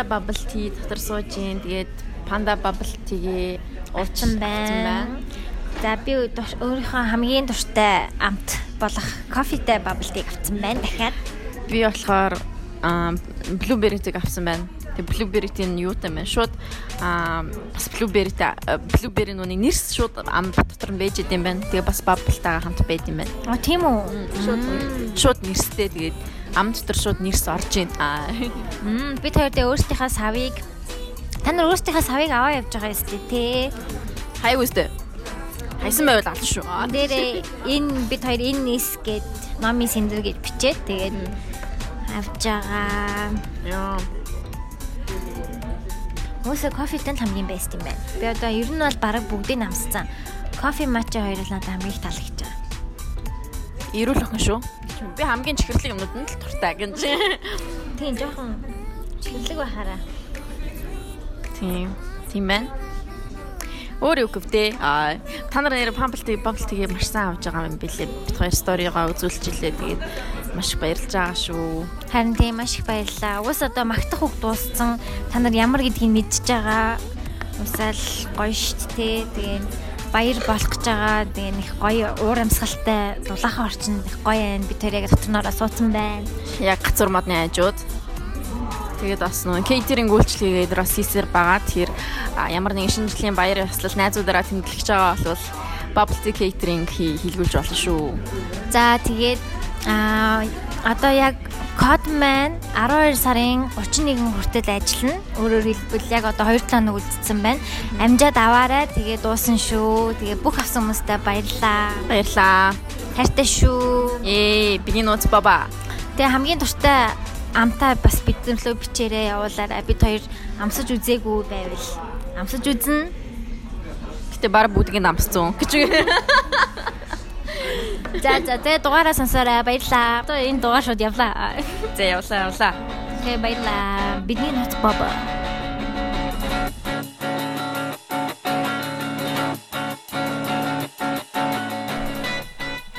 panda bubble tea дотор сууж ийн. Тэгээд panda bubble tea-гээ уучин байна. За би өөрийнхөө хамгийн дуртай амт болох кофетэй bubble tea авсан байна дахиад. Би болохоор blueberry-ийг авсан байна. Тэгээ blueberry-ийн юутай байна. Шууд аа бас blueberry-тэй blueberry нүуний нэрс шууд ам дотор нь байж идэм байна. Тэгээ бас bubble-тайгаа хамт байд юм байна. А тийм үү? Шууд шууд нэрстэй тэгээд ам дотор шууд нэрс орж ийн. Мм бид хоёр дэ өөрсдийнхээ савыг та нар өөрсдийнхээ савыг аваа явж байгаа юм шүү дээ. Хай үстэй. Хайсан байвал аль шүү. Дээрээ энэ бид хоёр энэ нис гээд номи сэндэр гэж бичээд тэгээд авж байгаа. Яа. Өсө кофетэй хамгийн бест юм байна. Би одоо ер нь бол бараг бүгдийг намссан. Кофе матча хоёроо надад хамгийн их таалагдж байгаа. Ирүүл охин шүү. Би хамгийн чихэрлэг юмнууд нь л туртай гэж. Тийм жоохон чихэрлэг байхаараа. Тийм. Тийм байна. Өөр юу гэвдээ аа та нар нэр памплтыг памплтыг маш сайн авч байгаа юм билээ. Бид хоёр сторигоо үзүүлчихлээ. Тэгээд маш их баярлж байгаа шүү. Харин тийм маш их баярлалаа. Уус одоо магтах үг дууссан. Та нар ямар гэдгийг мэдчихэж байгаа. Усаал гоё штт те. Тэгээд баяр болох гэж байгаа. Тэгээ нэг гоё уур амьсгалтай дулаахан орчинд их гоё байна. Би тэр яг дотроороо суудсан байна. Яг гацур модны хажууд. Тэгээд бас нөө кейтеринг үйлчлэгээд бас хийсэр байгаа. Тэгэхээр ямар нэгэн шинэ жилийн баяр ёслол найзуудаараа тэмдэглэж байгаа бол bubble tea catering хийлгүүлж болно шүү. За тэгээд аа одоо яг Codman 12 сарын 31 хүртэл ажиллана. Өөрөөр хэлбэл яг одоо 2 7 хоног үлдсэн байна. Амжаад аваарай. Тэгээ дуусан шүү. Тэгээ бүх авсан хүмүүстээ баярлаа. Баярлаа. Хайртай шүү. Ээ, биний нууц баба. Тэгээ хамгийн дуртай амтаа бас бидрэмлөө бичээрээ явуулаарай. Бид хоёр амсаж үзээгүй байвал амсаж үзнэ. Гэтэ баг бүгдийг амсцсан гэж. За за тэгээ дугаараа сонсоорой. Баярлаа. Одоо энэ дугаар шууд явлаа. За явлаа явлаа. Тэгээ баярлаа. Бидний нууц баба.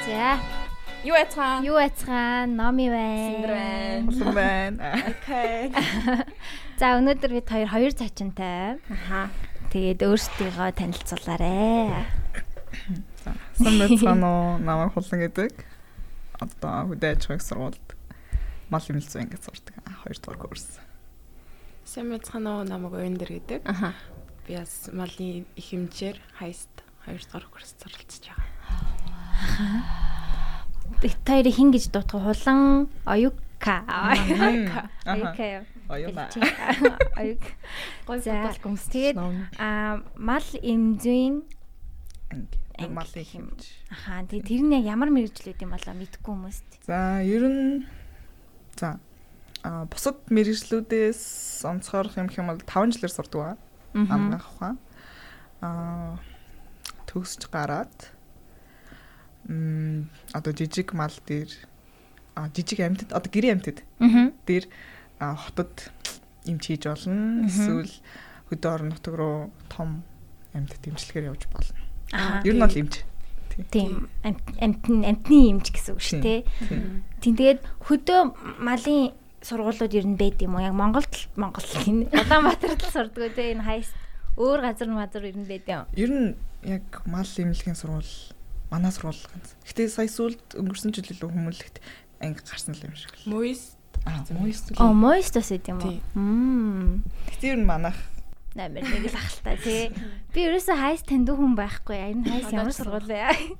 За Юу яцхан? Юу яцхан? Номи байна. Синдэр байна. Болсон байна. Окей. За өнөөдөр бид хоёр хоёр цаачинтай. Аха. Тэгээд өөрсдийгөө танилцуулаарэ. Сан мэцано намайг хулан гэдэг. Одоо хөдөө аж ахуйн сургуульд мал эмнэлзүү ингэж сурдаг. Хоёр дахь курс. Сэмэцханаа намайг Өндөр гэдэг. Аха. Би бас малын их хэмжээр хайст 2 дахь курс суралцж байгаа. Бид хоёрыг хин гэж дуудах хулан оюука. Оюука. Оюуна. Оюук. Гой футбол гомс. Тэгээд аа мал эмзүүн Анги. Малын хэмж. Ахаа тэгээд тэр нь ямар мэрэгжлүүд юм болоо мэдэхгүй хүмүүст. За, ер нь за а бусад мэрэгжлүүдээс онцгойлох юм хэм бол 5 жилээр сурдаг ба. Амнах ухаан. Аа төгсж гараад м одоо жижиг мал дээр а жижиг амьтад одоо гэрээ амьтад Аа. дээр а, хотод имч хийж болно. Эсвэл хөдөө орон нутаг руу том амьтад имчилгээр явж болно. Ер нь бол имч. Тийм амтны амтны юмч гэсэн үг шүү дээ. Тийм тэгээд хөдөө малын сургуулиуд ер нь байд юм уу? Яг Монголд л Монгол энэ Улаанбаатарт л сурдаг үү энэ хайс өөр газар мазар ер нь байд юм. Ер нь яг мал эмнэлгийн сургууль манай сургууль ганц. Гэтэ сая сүлд өнгөрсөн жил илүү хүмүүлэгт анги гарсан л юм шиг л. Мөйс Аа, моёст. Оо, моёстос байд юм уу? Тийм. Мм. Гэтэ ер нь манайх Намер нэг л ахaltaа тий. Би ерөөсөө хайс таньд хүн байхгүй. Энэ хайс ямар сургууль вэ?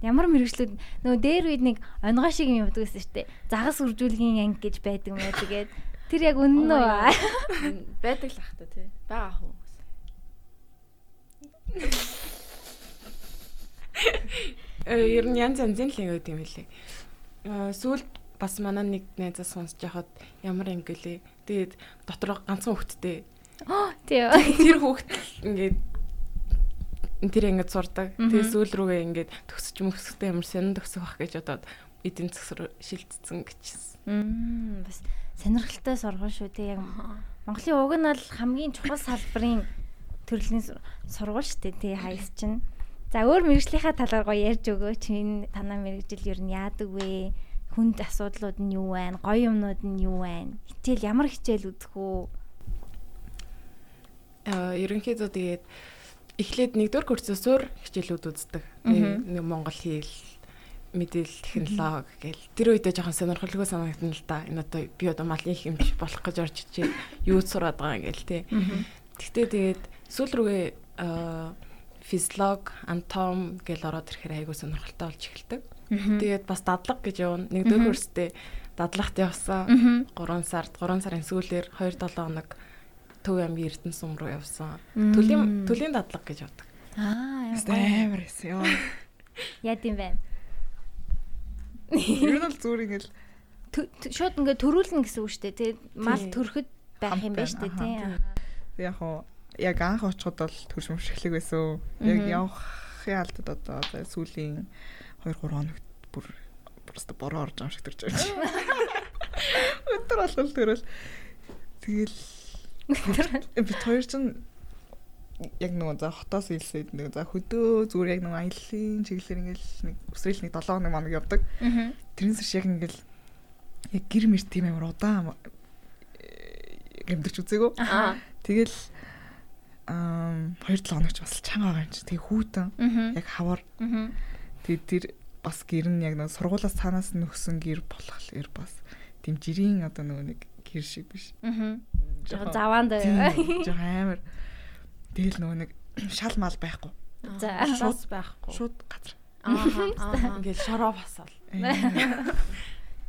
Ямар мэрэгчлүүд нөгөө дээр үед нэг онгоо шиг юм явдаг гэсэн дээ. Загас үржүүлгийн анги гэж байдаг аа тэгээд тэр яг үнэн үү? Байдаг л ах та тий. Бага хөө. э ер нь янз янзын л юм юм лээ. Э сүүлд бас манай нэг найзаа сонсож яхад ямар ангилээ. Тэгээд дотроо ганцхан хөвгттэй. Тий. Тэр хөвгт ингээд тэр ингээд сурдаг. Тэгээд сүүл рүүгээ ингээд төгсөж мөсөхтэй ямар сонин төгсөх бах гэж бодоод эдийн засаг руу шилжчихсэн гэжсэн. Мм бас сонирхолтой сургууль шүү тий яг Монголын уг нь бол хамгийн чухал салбарын төрлийн сур- сургууль шүү дээ тий хайс чинь. За өөр мэрэгжлийнхаа талаар гоё ярьж өгөөч. Энэ танаа мэрэгжил ер нь яадаг вэ? хүнд асуудлууд нь юу байна? Гоё юмнууд нь юу байна? Хичээл ямар хичээл үзэх үү? Аа ерөнхийдөө тэгээд эхлээд нэгдүгээр курсээс өөр хичээлүүд үздэг. Нэг Монгол хэл мэдээлэл технологи гэл тэр үедээ жоохон сонирхолтой санагдана л да. Энэ одоо би одоо малын хэмж болох гэж орж ичээ юу сураад байгаа гэл тий. Гэхдээ тэгээд сүүл рүүгээ физиолог, анатом гэл ороод ирэхээр айгуу сонирхолтой болж эхэлдэг. Тэгээд бас дадлага гэж явна. Нэгдүгээр курстээ дадлагт явсан. 3 сард 3 сарын сүүлээр 2 7 хоног Төв аймгийн Эрдэнэ сум руу явсан. Төлийн төлийн дадлага гэж явдаг. Аа амар эсэ ёо. Яа гэм бэ? Ер нь бол зүгээр ингээл шууд ингээд төрүүлнэ гэсэн үг шүү дээ. Тэгээд мал төрөхөд байх юм байна шүү дээ, тий. Яг хоо яг анх очиход бол төрш мөшглэг байсан. Яг явахын алдад одоо сүүлийн 2 3 хоногт бүр просто бороо орж байгаа шиг төрж байгаа. Өдөр болгол төрөл тэгэл бид хоёр ч яг нөгөө за хотоос илсээд нэг за хөдөө зүгээр яг нөгөө аяллаа чиглэлээр ингээл нэг өсрөл нэг 7 хоног манаг явдаг. Тэрнээс шиг ингээл яг гэр мэр тийм амар удаан гэмдэрч үзээгөө. Тэгэл аа 2 7 хоногч бас чанга байгаа юм чи. Тэгээ хүүтэн яг хавар. Тэгээ тэр бас гэр нь яг нэг сургуулаас цаанаас нөхсөн гэр болохоор бас тийм жирийн одоо нөгөө нэг гэр шиг биш. Аа. Жоо заваанд жоо амар. Тэгэл нөгөө нэг шал мал байхгүй. За шууд байхгүй. Шууд газар. Аа. Ингээд шороо басаал.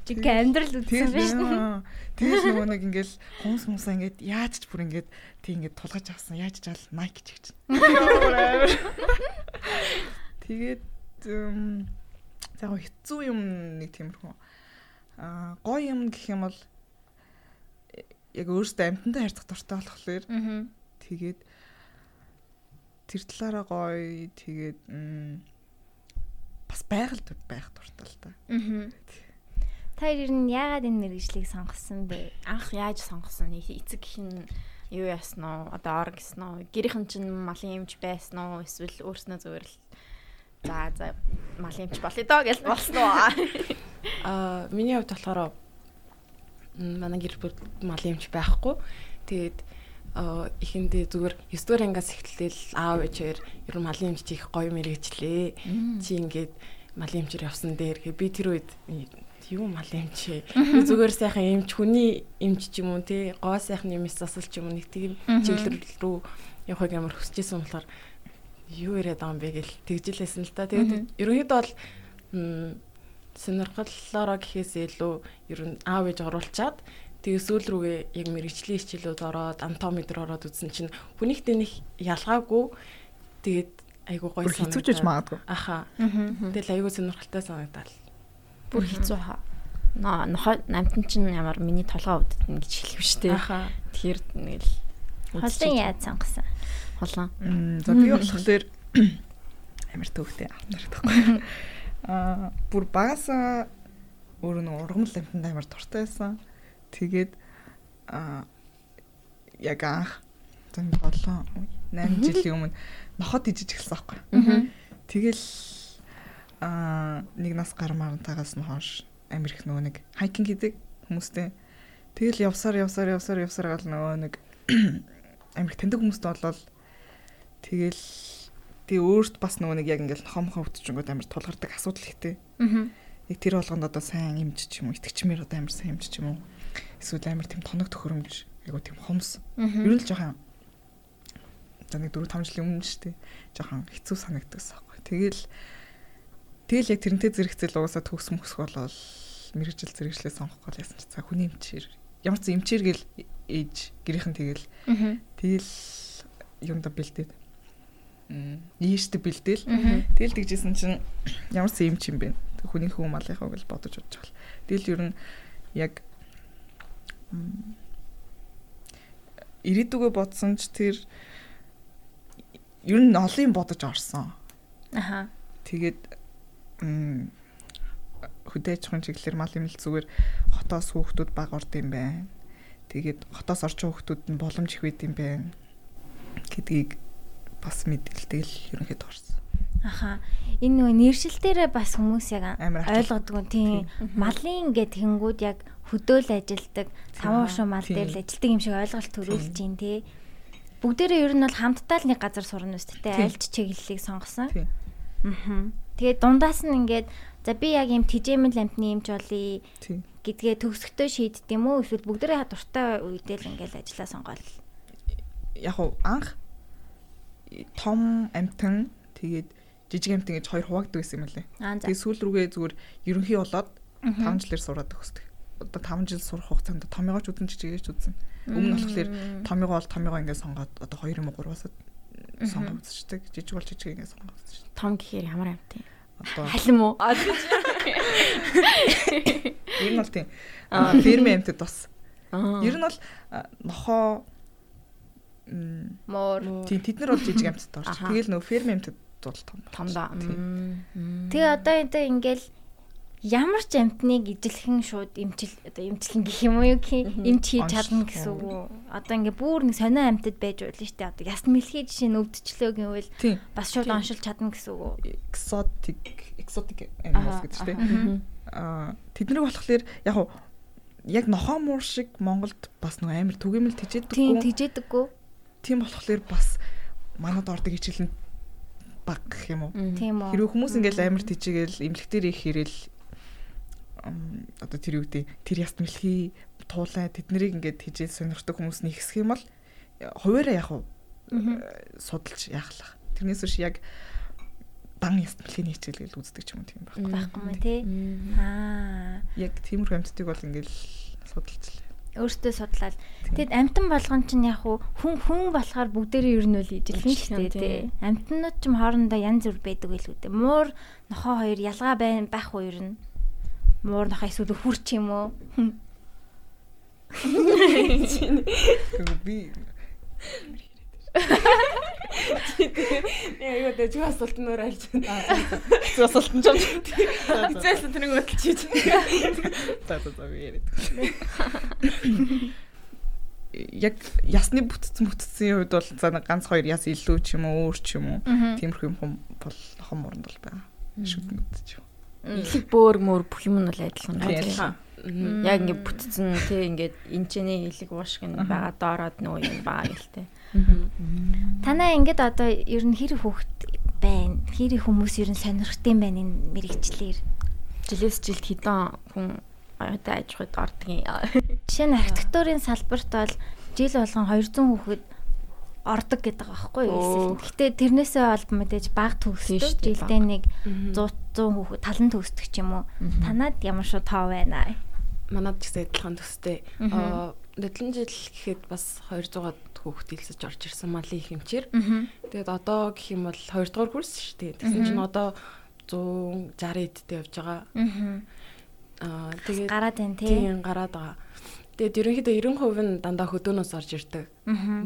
Чиг амьдрал үзсэн биш үү? Тэгээс нөгөө нэг ингээл хумс мумсаа ингээд яаж ч бүр ингээд тийм ингээд тулгаж авсан. Яаж ч ал Nike ч гэж. Тэгээд за хэцүү юм нэг тиймэрхүү. Аа гоё юм гэх юм бол яг өөрөөсөө амьтантай харьцах дуртай болохоор тэгээд тэр талаараа гоё тэгээд бас байгальд байх дуртай л та. Та ер нь яагаад энэ мэрэгжлийг сонгосон бэ? Анх яаж сонгосон? Эцэг нь юу яасан уу? Одоо ор гэсэн үү? Гэрийнхэн чинь малын эмч байсан уу? Эсвэл өөрснөө зүгээр л за за малын эмч болъё доо гэж болсон уу? Аа миний хувьд болохоор манай гэр бүл малын эмч байхгүй. Тэгээд эхэндээ зүгээр 9 дугаар ангиас эхлээл аав ээжээр ер нь малын эмч их гоё мэрэгчлээ. Чи ингээд малын эмчээр явсан дээр би тэр үед юу мал ээ. Зүгээр сайхан эмч хүний эмч ч юм уу те гоо сайхан юм засал ч юм уу нэг тийм чиглэл рүү явахыг амар хүсэжсэн болохоор юу яриад байгаа юм бэ гэл тэгжилээсэн л та. Тэгээд ерөнхийдөө бол сонирхоллоороо гэхээс илүү ер нь аав ээж оруулчаад тэгээ сүүл рүүгээ яг мэрэгжлийн хичээлүүд ороод анатоми дээр ороод үзсэн чинь хүнийхтэй нэг ялгаагүй тэгээд айгуу гоё санагдав. Хэцүүжж магадгүй. Аха. Тэгэл айгуу сонирхолтой санагдал бүр хэцүү хаа. Нохоо намтан чинь ямар миний толгой өвддөн гэж хэлэв штэ. Тэгэхээр нэг л холын яаж сонгосон? Холон. За би болохоор амар төвхтэй автар тахгүй. Аа бүр багасаа өөр нэг ургамал амтанд амар дуртай байсан. Тэгээд аа яг анх зэн 7 8 жилийн өмнө нохот ижиж эхэлсэн байхгүй. Тэгэл аа нэг нас гар марантаагаас нь хойш амир их нөгөө нэг хайкинг хийдэг хүмүүстэй. Тэгэл явсаар явсаар явсаар явсаар гал нөгөө нэг амир таньдаг хүмүүстэй болол тэгэл тэгээ өөрт бас нөгөө нэг яг ингээл нохом өвтчөнгөд амир тулгардаг асуудал ихтэй. Аа. Яг тэр болгонд одоо сайн имж ч юм уу итгэжмээр одоо амир сайн имж ч юм уу эсвэл амир тийм тоног төхөөрөмж айгу тийм хомс. Ер нь л жоохон за нэг 4 5 жилийн өмнө шүү дээ. Жоохон хэцүү санагддаг байхгүй. Тэгэл Тэгэл яг тэрнтэй зэрэгцэл угаасаа төгс мөсөх болол мэрэгжил зэрэгчлээ сонгох гол ясан чи за хүний эмчээр ямар ч эмчээр гэл ээж гэрийнхэн тэгэл тэгэл юунда бэлдээд ийштэй бэлдээл тэгэл тэгжсэн чинь ямар ч юм бэ хүний хүн малынхаа гэл бодож бодож байгаа. Тэгэл ер нь яг ирээдүгөө бодсон ч тэр ер нь олон бодож орсон. Аха. Тэгээд хөдөөж хүн чиглэлэр мал юм л зүгээр хотоос хүүхдүүд баг орд юм байна. Тэгээд хотоос орчин хүүхдүүд нь боломж их байд юм байна гэдгийг бас мэдээлтэл ерөнхийдөө орсон. Аха. Энэ нөгөө нэршил дээрээ бас хүмүүс яг ойлгодог. Тийм. Малын гэд тэнгүүд яг хөдөөл ажилдаг, таван уушуу мал дээр л ажилдаг юм шиг ойлголт төрүүлж байна тий. Бүгдээрээ ер нь бол хамтдаа л нэг газар сурна үст тий. Альч чиглэлийг сонгосон. Аа. Тэгээд дундаас нь ингээд за би яг юм тижээмэл амтны юмч болъё гэдгээ төгсгтөө шийддэг юм уу эсвэл бүгдээрээ дуртай үедээ л ингээл ажиллаа сонгоол. Яг анх том амтан тэгээд жижиг амтан гэж хоёр хуваагддаг байсан юм лээ. Аа. Тэгээд сүүл рүүгээ зүгээр ерөнхий болоод 5 жилээр сураад төгсдөг. Одоо 5 жил сурах хугацаанд томьёогооч үзэн жижигээс үзэн. Өмнө нь болохоор томьёогоо бол томьёогоо ингээд сонгоод одоо 2 юм уу 3-аас сонгоод үзчихдэг. Жижиг бол жижиг ингээд сонгоод үзчихдэг. Том гэхээр ямар амт юм. Одоо Халим уу? ер нь бол тийм аа ферми амтд бас. Аа. Ер нь бол нохоо м, Муур. тийм тэд нар бол жижиг орж. Аха. Тэгэл нөгөө ферми амтд бол том. том да. Тэгээ одоо энэ ингээл ямар ч амтныг ижилхэн шууд имчил одоо имчилэн гэх юм уу юу имч хийж чадна гэсэн үг үү? Одоо ингээ бүр нэг сонио амтд байж болно шүү дээ. Одоо яс мэлхий жишээ нь өвдчлөө гэвэл бас шууд оншилж чадна гэсэн үг үү? Exotic exotic animals гэдэг чинь тийм. Аа тэднийг болохоор яг яг нохоо муур шиг Монголд бас нөгөө амар түгээмэл Тийм тижээдэггүй. Тийм болохоор бас манад ордог хичээл нь баг гэх юм уу? Тийм үү. Хэрвээ хүмүүс ингээл амар тижээгэл эмлэгтэр их хэрэл одоо тэр юу гэдэг тэр яст мэлхий туулай тэднийг ингээд хижээл сонирхдаг хүмүүс нэгсэх юм бол хуваараа яг уу судалж яахлах. Тэрнээс биш яг дан яст мэлхийний хичээл гэж үздэг ч юм уу тийм баг. байхгүй мэн тий. Аа. Яг тиймэрхүү амьтдыг бол ингээл судалж лээ. Өөртөө судлаад. Тэгэд амтан болгон чинь яг хүн хүн болохоор бүгдээрээ ер нь үл ижилхэн шүү дээ тий. Амтнууд ч юм хоорондоо янз бүр байдаг байлгүй дээ. Муур нохоо хоёр ялгаа байна байх уу ер нь? Муур нохоо эсвэл хүрч юм уу? Би Яа юу дэж асуулт нь өөр альж байна. зөв асуулт нь ч юм. Зээс тэрийг хөдөлж хийж. За за за яриад. Яг ясны бүтцэн бүтцийн хувьд бол за нэг ганц хоёр яс илүү ч юм уу өөр ч юм уу тиймэрхүү юм бол нохон морнд бол байгаа. Шүтнүүд ч юм. Их бөөр мөр бүх юм нь бол адилхан. Тийм. Яг ингээд бүтцэн тий ингээд энчэний илэг уушг нь байгаа доороод нөгөө юм байгаа гэлтэй. Танаа ингээд одоо ер нь хэр хүүхэд байна? Хэр их хүмүүс ер нь сонирхтын байна энэ мэрэгчлэр? Жилээс жилд хідэн хүн оюутай аж ахуйд ордгийн. Жишээ нь архитектурын салбарт бол жил болгон 200 хүүхэд ордог гэдэг байхгүй юу? Гэтэ тэрнээсээ бол мэдээж баг төгсдөг. шүү дээ, Жилдээ нэг Мгм. 100 100 хүүхэд талан төгсдөг ч юм уу. Танад ямар шүү тоо байна? Манад ч гэсэн адилхан төстэй. Аа дэдлэн жил гэхэд бас 200-аад хүүхэд илсэж орж ирсэн малын хэмчээр. Аа. Тэгээд одоо гэх юм бол 2 дугаар курс шүү дээ. Тэгсэн чинь одоо 160 эдтэй явж байгаа. Аа. Тэгээд Гараад байна тий. тийм гараад байгаа. Тэгээд ерөнхийдөө 90% нь дандаа хөдөөнөөс орж ирдэг.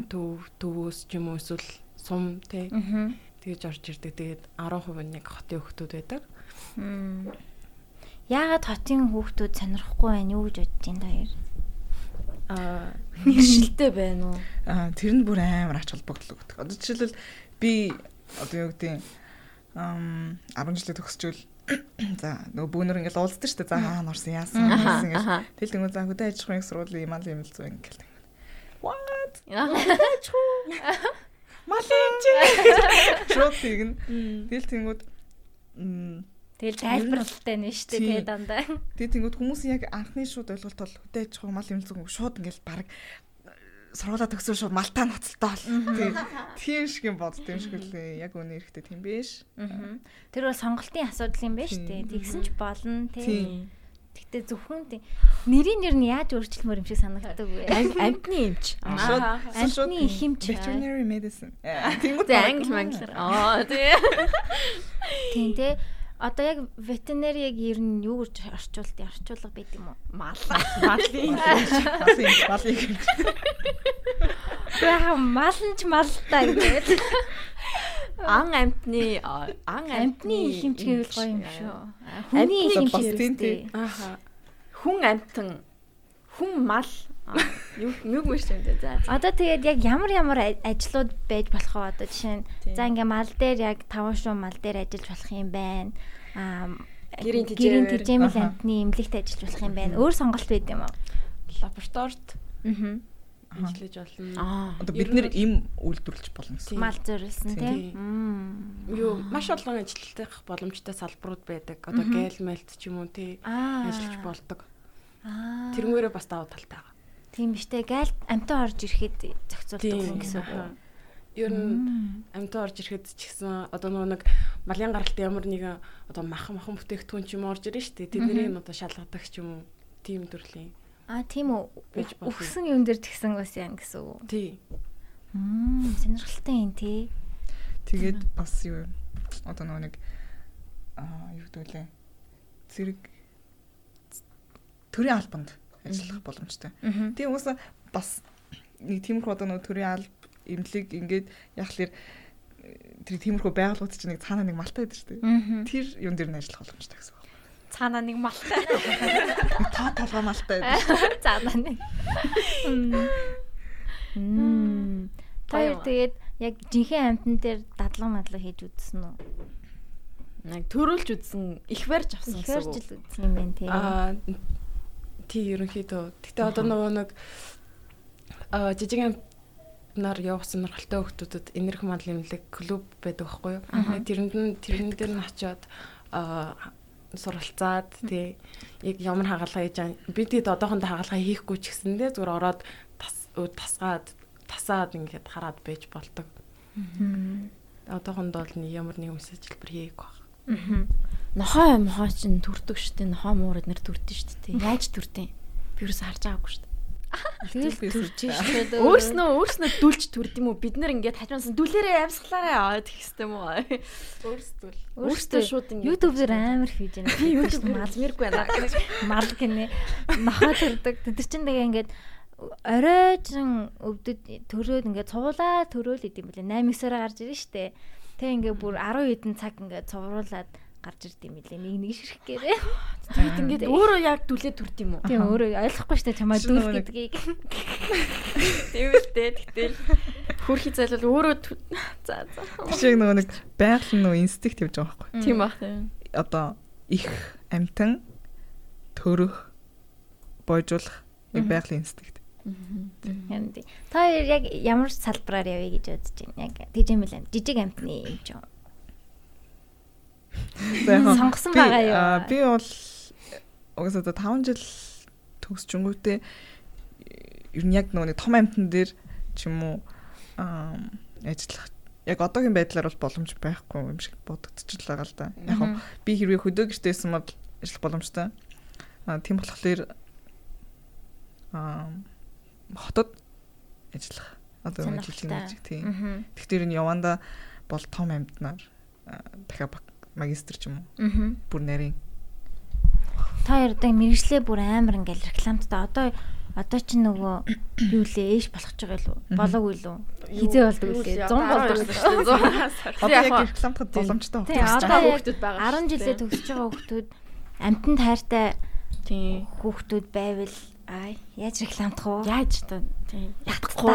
Төв төвөөс ч юм уу эсвэл сум тий. Тэгэж орж ирдэг. Тэгээд 10% нь яг хотын хүүхдүүд байдаг. Яагаад хотын хүүхдүүд сонирхгүй байна юу гэж бодож байна даяар? Аа Иршилтэй байна уу? Аа тэр нь бүр амар ач холбогдол өгдөг. Одоо жишээлбэл би одоо юу гэдэг ам 10 жилээ төгсчүүл за нөгөө бүүнөр ингээл уулздаг шүү дээ. За хаана орсон яасан. Аха. Тэгэл тэнгуү за хөдөө аж ахуйн сургуулийн мал юм л зүү ингээл. What? Малын чи. Шууд тэгнэ. Тэгэл тэнгуүд м Тэгэл тайлбарлалтай нэ штэ Тийм. тий дандаа. Тэгээ тэнгууд хүмүүсийн яг анхны шууд ойлголт бол хөдөө аж ахуй мал имлзэн шууд ингээл баг сургуулаа төгсөө шууд малтаа ноцолтой бол. Тийм. Тийм шиг юм бодд юм шиг үлээ. Яг үнэ эрэхтэй тийм биш. Тэр бол сонголтын асуудал юм байна штэ. Тийм. Тэгсэн ч болно тий. Тийм. Гэтэ зөвхөн тий. Нэрийн нэр нь яаж өөрчлөмөр юм шиг санагддаг вэ? Амтны эмч. Амтны их хэмч. veterinary medicine. Тэнгууд Тэ англи манглаар. Аа тий. Тийм тий. Одоо яг ветеринери яг ер нь юу гэж орчуулт орчуулга байд юм уу? Мал. Малын. малын малын хэмж. Яа мал нь ч мал та гэдэг. Ан амтны ан Амтны хэмч гэвэл гоё юм шүү. Хүний бас тий. ааха Хүн амтан хүн мал нүг мэж юм. За. Одоо тэгээд яг ямар ямар ажлууд байж болох вэ одоо жишээ нь за ингээ мал дээр яг таван шуу мал дээр ажиллаж болох юм байна. Аа Гэрийн гэрийн тэжээвэр. тэжээмэл амтны эмнэлэгт ажиллаж болох юм байна. Өөр сонголт байд юм уу? лабораторид Аа. ажиллаж болно. Аа. Одоо бид нэр им үйлдвэрлэж болно гэсэн. Мал зориулсан Тийм. Юу маш олон ажилтных боломжтой салбарууд байдаг. Одоо гээл мэлт ч юм уу тий ажиллаж болдог. Аа. Тэрнгээрээ бас даваа талтай байгаа. Тийм биш үү? Гайл амтан орж ирэхэд зохицуулдаг гэсэн үг. аха. Ер нь амтаа орж ирэхэд ч гэсэн одоо нөгөө нэг малын гаралт ямар нэгэн одоо махан махан бүтээгдэхүүн ч юм орж ирэн штэ тэднийг нь одоо шалгадаг ч юм уу тийм төрлийн Аа тийм үү. Үхсэн юм дээр тэгсэн бас юм гэсэн үг. тий Мм, сонирхолтой юм тий. Тэгээд бас юу одоо нөгөө нэг аа юу гэдэг вэ? Зэрэг төрийн албанд ажиллах боломжтой. Тийм хүмүүс бас нэг тиймэрхүү одоо нөгөө төрийн алба эмнэлэг ингээд яг л тэр тиймэрхүү байгууллагууд чинь нэг цаанаа нэг малтай байдаг шүү дээ. Тэр юм дээр нь ажиллах боломжтой гэсэн үг. Цаанаа нэг малтай. Нэг тоо толгой малтай байдаг. Цаанаа нэг. Мм. Тэр тэгээд яг жинхэнэ амтан дээр дадлаг мадлаг хийж үзсэн үү? Яг төрүүлж үдсэн их барьж авсан гэсэн үг. жил үзсэн юм байна тий. аа тий ерөнхийдөө. Гэтээ одоо нөгөө нэг аа жижиг амтнаар явах сонирхолтой хүмүүсд энерги мал имлэг клуб байдаг байхгүй юу? Тэрэнд нь тэрэн дээр нь очиод аа суралцаад тий яг ямар хагалгаа хийж байгаа бид хэд одоохондоо хагалгаа хийхгүй ч гэсэндээ зүгээр ороод тас тасгаад тасаад ингээд хараад байж болдог. Одоохондоо л ямар нэг юмс ажилбар хийх баг. Нохоо мохоо чинь төрдөг штэ. Нохоо муурад нэр төрдөн штэ. Яаж төрдөн? Би юус харж байгаагүй штэ. Тэгэл төрж шүү. Өөрснөө өөрснөө дүлж төрд юм уу? Бид нэр ингээд хажуунаас дүлээрээ амьсгалаараа аваад ихстэй юм уу? Өөрсдөө л Өөртөө шууд ингээд YouTube дээр амар хийж байна. би YouTube малмиргүй байна. мал гинэ нохоо төрдөг. Тэр чинь тэгээ ингээд оройжин өвдөд төрөөд ингээд цувуулаа төрөөл идэм билээ. 8 9-оор гарч ирэн штэ. Тэг ингээд бүр 10 хэдэн цаг ингээд цувруулаад гарч ирд юм билээ. Нэг нэг ширх гэрээ. Тэгэд ингээд өөрөө яг дүлээ төрд юм уу? Тийм өөрөө ойлгохгүй штэ чамаа нэг- гэдгийг. Тийм л дээ. Тэгтэл хөрхи зайлвал өөрөө тө- за за. Жишээ нөгөө нэг байгалийн нөгөө инстинкт явж байгаа байхгүй. Тийм бах. Одоо их амтан төрөх бойжуулах яг байгалийн инстинкт. Та яг ямар салбараар явъя гэж бодож байна? Яг тийжэмэл амт жижиг амтны юм ч юм. Сонгосон байгаа юу? Би бол одоо 5 жил төгсчөнгүүтээ ер нь яг нөгөө том амтан дээр ч юм уу ажиллах яг одоогийн байдлаар бол боломж байхгүй юм шиг бодогдчихл байгаа л да. Яг нь би хэрвээ хөдөө гэртээсэн бол ажиллах боломжтой. Аа тийм болохоор аа хотод ажиллах одоо жилийн Сонирхолтой. ажиг тийм. Тэгэхээр энэ яванда бол том амьтнаар аа, дахиад магистр ч юм уу Аа. бүр нарийн Та одоо мэрэгчлээ бүр амар ингээл рекламттай одоо одоо чи нөгөө юу лээ ээш болох ч байгаа юу? Болоогүй юу? Хизээ болдог үлээ. 100 болдог үлээ. одоо яг рекламтад боломжтой хүүхдүүд байгаа 10 жилээ төгсөж байгаа хүүхдүүд амтан тайртай Тийм. хүүхдүүд байвал аа яаж рекламдах вэ? Яаж та тийм ятгахгүй.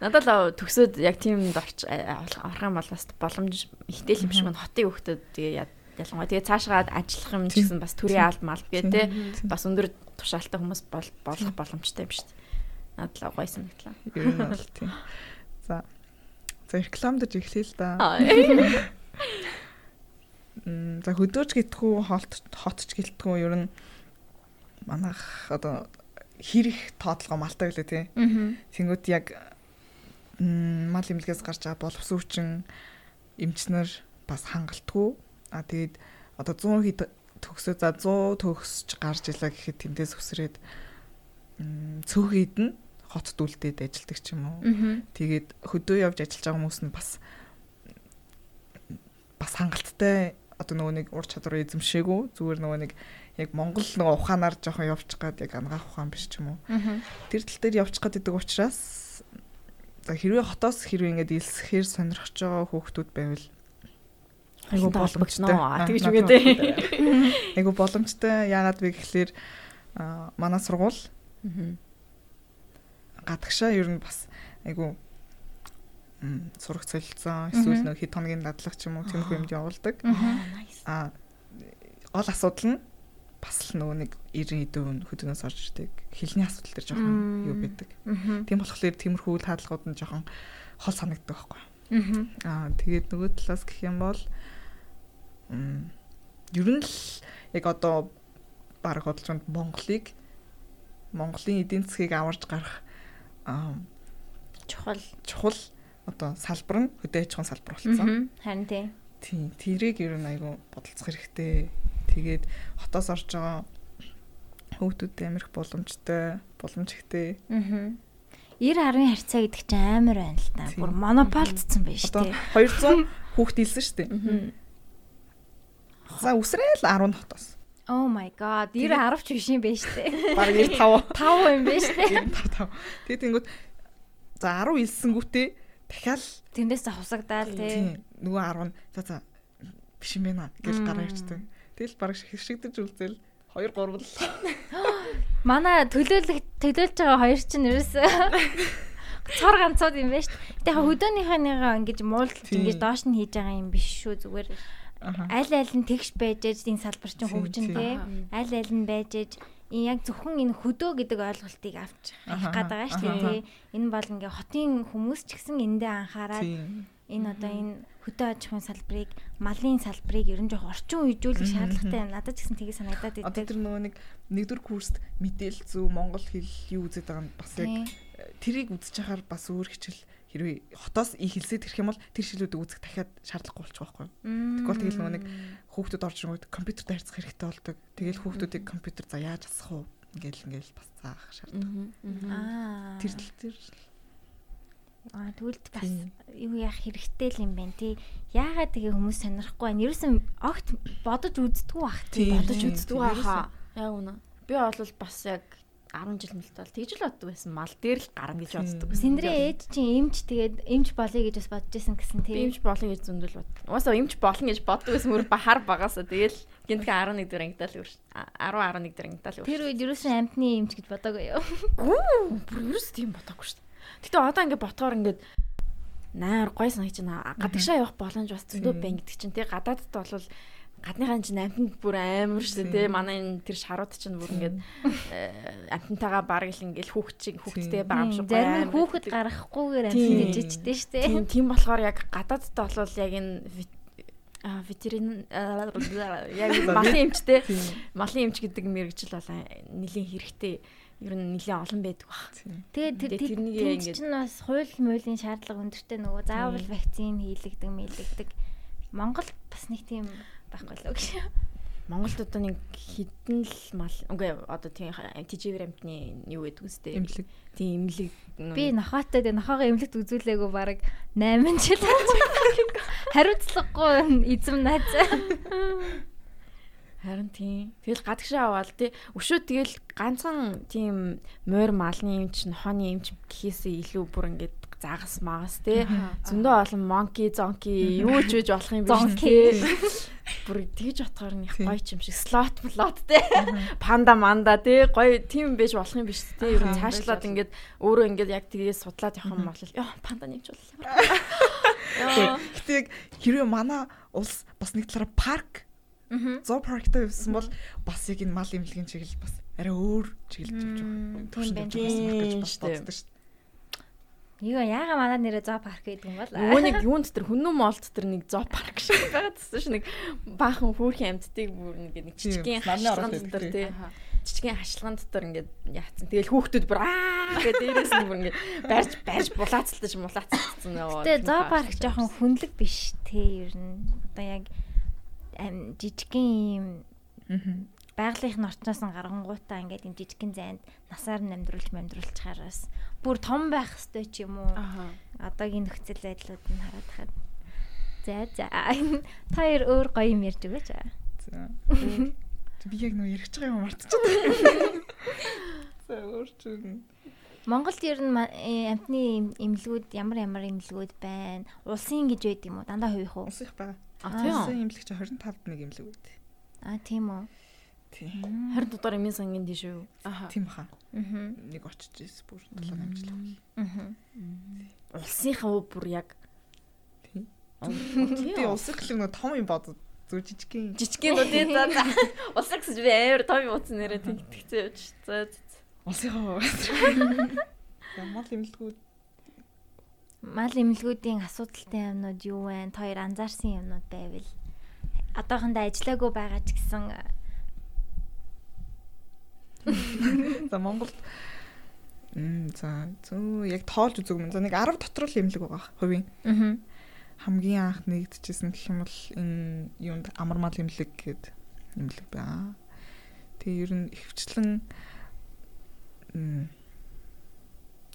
Надад л төгсөөд яг тиймд орч орох юм бол бас боломж ихтэй л юм шиг байна. Хотын хүүхдүүд тэгээ яа- ялангуяа тэгээ цаашгаа ажиллах юм гэсэн бас төрийн алд мал гэ тэ Тийм. бас өндөр тушаалтай хүмүүс бол болох боломжтой юм шүү дээ. Надад л гоё санагдлаа. Ер нь бол тийм. За. За рекламдж эхлэе л да. М, За хөдөөж гэтгүү холт хотч гэлтгүү ер нь манайх одоо хэрэг тоотлого малтай гэлээ тий. Тэнгүүд яг мал имлгээс гарч байгаа боловсруучин эмчнэр бас хангалтгүй. А тэгээд одоо 100 хэд төгсөө за 100 төгсөж гарч илаа гэхэд тэндээс өсрээд м, цөөхид нь хот дүлдээд ажилдаг ч юм уу. Тэгээд хөдөө явж ажиллаж байгаа хүмүүс нь бас бас хангалттай одоо нөгөө нэг ур чадвар эзэмшээгүй зүгээр нөгөө нэг яг Монгол нөгөө ухаанаар жоохон явчих гад яг ангаах ухаан биш ч юм уу. Аа. Тэр тал дээр явчих гад идэг учраас за хэрвээ хотоос хэрвээ ингэж илсэхээр сонирхож байгаа хүүхдүүд байвал айгу боломжтой. Аа, тэгж надад үгээ дээ. Айгу боломжтой. Яагаад вэ гэхэлэр аа, манай сургууль гадагшаа ер нь бас айгу сурах солилцсон эсвэл нэг хэд хоногийн дадлах ч юм уу тиймэрхүү юмд явуулдаг. Nice. А гол асуудал нь бас л нөгөө нэг 90 хөдөлгөөс орж ирдэг. Хилний асуудал төр жоохон юу байдаг. Тийм болохоор тиймэрхүү үйл хаалгууд нь жоохон хол санагддаг байхгүй. Мгм. Аа тэгээд нөгөө талаас гэх юм бол ер нь л яг одоо баг байна Монголыг Монголын эдийн засгийг аварж гарах Чухал. чухал одоо салбар нь хөдөө аж ахуйн салбар болсон. Харин тий. Тийм, тэрийг ер нь айгу бодолцох хэрэгтэй. Тэгээд хотоос орж байгаа хүүхдүүд амирх боломжтой, боломж ихтэй. Мгм. 90 10-ын харьцаа гэдэг чинь амар байна л та. Бүр монополдсон байж Одоо тий. 200 хүүхд илсэн шүү дээ. За үсрээл 10 хотоос. Oh my god. 90 10 ч биш юм байна штэ. Бараг 95. 5 юм байна штэ. 95. Тэгээд тэнгууд за 10 илсэнгүүтээ дахиад Тэндээс хусагдаал тий. нөгөө 10 нь за за биш юм байна гэж гараа ирчдэг. Тэгэл бараг хэршигдэж үлзэл 2 3 л Манай төлөөлөх төлөөлж байгаа хоёр чинь ерөөсөө цор ганцууд юм байна штэ. Тэгээ хөдөөнийхэнийгаа ингэж муулж Тийм. ингэж доош нь хийж байгаа юм биш шүү зүгээр. Аль аль нь тэгш байж ээж энэ салбар чинь хөгжин тий. Аль аль нь байж ээж яг зөвхөн энэ хөдөө гэдэг ойлголтыг авч Аха, авах гэдэг шүү дээ. Энэ бол ингээ хотын хүмүүс ч гэсэн эндээ анхаарал. Энэ одоо энэ хөдөө аж ахуйн салбарыг, малын салбарыг ер нь жоох орчин үеижүүлэх шаардлагатай юм. Надад ч гэсэн тгий санагдаад байдаг. Одоо тэр нөгөө нэг нэгдүгээр курст мэдээлэл зүү Монгол хэл юу үздэг байгаа нь бас яг э, тэрийг үзэж хахаар бас өөр хичээл хэрвээ хотоос их хэлсэд ирэх юм бол тэр шилүүдийг үзэх дахиад шаардлагагүй болчих واخгүй. Тэгвэл тэгэл нөгөө нэг хүүхдүүд орж ирэнгүүт компьютертэй харьцах хэрэгтэй болдог. Тэгэл хүүхдүүдийг компьютер за яаж асах уу? Ингээл ингээл бас цаах шаардлагатай. Аа. Тэр төр Аа тэгвэл бас юу яах хэрэгтэй л юм байна тий. Яагаад тэгээ хүмүүс сонирхгүй байна? Ерөөсөн огт бодож үздэггүй бах тий. Бодож Тийм, үздэг тийм, байхаа. Яг үнэ. Би бол бас яг 10 жил мэлт бол тэгж л боддог байсан. Мал дээр л гарна гэж боддог. Синдрээ ээж чинь эмч тэгээд эмч болъё гэж бас бодож исэн гэсэн тий. эмч болно гэж зөндөл бод. Угаасаа эмч болно гэж боддог байсан мөр бахар багасаа тэгэл гинтгэ 11 дэх ангидаа л өрш. 10 11 дэх ангидаа л өрш. Тэр үед ерөөсөн амтны эмч гэж бодоагүй юу? Гүү бүр ерөөс тийм бодоогүй шүү дээ. Гэтэ одоо ингээд ботгоор ингээд наар гой санагч байна. Гадагшаа явах боломж бас зөндөө байна гэдэг чинь тий. Гадаадд бол гадныхаа чинь амтнд бүр амар шүү дээ тий. Манай энэ тэр шарууд чинь бүр ингээд э, амтнтайгаа бараг л ингээд хүүхд чиг хүүхдтэй байгаа юм шиг гоё Зарим хүүхэд Тийм. амтны гэж ичтэй штэ. Тийм тийм болохоор яг гадаадд бол яг энэ а ветерин яг малын эмчтэй малын эмч гэдэг мэрэгжил бол нэлийн хэрэгтэй ер нь нэлийн олон байдаг баг. Тэгээд тэр Тэгээд тэрнийг ингээд- чинь бас хууль муулийн шаардлага өндөртэй нөгөө заавал вакцин хийлэгдэг мэлэгдэг. Монгол бас нэг тийм байхгүй л гэж. Монголд одоо нэг хідэн л мал үгүй одоо тийм TGV амтны юу гэдэг үстэй. Имлэг. Тийм имлэг. Би нохоотой тэгээ нохоогоо эмнэлэгт үзүүлээгүй баг 8 жил. Хариуцлагагүй эзэм найз. Харин тийм. Тэгэл гадагшаа аваад тий. Өшөө тэгэл ганцхан тийм морь малны эмч, нохооны эмч гэхээсээ илүү бүр ингээд загас магас тий. Зөндөө олон монки, зонки юу ч үж болох юм биш тий. Бүр тэгж утгаар нь их гоё юм шиг слот плот тий. Панда манда тий гоё тийм байж болох юм биш тий. Ер нь цаашлаад ингээд өөрөө ингээд яг тгээс судлаад явах юм бол ёо панда нэмч бол. Гэтэ яг хэрвээ манай улс бас нэг талаараа парк Аа. зоо парктай байсан бол бас яг энэ мал имлэгийн чиглэл бас арай өөр чиглэлж явж байгаа. Төвшин явж байгаа гэж бас боддог шүү дээ. Юу яага манай нэрээ зоо парк гэдэг юм бол. Нэг юунд тэр хүннүү молт тэр нэг зоопарк шиг байгаад тассан ш нэг баахан хүүрхийн амьдтыг бүр нэг нэг жижигхэн намны хашлаган дотор тий. Жижигхэн хашлаган дотор ингээд яатсан. Тэгэл хүүхдүүд бүр аа гэдэг дээрээс нь бүр ингээд барьж барьж булаацалтаж мулаацсан нөө. Гэтэ зоо парк жоохон хүнлэг биш те ер нь. Одоо яг жижигхэн юм Мгм. байгалийнхын орчноос нь гаргангуудаа ингээд юм жижигхэн зайд насаар нь амьдруулж амьдруулчихаараас бүр том байх хэвээр ч юм уу. Одоогийн нөхцөл байдлууд нь хараад хаад. За за хоёр өөр гоё юм ярьж өгөөч. За. Би яг нөө ярих байгаа юм мартчихсан. За өөрчн. Монголд ер нь э, амтны им- имлгүүд ямар ямар имлгүүд байна? Улсын гэж байд юм уу? Дандаа хувих уу? Ус их байгаа. А тийм. Улсын имлэг чи 25-д нэг имлэг үү? Аа тийм үү. Тий. 20 дугаар эмийн сангийн тийш үү? Аха. Тийм баха. Аа. Нэг очиж ирсэн бүр 7 8 жил байна. Аа. Улсынхаа бүр яг Тийм. Тийм. тий улсын гэхэл нэг том юм бод зүр жижигхэн. Жижигхэн үү тий за за. Улсаа гэсэн би амар том юм утсан нэрээ тэгцээ явж. За за. Улсынхаа. Ямар имлгүүд Мал имлгүүдийн асуудалтай юмнууд юу вэ? Хоёр анзаарсан юмнууд байвал одоохондоо ажиллаагүй байгаа ч гэсэн за Монголд Мм за зөө яг тоолж үзег юм. За нэг 10 дотор л имлэг байгаа хувийн. аа хамгийн анх нэгдэжсэн гэх юм бол энэ юунд амар мал имлэг гэдэг имлэг байна. Тэгээ ер нь ихвчлэн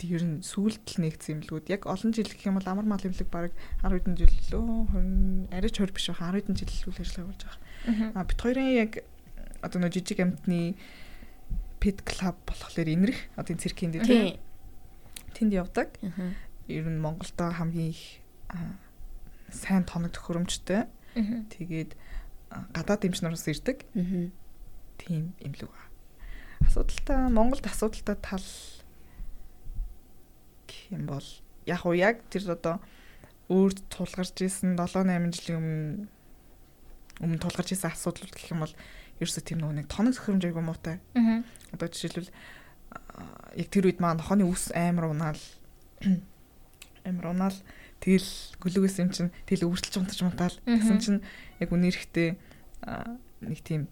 ер нь сүүлд л нэгдсэн имлгүүд яг олон жил гэх юм бол амар мал имлэг баг 10 хэдэн жил лөө 20 арай ч 20 биш баха 10 хэдэн жил үйл ажиллагаа болж байгаа. А бит хоёрын яг одоо нөө жижиг амтны пет клуб болохоор инрэх одоо энэ циркийн дээр Тийм. тэнд явдаг. Ер нь Монголдо хамгийн их сайн тоног төхөөрөмжтэй. Тэгээд гадаад эмчнээс ирдэг Аха. тийм имлэг. Асуудалтай Монголд асуудалтай тал гэх юм бол яг уу яг тэр одоо өөрт тулгарч исэн 7 8 жилийн өмнө өмнө тулгарч исэн асуудал гэх юм бол ерөөсөө тийм нэг тоног төхөөрөмж айгу муутай. аа Одоо жишээлбэл яг тэр үед маань нохооны ус амар унаал амар унаал тэгэл гөлөгөөс юм чинь тэгэл өөрчлөж унтаж унтаал гэсэн чинь яг үнэрхтээ а, нэг тийм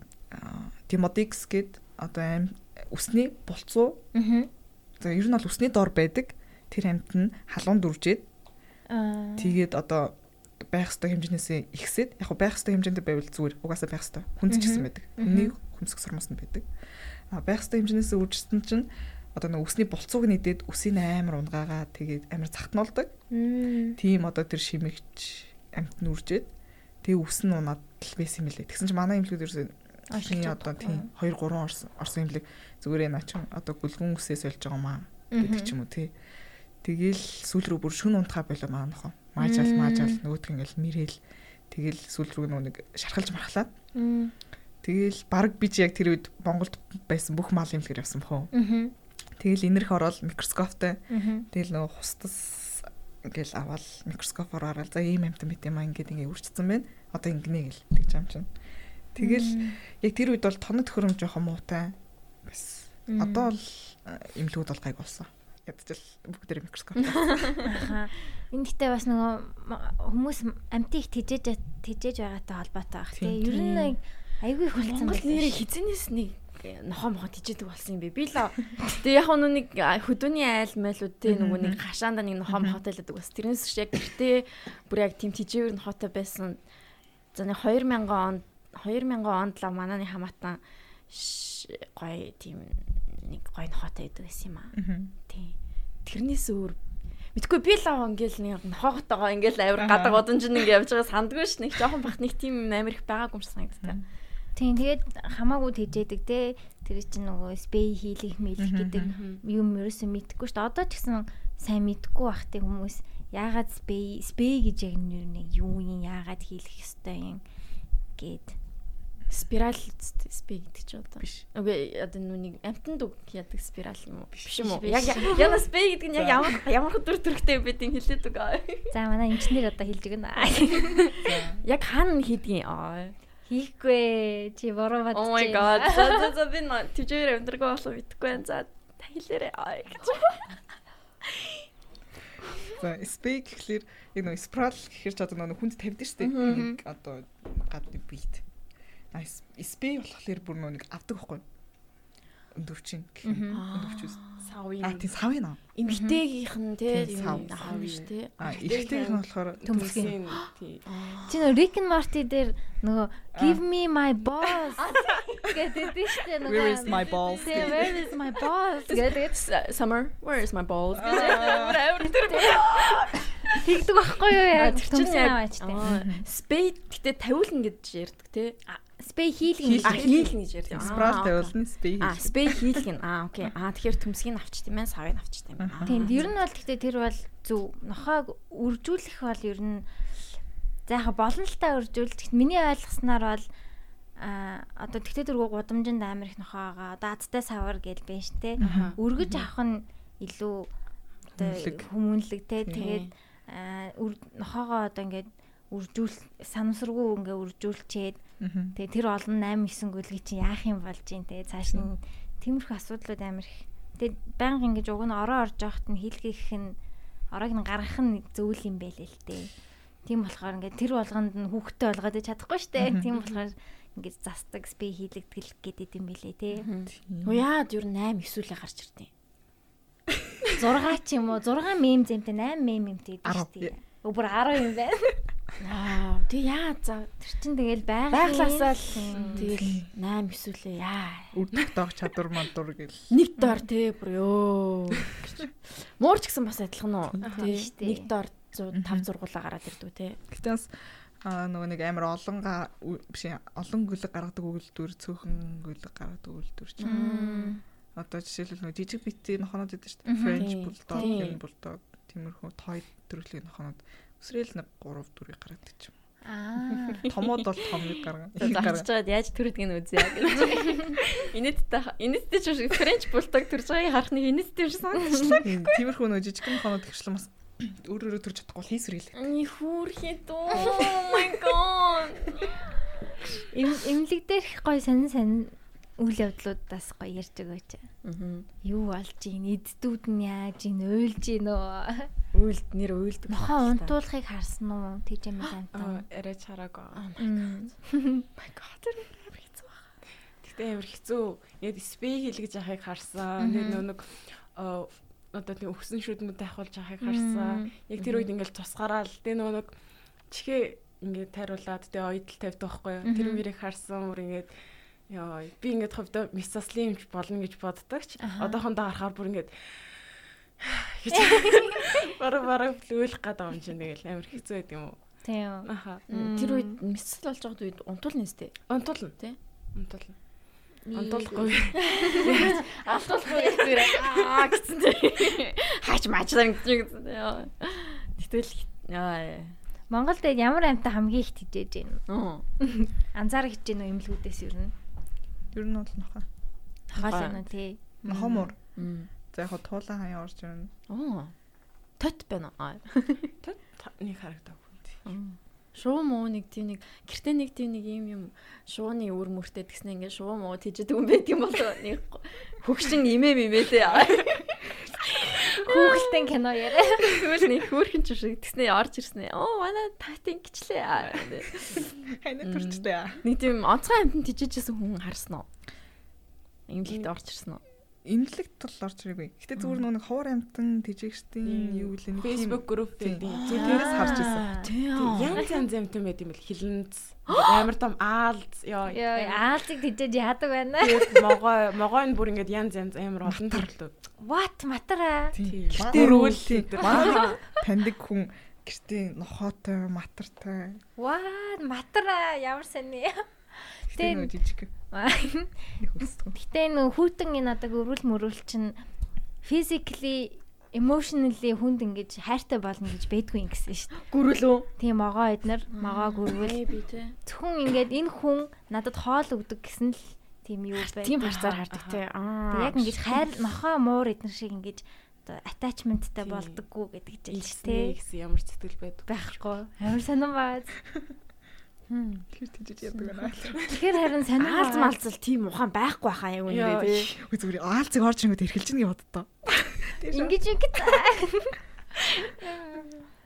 Демодикс гэд одоо аим усны булцуу аа за ер нь бол усны дор байдаг тэр амьд нь халуун дүржээд тэгээд одоо байх ёстой хэмжээнээсээ ихсээд яг байх ёстой хэмжээндээ байвал зүгээр угаасаа байх ёстой. Хүнд ч гэсэн байдаг. Хүний хүнсэх сормос нь байдаг. А байх ёстой хэмжээнээсээ үржсэн чинь одоо нэг усны булцууг нэдээд үсийн амар унгаагаа тэгээд амар захтнуулдаг тийм одоо тэр шимэгч амьд нь үржээд тэгээ үс нь унаад л байсан юм лээ. Тэгсэн чинь манай имлүүд ерөөсөө Шиний одоо тийм 2 3 орсон имлэг зүгээр наа чин одоо гүлгүн үсээс олж байгаа маа гэдэг ч юм уу тий. Тэгэл сүүл рүү бүр шүн унтахаа болоо маа нөхөө. Маажаал маажаал нөгөөдг ингээл мэрээл тэгэл сүүл рүү нэг шархалж мархлаа. Тэгэл баг би чи яг тэр үед Монголд байсан бүх мал имлэгээр явсан бохоо. Тэгэл инэрх ороод микроскоптой тэгэл нөгөө хустас ингээл аваад микроскопоор хараад за ийм амтан бит юм аа ингээд ингээ үрчсэн байна. Одоо ингэнэ гэл тэгж юм чинь. Тэгэл яг тэр үед бол тоног төхөрөм жоохон муутай бас. Одоо бол а, имлүүд бол гайг болсон. Ядчил бүгдээр микроскоп. Аха. Энэ гэхдээ бас нөгөө хүмүүс амтыг тижээж тижээж байгаатай холбоотой байх тийм. Ер нь нэг айгүй их болцсон Монгол нэрээ хизэнээс нэг нохоо мохоо тижээдэг болсон юм бэ. Би л тэгээ яг нүг нэг хөдөөний айл майлууд те нөгөө нэг хашаанда нэг нохоо мохоотой л байдаг бас. Тэрнээс ч яг гэртээ бүр яг тийм тижээвэр нохоотой байсан. За нэг 2000 онд 2000 онд л мананы хамаатан гоё тийм нэг гоё нохоотой байдаг байсан юм аа. Тийм. Тэрнээс өөр Мэдгүй би л аа ингээл нэг нохоогоотойгоо ингээл авир гадаг чинь ингээ явж байгаа сандгүй ш нэг жоохон бах нэг тийм амир их байгаагүй юм шиг санагддаг. Тийм тэгээд хамаагүй тэжээдэг те. Тэр чинь нөгөө спей хийлэх мэлэх гэдэг юм ерөөсөө мэдхгүй шүү дээ. Одоо ч гэсэн сайн мэдхгүй бах те хүмүүс яагаад спей спей гэж яг нэр нэг юу юм яагаад хийлэх ёстой юм гэд. Спираль спей гэдэг чи одоо. Биш. Үгүй одоо нүг амтанд үг яадаг спираль юм уу? Биш юм уу? Яг яна спей гэдэг нь яг ямар ямар хөдөр төрхтэй юм бэ тийм хэлээд үг. За манай инженер одоо хэлж өгнө. Яг хаана хийдгийг аа. Хийхгүй чи бороо бат. Oh my god. За за за би нөө тижээр амьдргаа болов мэдхгүй байна. За та хэлээрэй. За спей гэхлээр яг нөгөө спрал гэхэр ч одоо нөгөө хүнд тавьдаг шүү дээ. Нэг одоо гадны бит. Спей болохоор бүр нэг авдаг байхгүй. Өндөрчин гэх юм. Өндөрчөөс. Сав А юм. тийм сав юм аа. Эмгтээгийнх нь те Тийм, сав. юм аав биш те. А ихтэйг нь болохоор Төмсгийн. Тий. Чи нөө Rick and Morty дээр нөгөө give me my balls гэдэг тийм шүү нөгөө. Where is my balls? Where is my balls гэдэг Summer, where is my balls? тэгдэг байхгүй юу яа. Тэр чинь яг аваачтай. спейд гэтээ тавиулна гэж ярьдаг те. Спей хийлгэн. А хийлгэн гэж ярьдаг. спрал тавиулна спей. А спей хийлгэн. А окей. А тэгэхээр төмсгийг авчт юм байна, савыг авчт юм байна. Тийм, ер нь бол гэхдээ тэр бол зөв. Нохоог үржүүлэх бол ер нь за яха болно л та үржүүлж. Миний ойлгосноор бол а одоо тэгтээ дөрвөө гудамжинд амар их нохоогоо одоо азтай савар гэл байна ш тэ Аха. өргөж авах нь илүү одоо Хүмүүнлэг. те тэгээд нохоогоо одоо ингээд үржүүл санамсаргүй ингээ үржүүлчээд. Тэгээ тэр олон 8 9 гүйлгээ чи яах юм болж юм те? Цааш нь тиймэрхүү асуудлууд амар их тэгээд байнга ингэж уг нь ороо орж явахт нь хийлгэх нь ороог нь гаргах нь зөвл юм байлээ л те. Тийм болохоор ингээд тэр болгонд нь хүүхдтэй болгоод чадахгүй штэ. Тийм болохоор ингээд застаг спей хийлэгдэл гэдэг юм байлээ те. Уу яад юу 8 9-үлээ гарч ирдیں۔ 6 ч юм уу? 6 мем зэмтэй 8 мем юмтэй гэдэг дээ. Өөр 10 юм байна. Аа тэг яа за Тэр чинь тэгэл байгаль байглаасаа л тэгэл 8 9-үлээ яа. Үрдэх доог чадвар мандур гэл. Нэг доор те бүр ёо. Муурч гэсэн бас адилхан уу? Дээ. Нэг доор 105 зургуулаа гараад ирдэг те. Гэтэ бас аа нөгөө нэг амар олон биш олон гүлэг гаргадаг үйлдвэр цөөхөн гүлэг гаргадаг үйлдвэр чинь. Одоо жишээлбэл нөгөө жижиг битийн нохонод байдаг шүү дээ. French bulldog. German bulldog, тиймэрхүү той төрлийн нохонод өсрөөл нэг 3 4-ийг гаргадаг юм. Аа. Томууд бол томыг гаргана. Зарчиж байгаад яаж төрөдгийг нь үзье гэж. Инээдтэй инээдтэй ч биш Френч булдог төрж байгааг харах нэг инээдтэй биш санагдчихлаа. Тиймэрхүү нөгөө жижигхэн нохонод ихшлэн бас өөр өөрө төрж чадахгүй бол хийсрэл. Ани хүүрхээ дөө. Oh my god. Им имлэг дээрх гой сонин сонин үйл явдлуудаас гоё ярьж өгөөч. Аа. Юу болж ийн эддүүд нь яаж ийн уйлж ийн нөө. Үйлд нэр үйлдэг. Нохоо унтуулахыг харсан уу? Тэгж юм Аа, амтан. арай чараагүй. My god. Тэр амар хэцүү байна. Яг спей хийлгэж яхахыг харсан. Тэгээд нөө нэг аа, одоо тийм өгсөн шүдмүүд тайхуулж яхахыг харсан. Яг тэр үед ингээл тусгаараа л тэгээ нөө нэг чихээ ингээд тайруулаад тэгээ ойдл тавьдаг байхгүй юу. Тэр мөрийг харсан мөр ингээд Яа, би ингээд хөвдө мисаслимч болно гэж боддог ч. Одоохондоо харахаар бүр ингээд гэж бараг бараг лүүлэх гэдэг юм чинь тэгэл амар хэцүү байд юм уу. Тийм. Аха. Тэр үед мэсэл болж байгаа үед унтуул нэстэй. Унтуулна. Тий. Унтуулна. Унтуулахгүй. Алтуулахгүй яг аа гэсэн тий. Хаач маачлаа гэсэн. Яа. Тэгтэл яа. Монголд ямар амьтаа хамгийн их тижээж байна? Аа. Анзаар гэж байна уу имлгүүдээс ер нь? Бол нохоо. Хоол юм уу тий. Нохоо муур. За яг хоо туулаа хаяа орж ирнэ. Оо. Тот байна аа. Тэд нэг харагдав. Шуу муу нэг тийм нэг гэртээ нэг тийм нэг юм юм шууны үр мөртэй тэгснэ ингээд шуу муу тийждэг юм байт юм болоо нэг хөгшин имэм имэтэй Хүүхэлтэн кино яриа. тэгвэл нэг хөөрхөн ч шиг тэгснэ орж ирснэ оо манай татин гिचлээ Хайна төрчтэй. нэг тийм онцгой амтнд тийжээжсэн хүн харсан уу имлэгт орж ирсэн үү Имлэгт бол орж ирээгүй. Гэтэ зүгээр нөгөө нэг ховор амтан тижигчдийн юу вэ? Facebook групп Тийм. байдаг. Зүг тэрээс харж ирсэн. тийм Янз янз юмтай байт юм бэл хилэнц. Амар том аалз ёо. Аалзыг тижээж яадаг байна. Тэгээд могой могой нь бүр ингээд янз янз амар олон төрлөө. What? Матара? Гэртээ Манай таньдаг хүн гэртээ нохоотой, матартай. What? Матара? Ямар сони. Нөгөө жижиг. Гэтэ нөө хүүтэн энэ адаг өрүүл мөрүүл чинь physically emotionally хүнд ингэж хайртай болно гэж бэдгүй юм гэсэн шүү дээ. гүрүүлөө Тийм могоо эднэр могоо гүрвэл би тий зөвхөн ингээд энэ хүн надад хоол өгдөг гэсэн л тийм юу бай. тийм харцаар хардаг тий Тэг аа яг ингэж хайр нохоо муур эднэр шиг ингэж оо attachmentтай болдоггүй гэдэг жил Илснэ тэ гэсэн ямар сэтгэл байдаг. байхгүй. Амар сонирн бааз. Тэр тийж яадаг байна. Тэгэхээр харин сонирн аалз малзал тийм ухаан байхгүй хаа яг үнэ тий Үгүй зүгээр аалцыг орж ирэнгүүт эрхэлж нэг боддоо. Ингэж ингэж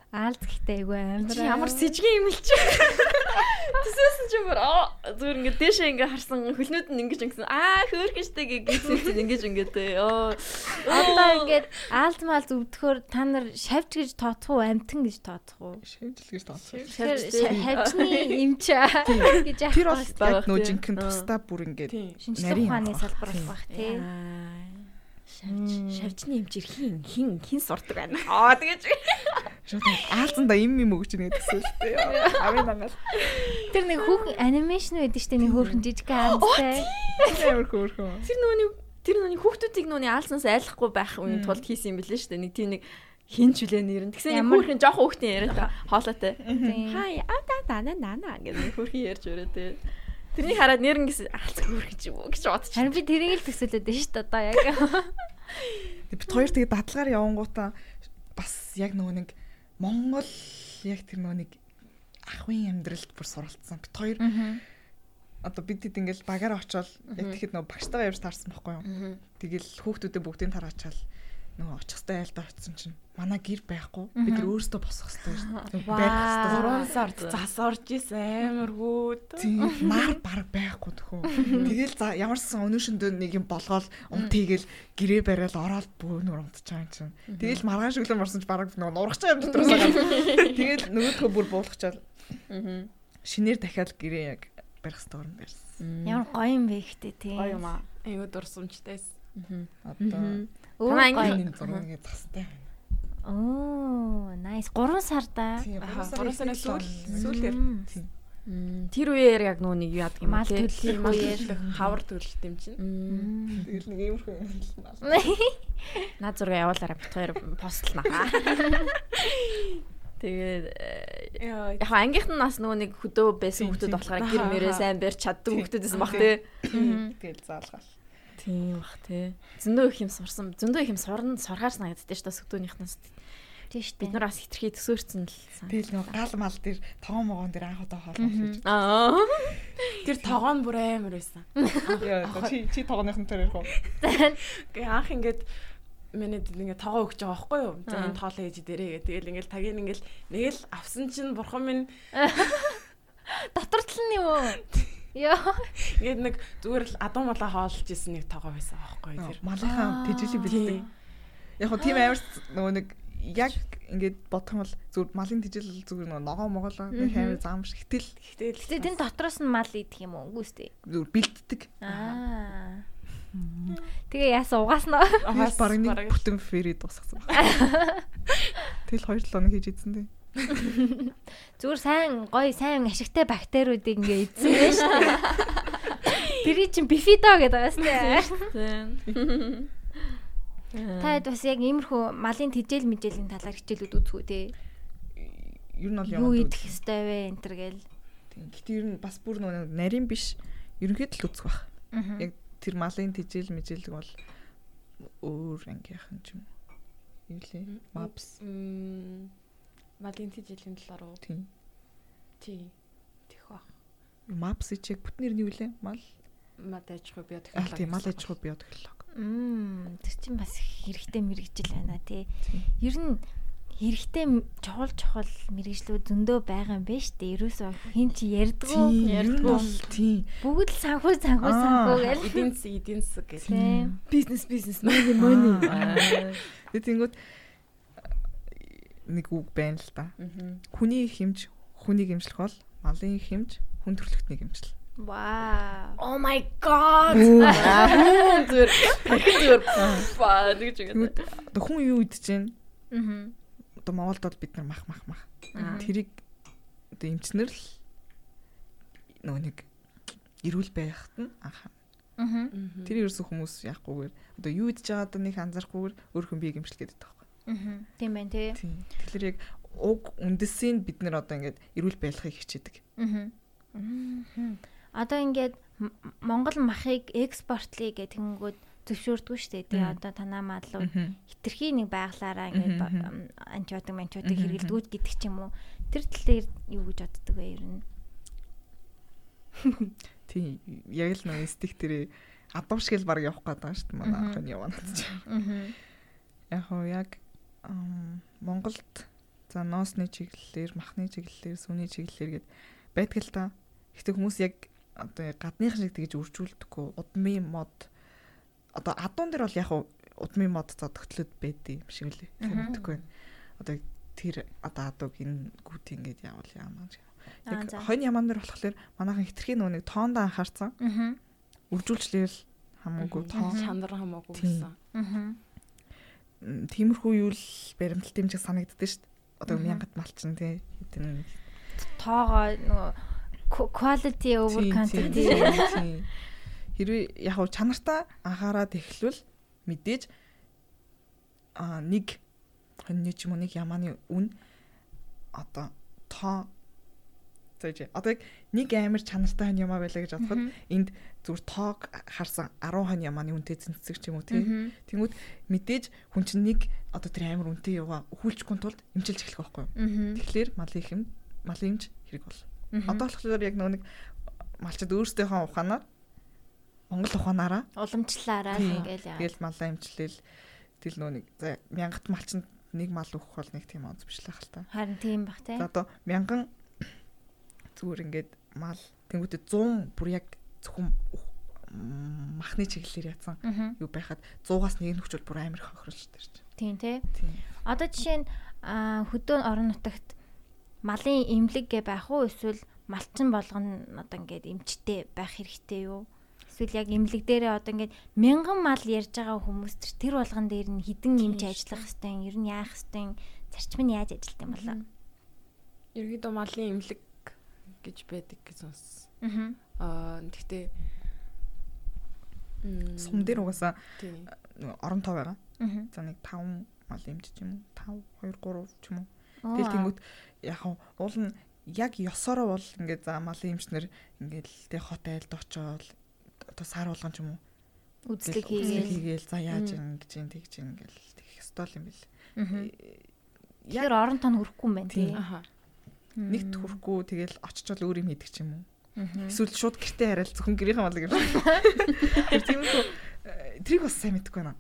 Аалз гэхдээ айгүй амар. Ямар сэжгийн юм л чи. Тэсээс чи бүр аа зүгээр ингээд дэшээ ингээд харсан хөлнүүд нь ингэж ингэсэн. Аа хөөрхөн штэ гэсэн чинь ингэж ингээд ёо. Одоо ингээд аалз маалз өвдөхөөр та нар шавж гэж тооцох уу, амтан гэж тооцох уу? Шивжил гэж тооцоо. Тэгэхээр хавчны эмч гэж яах Тэр бол нөө жинхэнэ тусдаа бүр ингээд нарийн ухааны салбар болох тий. Шавж шавжны эмчээр хин хин хин сурдаг байна. Аа тэгэж. шууд аалзанда им юм өгч нэг гэсэн шүү дээ. Авын дангаал. Тэр нэг хүүхэн анимашн байдаг штэ нэг хөөрхөн жижиг аалзтай. Амар хөөрхөн. Тэр нөгөөний тэр нөгөөний хүүхдүүдийг нөгөөний аалзнаас айлахгүй байх үеийн тулд хийсэн юм билээ шүү дээ. Нэг тийм нэг хин чүлээ нэрэн. Тэгсэн нэг хүүхэн жоох хүүхдийн яриад хоолойтой. Хай аа да да на на нэг хүүхэн ярьж өрөө тий. Тэрний хараад нэрнгээс алцах хүрэх гэж юу гэж бодчих. Харин би тэрийг л төсөөлөд байна шүү дээ одоо яг. Бид хоёр тэгээ дадлагаар явангуудаа бас яг нөгөө нэг Монгол яг тэр нөгөө нэг ахын амьдралд бүр суралцсан. Бид хоёр одоо бид хэд ингээл багаар очоод яг тэгэхэд нөгөө багштайгаа явж таарсан байхгүй юу? Тэгэл хүүхдүүдээ бүгдийг тараачаал нөгөө очих хэвээр айлдаа очсон чинь манай гэр байхгүй бид нар өөрсдөө босох хэвээр. Байх хэвээр. 3 сард зас орж исэн амар хүүд. Тийм нар баг байхгүй төхөө. Тэгэл за ямарсан өнөөшөндөө нэг юм болгоол ум тэгэл гэрээ бариад ороод бөөнөр юм чинь. Тэгэл маргаан шүглэн марсан ч бараг нөгөө нургах чам дотроос. Тэгэл нөгөөдхөө бүр буулгачаал. Шинээр дахиад гэрээ яг барих хэвээр юм барьсан. Ямар гоё юм бэ ихтэй тий. Гоё юм аа. Аюу дурсамжтайс. Одоо Гоё. энэ зургийг застай байна. Оо, nice. 3 сар да. Тийм Аха, 3 3 сарын сүүл сүүлээр Тийм. Тэр үеэр яг нөө нэг яадаг юм Мал мал үеэр. төлөх хавар төлөлт юм чинь. Тэгэл нэг иймэрхүү юм хэлсэн. Наад зураг явуулаарай бит хоёр постлнаа. Тэгээд э, Яа. яг ангийнх нь нас нөгөө нэг хөдөө байсан хүмүүс болохоор гэр мөрөө сайн барьж чаддаг хүмүүс байсан бах те. Тэгэл заалгаал. Тийм бах те. Зөндөө их юм сурсан. Зөндөө их юм сурна сургаар санагддаг шүү дээ сөдөөнийхнээс. Тийм шүү Бид нар бас хитрхи төсөөрцөн л сан. Тэгэл нэг гал мал дээр тоон могоон дээр анх удаа хоолоо хийж. Аа. Тэр тогоон бүр амар байсан. Яа чи чи тоогоныхын тэр ярих уу? Гэ анх ингээд миний ингээд тогоо өгч байгаа байхгүй юу? За энэ тоолоо ээж дээрээ гэх. Тэгэл ингээд тагийн ингээд нэг л авсан чинь бурхан минь Дотортол нь юм уу? Яа. ингээд нэг зүгээр л адуу малаа хоолж исэн нэг тогоо байсан байхгүй юу? Тэр. Малынхаа тэжээлийн бэлддэг. Яг хөө тийм амар нөгөө нэг яг ингээд бодох юм бол зүгээр малын тэжээл зүгээр нөгөө ногоо моголоо амар зам шиг хитэл Гэтэл Гэтэ тэн дотроос нь мал идэх юм уу? Үгүйстэй. зүгээр бэлддэг. Аа. Тэгээ яасан угаасна. Бас баг нэг бараг- бүтэн фэри дуусгасан байна. Тэгэл 2 7 хоног хийж идсэн дээ. Зүгээр сайн гоё сайн ашигтай бактериудыг ингээ эзэн байж шүү. Тэрий чин бифидо гэдэг байгаас тээ. Та хэд бас яг иймэрхүү малын тэжээл мэжээлийн талаар хичээлүүд үзэх үү те. Ер нь бол Юу идэх ёстой вэ энэ төр гээл. Гэтэ ер нь бас бүр нөгөө нарийн биш. Ерөнхийдөө л үзэх бах. Яг тэр малын тэжээл мэжээлэг бол өөр ангийнхан ч юм. Юу лээ? Maps Мм. Малын тэжээлийн талаар уу? тийм. Тий. Тэх бах. Maps чиг бүтнэр нь юу лээ? Мал. Мад аж ахуй био Аа тийм мал аж ахуй биотехнологи. Мм тэр чинь бас хэрэгтэй мэрэгжил байна тий. Тийм. Ер нь хэрэгтэй чухал чухал мэрэгжлүүд зөндөө байгаа юм байна шүү дээ. Ерөөсөө хин ер нь бол тийм. бүгд л санхүү санхүү санхүү гээл. Эдийн засаг эдийн засаг. Тийм. Бизнес бизнес money money. Тэнгууд нэг үг байна л да. Хүний хэмж хүнийг эмчлэх бол малын хэмж хүн төрлөختнийг эмчлэх. Вау. Oh my god. Зүр. Зүр. Ба нэг ч юм. Хүн юу идэж чинь Аа. одоо Монголд бол бид нар мах мах мах. Тэрийг одоо эмчнэр л нөгөө нэг эрүүл байхад нь анхаа. Аа. Тэр ерөөсөө хүмүүс яахгүйгээр одоо юу идэж байгааг нэг анзаарахгүйгээр өөр хүн биеийг эмчлэх гэдэг таахгүй. Аа. Тийм байна тий. Тэгэхээр яг уг үндэсийг бид нар одоо ингээд эрүүл байлгахыг хичээдэг. Аа. Одоо ингээд Монгол махыг экспортлие гэх тэнгүүд зөвшөөрдгөө шүү дээ. Тий одоо танаа маалууд Мгм. хитрхи нэг байглаараа ингээд антибиотик Мгм, хэрэглэдгүүд гэдэг ч юм уу. Тэр талаар юу гэж боддөг вэ ер нь? Тийм. Яг л нөгөө стик тэрэ адам шиг л баг явах гээд байгаа шүү дээ. Манай охин яваад ч. Аа. Яг хоо яг Монголд за ноосны чиглэлээр, махны чиглэлээр, сүний чиглэлээр гэд байдаг л та. Гэхдээ хүмүүс яг одоо гадных шиг тэгж үржүүлдэггүй. Удмын мод одоо адуун дээр бол яг удмын мод за тогтлоод байдığım шиг Мгм. мэдхгүй байна. Одоо тэр одоо адууг энэ гүт ингээд явал яамаа. Аа, Яг хонь ямаан дээр болохоор манайхан хитрхийн нэг тоондоо анхаарсан. Аа. Үржүүлчлээл хамаагүй тоо. чанар хамаагүй гэсэн. Аа. Тиймэрхүү юу л баримталт юм шиг санагддаг шүү дээ. Одоо Мгм. мянгат малчин тий. Хэдэн Тоогоо нөгөө quality over quantity. Хэрвээ яг хав чанартаа анхаарад эхлвэл мэдээж а нэг хоньны ч юм уу нэг ямааны үн одоо тоо 100 За чи одоо нэг амар чанартай хон ямаа байлаа гэж бодоход энд зүгээр тоог харсан 10 хон ямааны үнэтэй зэнцэг ч юм уу тийм. Тэнгүүд мэдээж хүн чинь нэг одоо тэр амар үнэтэй яваа өхүүлчихгүй тулд эмчилж эхлэх байхгүй юу. Тэгэхээр малын хэм малын эмч хэрэг бол. Одоо болохоор яг нэг малчид өөрсдийнхөө ухаанаар Монгол ухаанаараа уламжлаараа ингээл яа. Тэгэл малаа эмчлээл тэл нөө нэг мянгат малчинд нэг мал өгөх бол нэг тийм онц бишлэх хэл та. Харин тийм бах. За одоо мянган зүгээр ингээд мал тэнгуүтэ 100 бүр яг зөвхөн махны чиглэлээр ятсан юу байхад 100-аас нэг нөхчөл бүр амар хохирлж тарч. Тийм тий. Одоо жишээ нь хөдөө орон нутагт малын имлэг гэ байх уу эсвэл малчин болгоно одоо ингээд эмчтэй байх хэрэгтэй юу? Эсвэл яг имлэг дээрээ одоо ингээд мянган мал ярьж байгаа хүмүүс тэр болгон дээр нь хідэн эмч ажиллах хэвээр ер нь яах хэвээр зарчим нь яаж ажилт юм болоо? Ерөнхийдөө малын имлэг гэж байдаг гэж сонссон. Аа гэхдээ сум дээр угаасаа орон тоо байгаа. За нэг 5 мал эмч ч юм уу? 5 2 3 ч юм уу. Тэгэл тэнгүүт яг уул нь яг ёсороо бол ингээд за малын эмчнэр ингээд тэг хот айлд очоод одоо сар болгон ч юм уу? Үзлэг хийгээл. за яаж юм тэгж юм ингээл тэгэх ёстой юм бэл. Яг орон тоо хөрөхгүй юм байна тий. Аха нэгт хүрхгүй тэгэл очичвол өөр юм хийдэг ч юм уу. Эсвэл шууд гэртээ хараал зөвхөн гэрийнхэн малыг юм. Тэр тийм үү. Тэрийг бас сайн мэдэхгүй байна.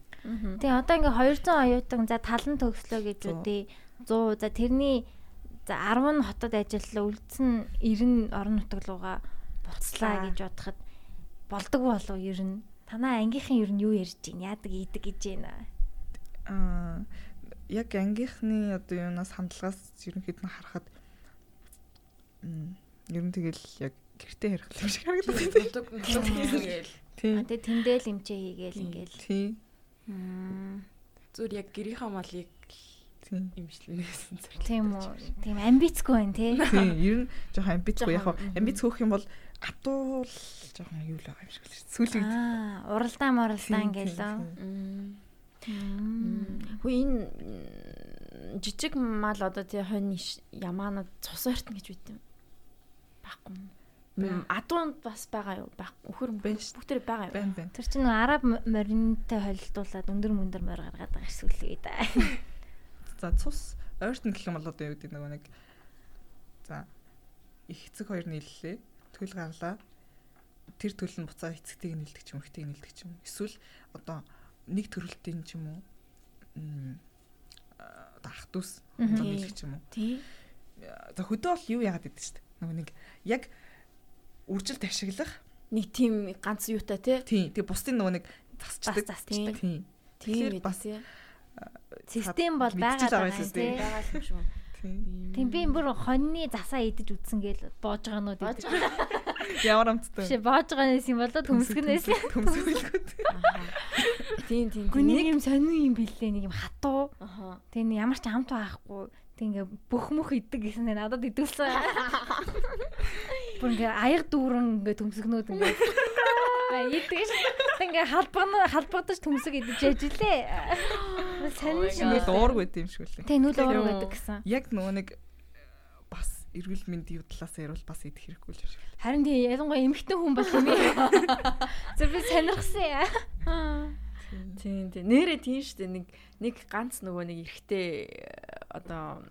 Тэгээ одоо ингээ 200 оюутан за талан төгслөө гэж үдээ 100 за тэрний за 10 нь хотод ажиллалаа үлдсэн 90 орон нутаг руугаа буцлаа гэж бодоход болдог болов ер нь? Танаа ангийнхан ер нь юу ярьж байна яадаг ийдэг гэж байна аа яг ангийнхны одоо юунаас хандлагаас ерөнхийд нь харахад Ер нь тэгэл яг гэртээ ярих юм шиг харагддаг. Гээл. Тийм. Тэгээ тэндэл имчээ хийгээл ингээл. Тийм. Зүгээр яг гэрийнхаа малыг имжлэнээс зэрэг. Тийм үү. Тийм амбицгүй байна тий. Тийм. Ер нь жоохон амбицгүй яг амбиц хөөх юм бол атуул жоохон юу л байгаа юм шиг л сүүлийн. Аа, уралдаан моралдаан гэлөө. Хөө энэ жижиг мал одоо тий хонь ямаанууд цус ортно гэж үт юм байхгүй. Адуунд бас байгаа юу? Өхөр байна шүү. Бүгд байгаа юу? Байна байна. Тэр чинь араб моринтой холилдуулаад өндөр мөндөр морь гаргаад байгаа эсвэл да. За цус ойртон гэх юм бол одоо юу гэдэг нөгөө нэг за их эцэг хоёр нийллээ. Төл гарлаа. Тэр төл нь буцаа эцэгтэйг нийлдэг ч юм, ихтэйг нийлдэг ч юм. Эсвэл одоо нэг төрөлтийн ч юм уу одоо ах дүүс нийлдэг ч юм уу. Тий. За хөдөө бол юу яагаад гэдэг чинь нөгөө нэг яг үржилт ашиглах нэг тийм ганц юутай тий. Тэгээ бусдын нөгөө нэг засчдаг. засчдаг. Тийм. Тэгэхээр бас систем бол байгаа байгаа тий. байгаа юм шүү. Тийм би бүр хоньны засаа идэж үтсэн гээл боож байгаа нууд идэж. Ямар амттай. Биш боож байгаа нэс юм болоо төмсгнээс. Төмсгөлгүй. Тийм тийм. Нэг юм сонин юм бэлээ нэг юм хатуу. Тэгээ ямар ч амт байхгүй. Тэг ингээ бүх мөх идэг гэсэн нь надад идүүлсэн. Бүр ингээ аяг дүүрэн ингээ төмсгнүүд ингээ идэг ш. Ингээ халбагна халбагдаж төмсөг идэж ажиллээ. Сонин шиг дуург байт юм шиг үлээ. Тэг нүл уург байдаг гэсэн. Яг нөгөө нэг бас эрүүл мэндийн талаас ярил бас идэх хэрэггүй л шиг. Харин тий ялангуяа эмэгтэй хүн бол юм. Зөв би сонирхсан. Тийм тийм. Нэрээ тийм шүү дээ. Нэг нэг ганц нөгөө нэг эрэгтэй одоо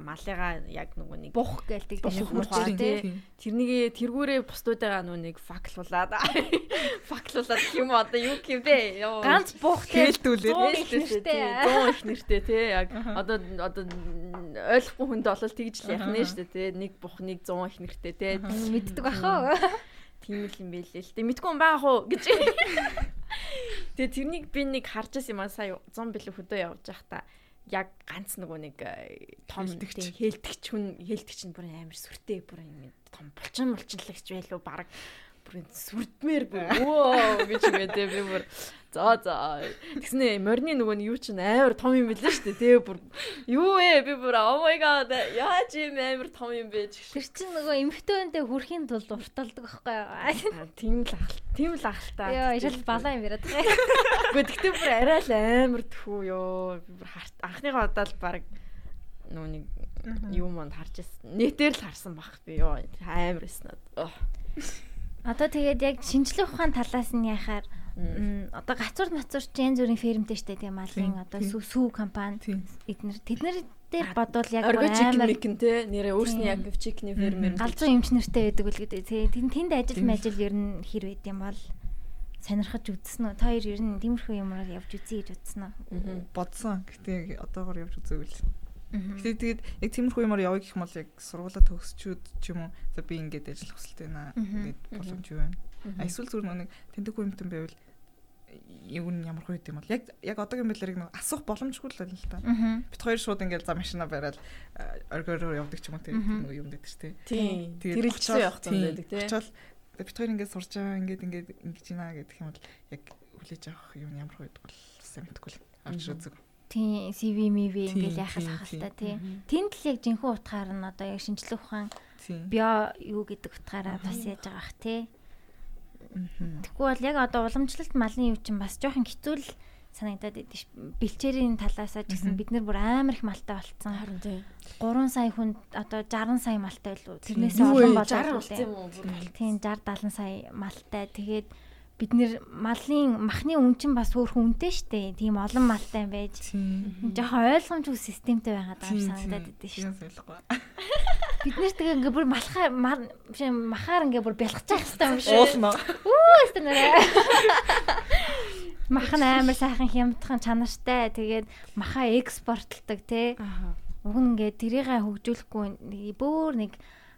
малыгаа яг нөгөө нэг бух гэлдэг тийм хурцтай тий. Тэрнийг тэргүүрээ бусдуудаа нөгөө нэг факлуулаад факлуулаад юм одоо юу гэв бэ? Ганц бух хэлдүүлээ. Хэлдүүлээ. 100 их нэртэй тий. Яг одоо одоо ойлгохгүй хүнд бол тэгж л яах нэ шүү дээ тий. Нэг бух нэг 100 их нэртэй тий. Мэддэг бахаа. Тийм л юм байлээ л. Тэг мэдгүй юм баа хуу гэж. Тэгээ тэрнийг би нэг харж байсан юм аа сая 100 бэлэг хөдөө явж байхдаа яг ганц нөгөө нэг том хэлтгч хүн хэлтгч нь бүр амар сүртэй бүр ингэ том булчин булчинлагч байлуу баг бүр сүрдмээр бүр өө гэж ингэдэ би бүр за за тэгснэ морины нөгөө нь юу ч амар том юм билээ шүү дээ тэгээ бүр юу вэ? би бүр oh my god яаж юм амар том юм бэ? тэр чинь нөгөө эмхтөөнтэй хүрхийн тулд урталдаг байхгүй тийм л ахал тийм л ахалтай ёо ишэл балаа юм яриад байгаа. Үгүй тэгтээ бүр арай л амар тхүү ёо. Би бүр анхныхаа удаа л баг нөгөө нэг юу манд харж ирсэн. Нэтээр л харсан баг би ёо. Амар эснэ. Одоо тэгээд яг шинжлэх ухаан талаас нь яхаар одоо гацуур нацуурч янз бүрийн фермтэй штэ тийм малын одоо сүү сүү компани эднэр тэднэр дээр бодвол яг амар чикэн те нэрээ өөрсний яг чикний фермер галзуу эмчнэртэй байдаг үл гэдэг. Тэгээд тэнд ажил мэжил ер нь хэр байд юм бол сонирхож үзсэн үү? Та хоёр ер нь тиймэрхүү юмраар явж үзье гэж бодсон уу? Бодсон. Гэтэ одоогор явж үзээгүй л. Гэтэ тэгээд яг тиймэрхүү юмар явъя гэх юм бол яг сургуулаа төгсчүүд ч юм уу за би ингээд ажиллах хүсэлтэй байна гэд боломж юу байна. А эсвэл зүгээр нэг тэнтэхгүй юмтан байвал юу нь ямар хөө юм бол яг яг одоогийн байдлаар нэг асуух боломжгүй л л та. Бид хоёр шууд ингээд за машина бариад оргиороор явдаг ч юм уу тийм юм дээр. Тийм. Тэр л ч явах юм байдаг тийм. Очоод бид хоёр ингээд сурж байгаа ингээд ингээд ингэж байна гэдэг юм бол яг хүлээж авах юм ямар хөө бол сайн мэдгүй л авч үзэг. Тийм CV MV ингээд яхах хахалтай тий. Тэнд л яг жинхэнэ утгаар нь одоо яг шинжлэх ухаан био юу гэдэг утгаараа бас яаж байгаа бах тий. Тэгэхгүй бол яг одоо уламжлалт малын юу чинь бас жоохон хэцүү л санагдаад идэв ш. Бэлчээрийн талаасаа ч гэсэн бид нар бүр амар их малтай болцсон. Харин тий. 3 сая хүнд одоо 60 сая малтай байлуу. Тэрнээс олон болоо. Тийм 60 70 сая малтай. Тэгээд бид нэр малын махны үн чинь бас өөр хүнтэй штэ. Тийм олон малтай байж. Жохон ойлгомжгүй системтэй байгаад байгаа юм санагдаад идэв ш. Бид нэр тэгээ ингээ бүр малхаа махаар ингээ бүр бялхаж явах хэрэгтэй юм шиг. Уулна. Үу өстө нэрэ. Мах нь амар сайхан хямдхан чанартай. Тэгээд маха экспортлдог те. Уг нь ингээд тэрийгээ хөгжүүлэхгүй бөөр нэг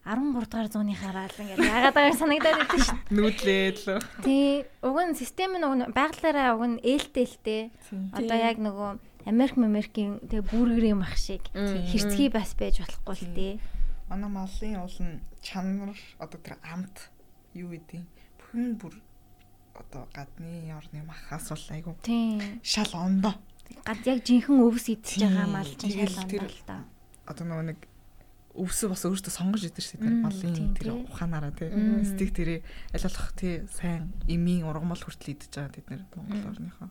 13 дугаар зууны хараад ингээд яагаад байгаа санагдаад идэв шүү. Нүүдлээд л. Тий. Уг нь систем нь уг нь байгалаараа уг нь ээлтэлтэй. Одоо яг нөгөө Америк Америкийн тэгээ бүргэрийн мах шиг хэрцгий бас байж болохгүй л тий. Манай малын уул нь чанар одоо тэр амт юу гэдэг бүхэн бүр одоо гадны орны махаас бол айгу шал ондоо. Гад яг жинхэнэ өвс идчихэж байгаа мал чинь шал ондоо л да. Одоо нөгөө нэг өвсө бас өөртөө сонгож идэв шүү дээ. Малын тэр ухаанаараа тий. Стик тэрий аль болох тий сайн эмийн ургамал хүртэл идэж байгаа тэд нэр Монгол орныхоо.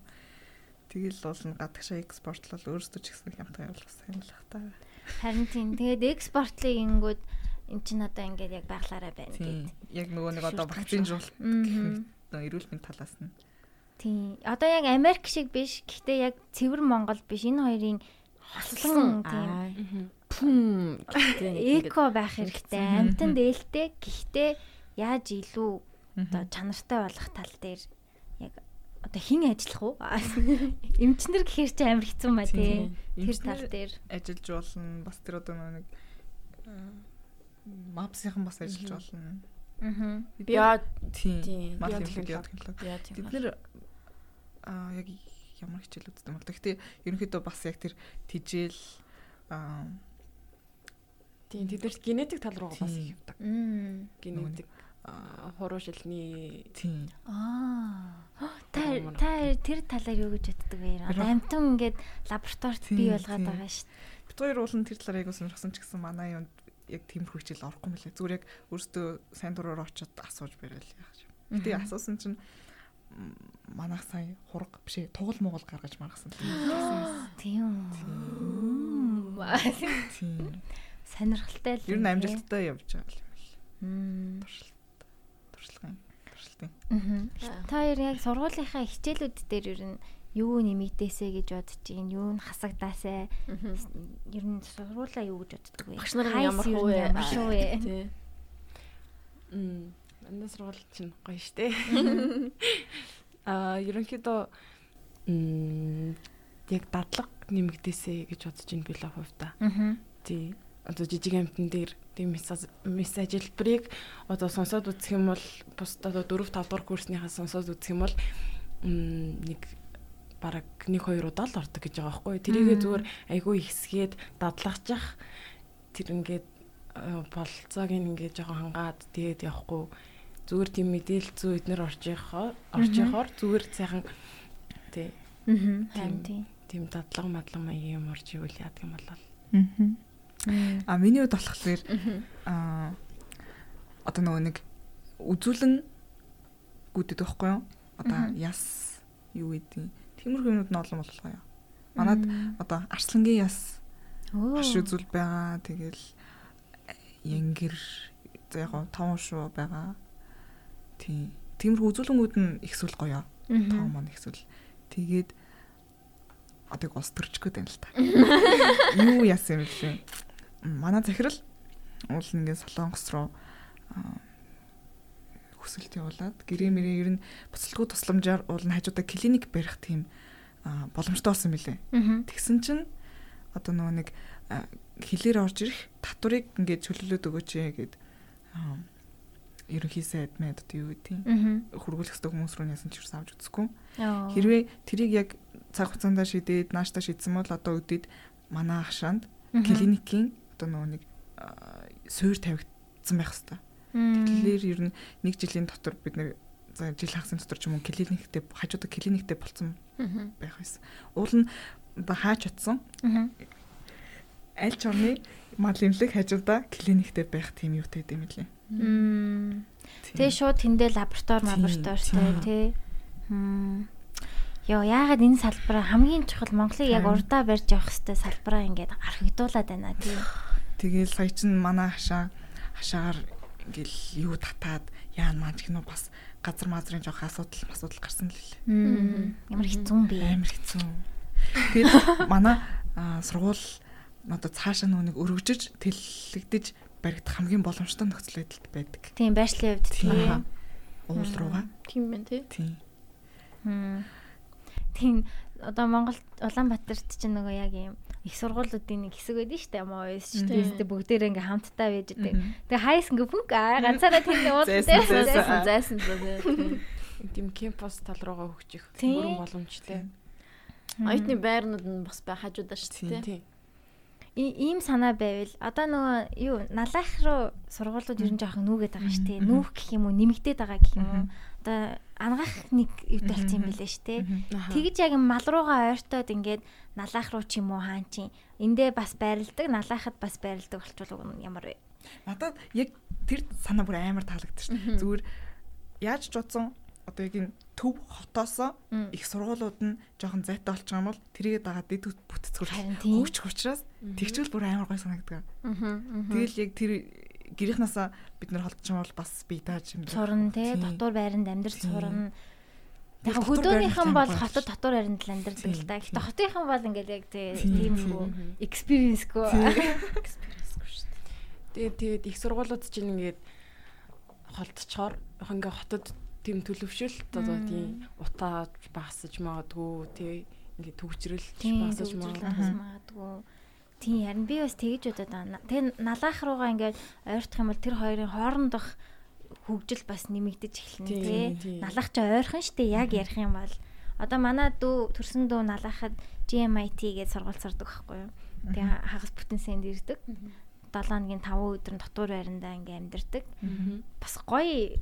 Тэгэл бол гадагшаа экспортлол өөрсдөө ч гэсэн хямдхан явуулах сайн л хата. Харин тийм. Тэгээд экспортлыг ингэнгүүд эн чин одоо ингээд яг байглаараа байна гэдэг. Яг нөгөө нэг одоо вакцинжуулалт гэх нэг эрүүл мэнд талаас нь. Тийм. Одоо яг Америк шиг биш. Гэхдээ яг цэвэр Монгол биш. Энэ хоёрын хослон тийм эко байх хэрэгтэй. Амтанд ээлтэй. Гэхдээ яаж илүү одоо чанартай болох тал дээр яг одоо хин ажиллах уу? Эмчнэр гэхээр чи амар хэцүү маа тий. Тэр тал дээр ажиллаж болно. Бас тэр одоо нэг мапсийнхан бас ажиллаж болно. Аа. Био тийм. Мал технологи. Бид нэр аа яг ямар хичээл үздэг юм бол гэхдээ ерөнхийдөө бас яг тэр тижэл аа тийм тэдэрт генетик тал руу бас их явдаг. Генетик хуруу шилний тийм. Аа. Та та тэр талаар юу гэж боддөг вэ? Амтан ингээд лабораторид бий болгоод байгаа шүү дээ. Бид хоёр уулын тэр талаар айгуу сонирхсан ч гэсэн манай юунд яг тиймэрхүү хичээл орохгүй мөлий. Зүгээр яг өөртөө сайн дураар очиод асууж барайл яах юм. Тэгээ асуусан чинь манайх сая хураг биш ээ тугал мугал гаргаж маргасан. Тийм. Тийм. Сонирхолтой л. Ер нь амжилттай явж байгаа юм л. Туршилт. Туршлагын. Туршилтын. Аа. Та хоёр яг сургуулийнхаа хичээлүүд дээр ер нь юу нэмэгдээсэ гэж бодож чинь юу н хасагдаасаа ер нь сургуулаа юу гэж боддог вэ? Багш нар ямар хөө ямар шүү вэ? Тий. Мм, энэ сургууль чинь гоё штэ. Аа, ерөнхийдөө мм яг дадлаг нэмэгдээсэ гэж бодож ин би л хувьда. Аа. Тий. Одоо жижиг амтан дээр тийм мессеж хэлбэрийг одоо сонсоод үзэх юм бол бусдад 4 5 дугаар курсныхаа сонсоод үзэх юм бол нэг бараг 1 2 удаа л ордог гэж байгаа байхгүй. Тэрийгээ зүгээр айгүй ихсгээд дадлагчих тэр ингээд болцоог ингээд жоохон хангаад тэгээд явахгүй зүгээр тийм мэдээлэл зүү эднэр орж яхаар орж яхаар зүгээр сайхан тий. Тийм тийм дадлага мадлаг маягийн юм орж ивэл яадаг юм бол. А миний хувьд болохоор а одоо нөгөө нэг үзүүлэн гүдэд байхгүй юу? Одоо яс юу гэдэг Тиймэрхүү юмуд нь олон боллоо яа. Манад одоо арслангийн яс Хаш үзүүл байгаа. Тэгэл янгэр за яг гоо том шүү байгаа. Тийм. Тиймэрхүү үзүүлэнгүүд нь их сүл гоё. Том маань их сүл. Тэгээд одоо төрчих гээд байна л та. Юу яасан юм бэ? Манай захирал уул ингээд солонгос руу хүсэлт явуулаад гэрээ мэрээ ер нь буцалтгүй тусламжаар уул нь хажуудаа клиник барих тийм боломжтой болсон мөлий. Тэгсэн чинь одоо нөгөө нэг хилээр орж ирэх татварыг ингээд чөлөөлөд өгөөч гэд ерөнхий сайд мэд одоо юу гэдэг юм хургуулах хэвээр хүмүүс рүү яасан ч юусан авч үзэхгүй. Хэрвээ тэрийг яг цаг хугацаанд шийдээд нааштай шийдсэн бол одоо өдөрт манай хашаанд клиникийн одоо нөгөө нэг суур тавигдсан байх хэвээр. Тэгэхээр ер нь нэг жилийн дотор бид нэр за жил хагасны дотор ч юм уу клиниктэй хажуудаа клиниктэй болцсон байх байсан. Уул нь хаач утсан. Аль ч орны мал имлэг хажуудаа клиниктэй байх тийм юутай гэдэм лээ. Тэгээ шууд тэндээ лаборатори лабораторитой тий. Йоо яагаад энэ салбараа хамгийн чухал Монголыг яг урдаа барьж явах хэвээр салбараа ингээд архигдуулаад байна тий. Тэгэл сая чин манай хашаа хашаагаар ингээл юу татаад яан маань гинөө бас газар мазрын жоох асуудал асуудал гарсан л лээ. Ямар хэцүү юм бэ? Амар хэцүү. Тэгээд манай сургууль одоо цаашаа нүг өргөжж тэллэгдэж баригдах хамгийн боломжтой нөхцөл байдалд байдаг. Тийм байршлын хувьд тийм. Уул руугаа. Тийм байна тий. Тийм. Тийм. Одоо Монголд Улаанбаатарт ч нөгөө яг юм их сургуулиудын нэг хэсэг байдаг шүү дээ юм уу шүү дээ бүгдээрээ ингээм хамтдаа байж байгаа. Тэгээ хайс ингээ бүг ганцаараа тэнд уулзсан зайсан зайсан. Зайсан. Тийм кампус тал руугаа хөгжих бүрэн боломжтой. Оюутны байрнууд нь бас бай хажуудаа шүү дээ. Ийм санаа байвал одоо нөгөө юу налах руу сургуулиуд ер нь жоохон нүүгээд байгаа шүү дээ. Нүүх гэх юм уу нэмэгдээд байгаа гэх юм уу. Одоо ангаах нэг юутай болсон юм билээ шүү дээ. Тэгж яг мал руугаа ойртоод ингээд налаах руу ч юм уу хаан чинь эндээ бас байрладаг налаахад бас байрладаг болчихвол ямар вэ? Надад яг тэр санаа бүр амар таалагдчих. Шүү. Зүгээр яаж ч утсан одоо яг энэ төв хотоосоо их сургуулиуд нь жоохон зайтай болчих юм бол тэрийгэ дагаад дэд бүтцгүүр хөвчих учраас тэгчвэл бүр амар гой санагддаг. Тэгэл яг тэр гэрийнхнаасаа бид нар холдчих юм бол бас би тааж юм. Сурна те дотор байранд амьдрал сурна. Яг хөдөөнийхэн бол хотод дотор байранд л амьдардаг л да. Гэхдээ хотынхан бол ингээд яг тийм үү experience гоо. Experience гоо шүү дээ. Тэгээд тэгээд их сургуулиуд чинь ингээд холдчихоор ингээ хотод тийм төлөвшөлт одоо тийм утаа багасж магадгүй тий ингээд төгжрөл багасж магадгүй тийм харин би бас тэгж бодоод байна. Тэгээ налаах руугаа ингээд ойртох юм бол тэр хоёрын хоорондох хөгжил бас нэмэгдэж эхэлнэ тий. Налах ч ойрхон штэ яг ярих юм бол одоо манай дүү төрсөн дүү налахад GMIT гэж сургууль сурдаг байхгүй юу. Тэгээ хагас бүтэн сэнд ирдэг. 7 өдрийн 5 өдөр дотор байрандаа ингээм амьдэрдэг. Бас гоё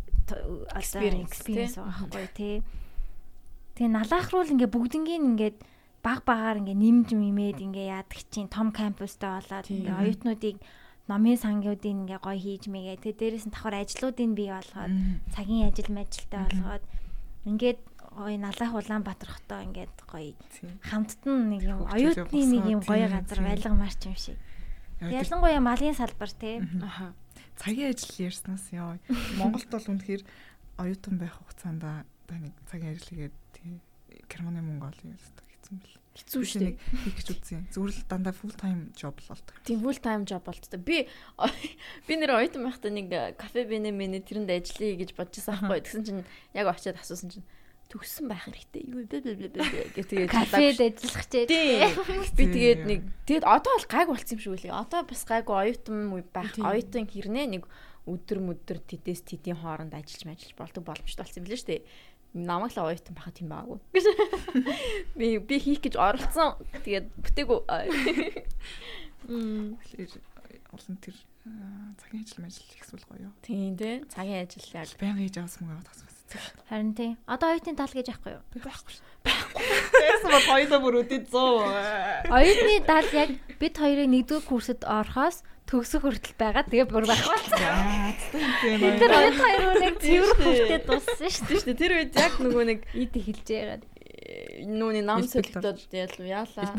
experience байгаа байхгүй тий. Тэгээ налаах руу л ингээ бүгднгийн ингээд баг багаар ингээ нэмж мимээд ингээ яадаг чинь том кампустай болоод ингээ оюутнуудыг номын сангуудын ингээ гоё хийж мэгээ. Тэгээ дээрэс нь давхар ажлуудыг бий болгоод цагийн ажил мэжилтэй болгоод ингээд гоё налаах Улаанбаатар хотоо ингээд гоё хамттан нэг юм оюутны нэг юм гоё газар байлгамаар ч юм шиг. Ялангуяа малын салбар те. Аха. Цагийн ажил ярьснаас яа. Монголд бол үнэхээр оюутан байх хугацаанд одоо нэг цагийн ажил хийгээд тий германы мөнгө олё гэсэн хэцүү бил. Хэцүү шүү дээ. Хийх гэж үзсэн. Зүгээр л дандаа full time job л болдог. Тийм full time job болдог. Би би нэр оюутан байхдаа нэг кафе бэнэ мэнэ тэрэнд ажиллая гэж бодож байсан аахгүй. Тэгсэн чинь яг очиад асуусан чинь төгссөн байх хэрэгтэй. Юу бэ бэ бэ гэх тэгээд кафед ажиллах ч тийм. Би тэгээд нэг тэгээд одоо бол гайг болсон юм шиг үлээ. Одоо бас гайгүй оюутан байх. Оюутан хэрнээ нэг өдөр мөдөр тэдээс тэдийн хооронд ажиллаж ажиллаж болдог боломжтой болсон юм лээ шүү дээ. Намайг л оюутан байхад тийм баагүй. Би би хийх гэж оролцсон. Тэгээд бүтээгүү. Мм. Олон тэр цагийн ажил мэл ихсүүл гоё. Тийм тий. Цагийн ажил яг байнга хийж авсан мөнгө авах гэсэн. Харин тий. Одоо оюутны тал гэж байхгүй юу? Байхгүй. Байхгүй. Тэгсэн бол хоёулаа бүр үдээд 100. Оюутны тал яг бид хоёрын нэгдүгээр курсэд орохоос төгсөх хүртэл байгаа. Тэгээ бүр байх болсон. Бид нар оюут хоёр нэг цэвэр хүртэл дууссан шүү дээ. Тэр үед яг нөгөө нэг ид эхэлж байгаад Нүуний нам солигдоод яалаа.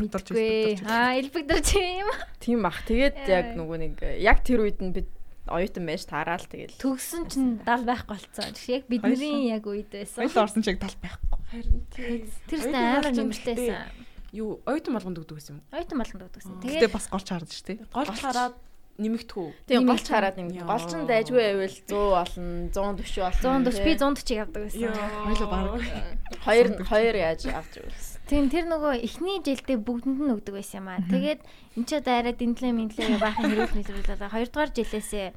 Аа, элбэг дөрч юм. Тийм бах. Тэгээд яг нөгөө нэг яг тэр үед нь бид оюутан байж таараал тэгэл. Төгсөн чинь 70 байхгүй болцсон. Яг бидний яг үед байсан. Хоёул орсон чиг тал байхгүй. Харин тийм. Тэр ихтэй амар нэмэртэйсэн. Юу, оюутан болгонд өгдөг гэсэн юм. Оюутан болгонд дутсан. Гэтэ Тэгээд бас голч хардаг шүү дээ. Голч хараад нэмэгдэхүү. Тийм голч хараад. Яа. Голч нь дайжгүй байвал 100 болно, 140 болно. 140 би 140 явдаг байсан. Хоёул баг. Хоёр хоёр яаж авч ирсэн. Тийм тэр нөгөө эхний жилдээ бүгдэнд нь өгдөг байсан юм аа. Тэгээд энэ ч одоо арай дэндлээ мэндлээ баахан хэрүүл нийлүүлээ. Хоёрдугаар жилээсээ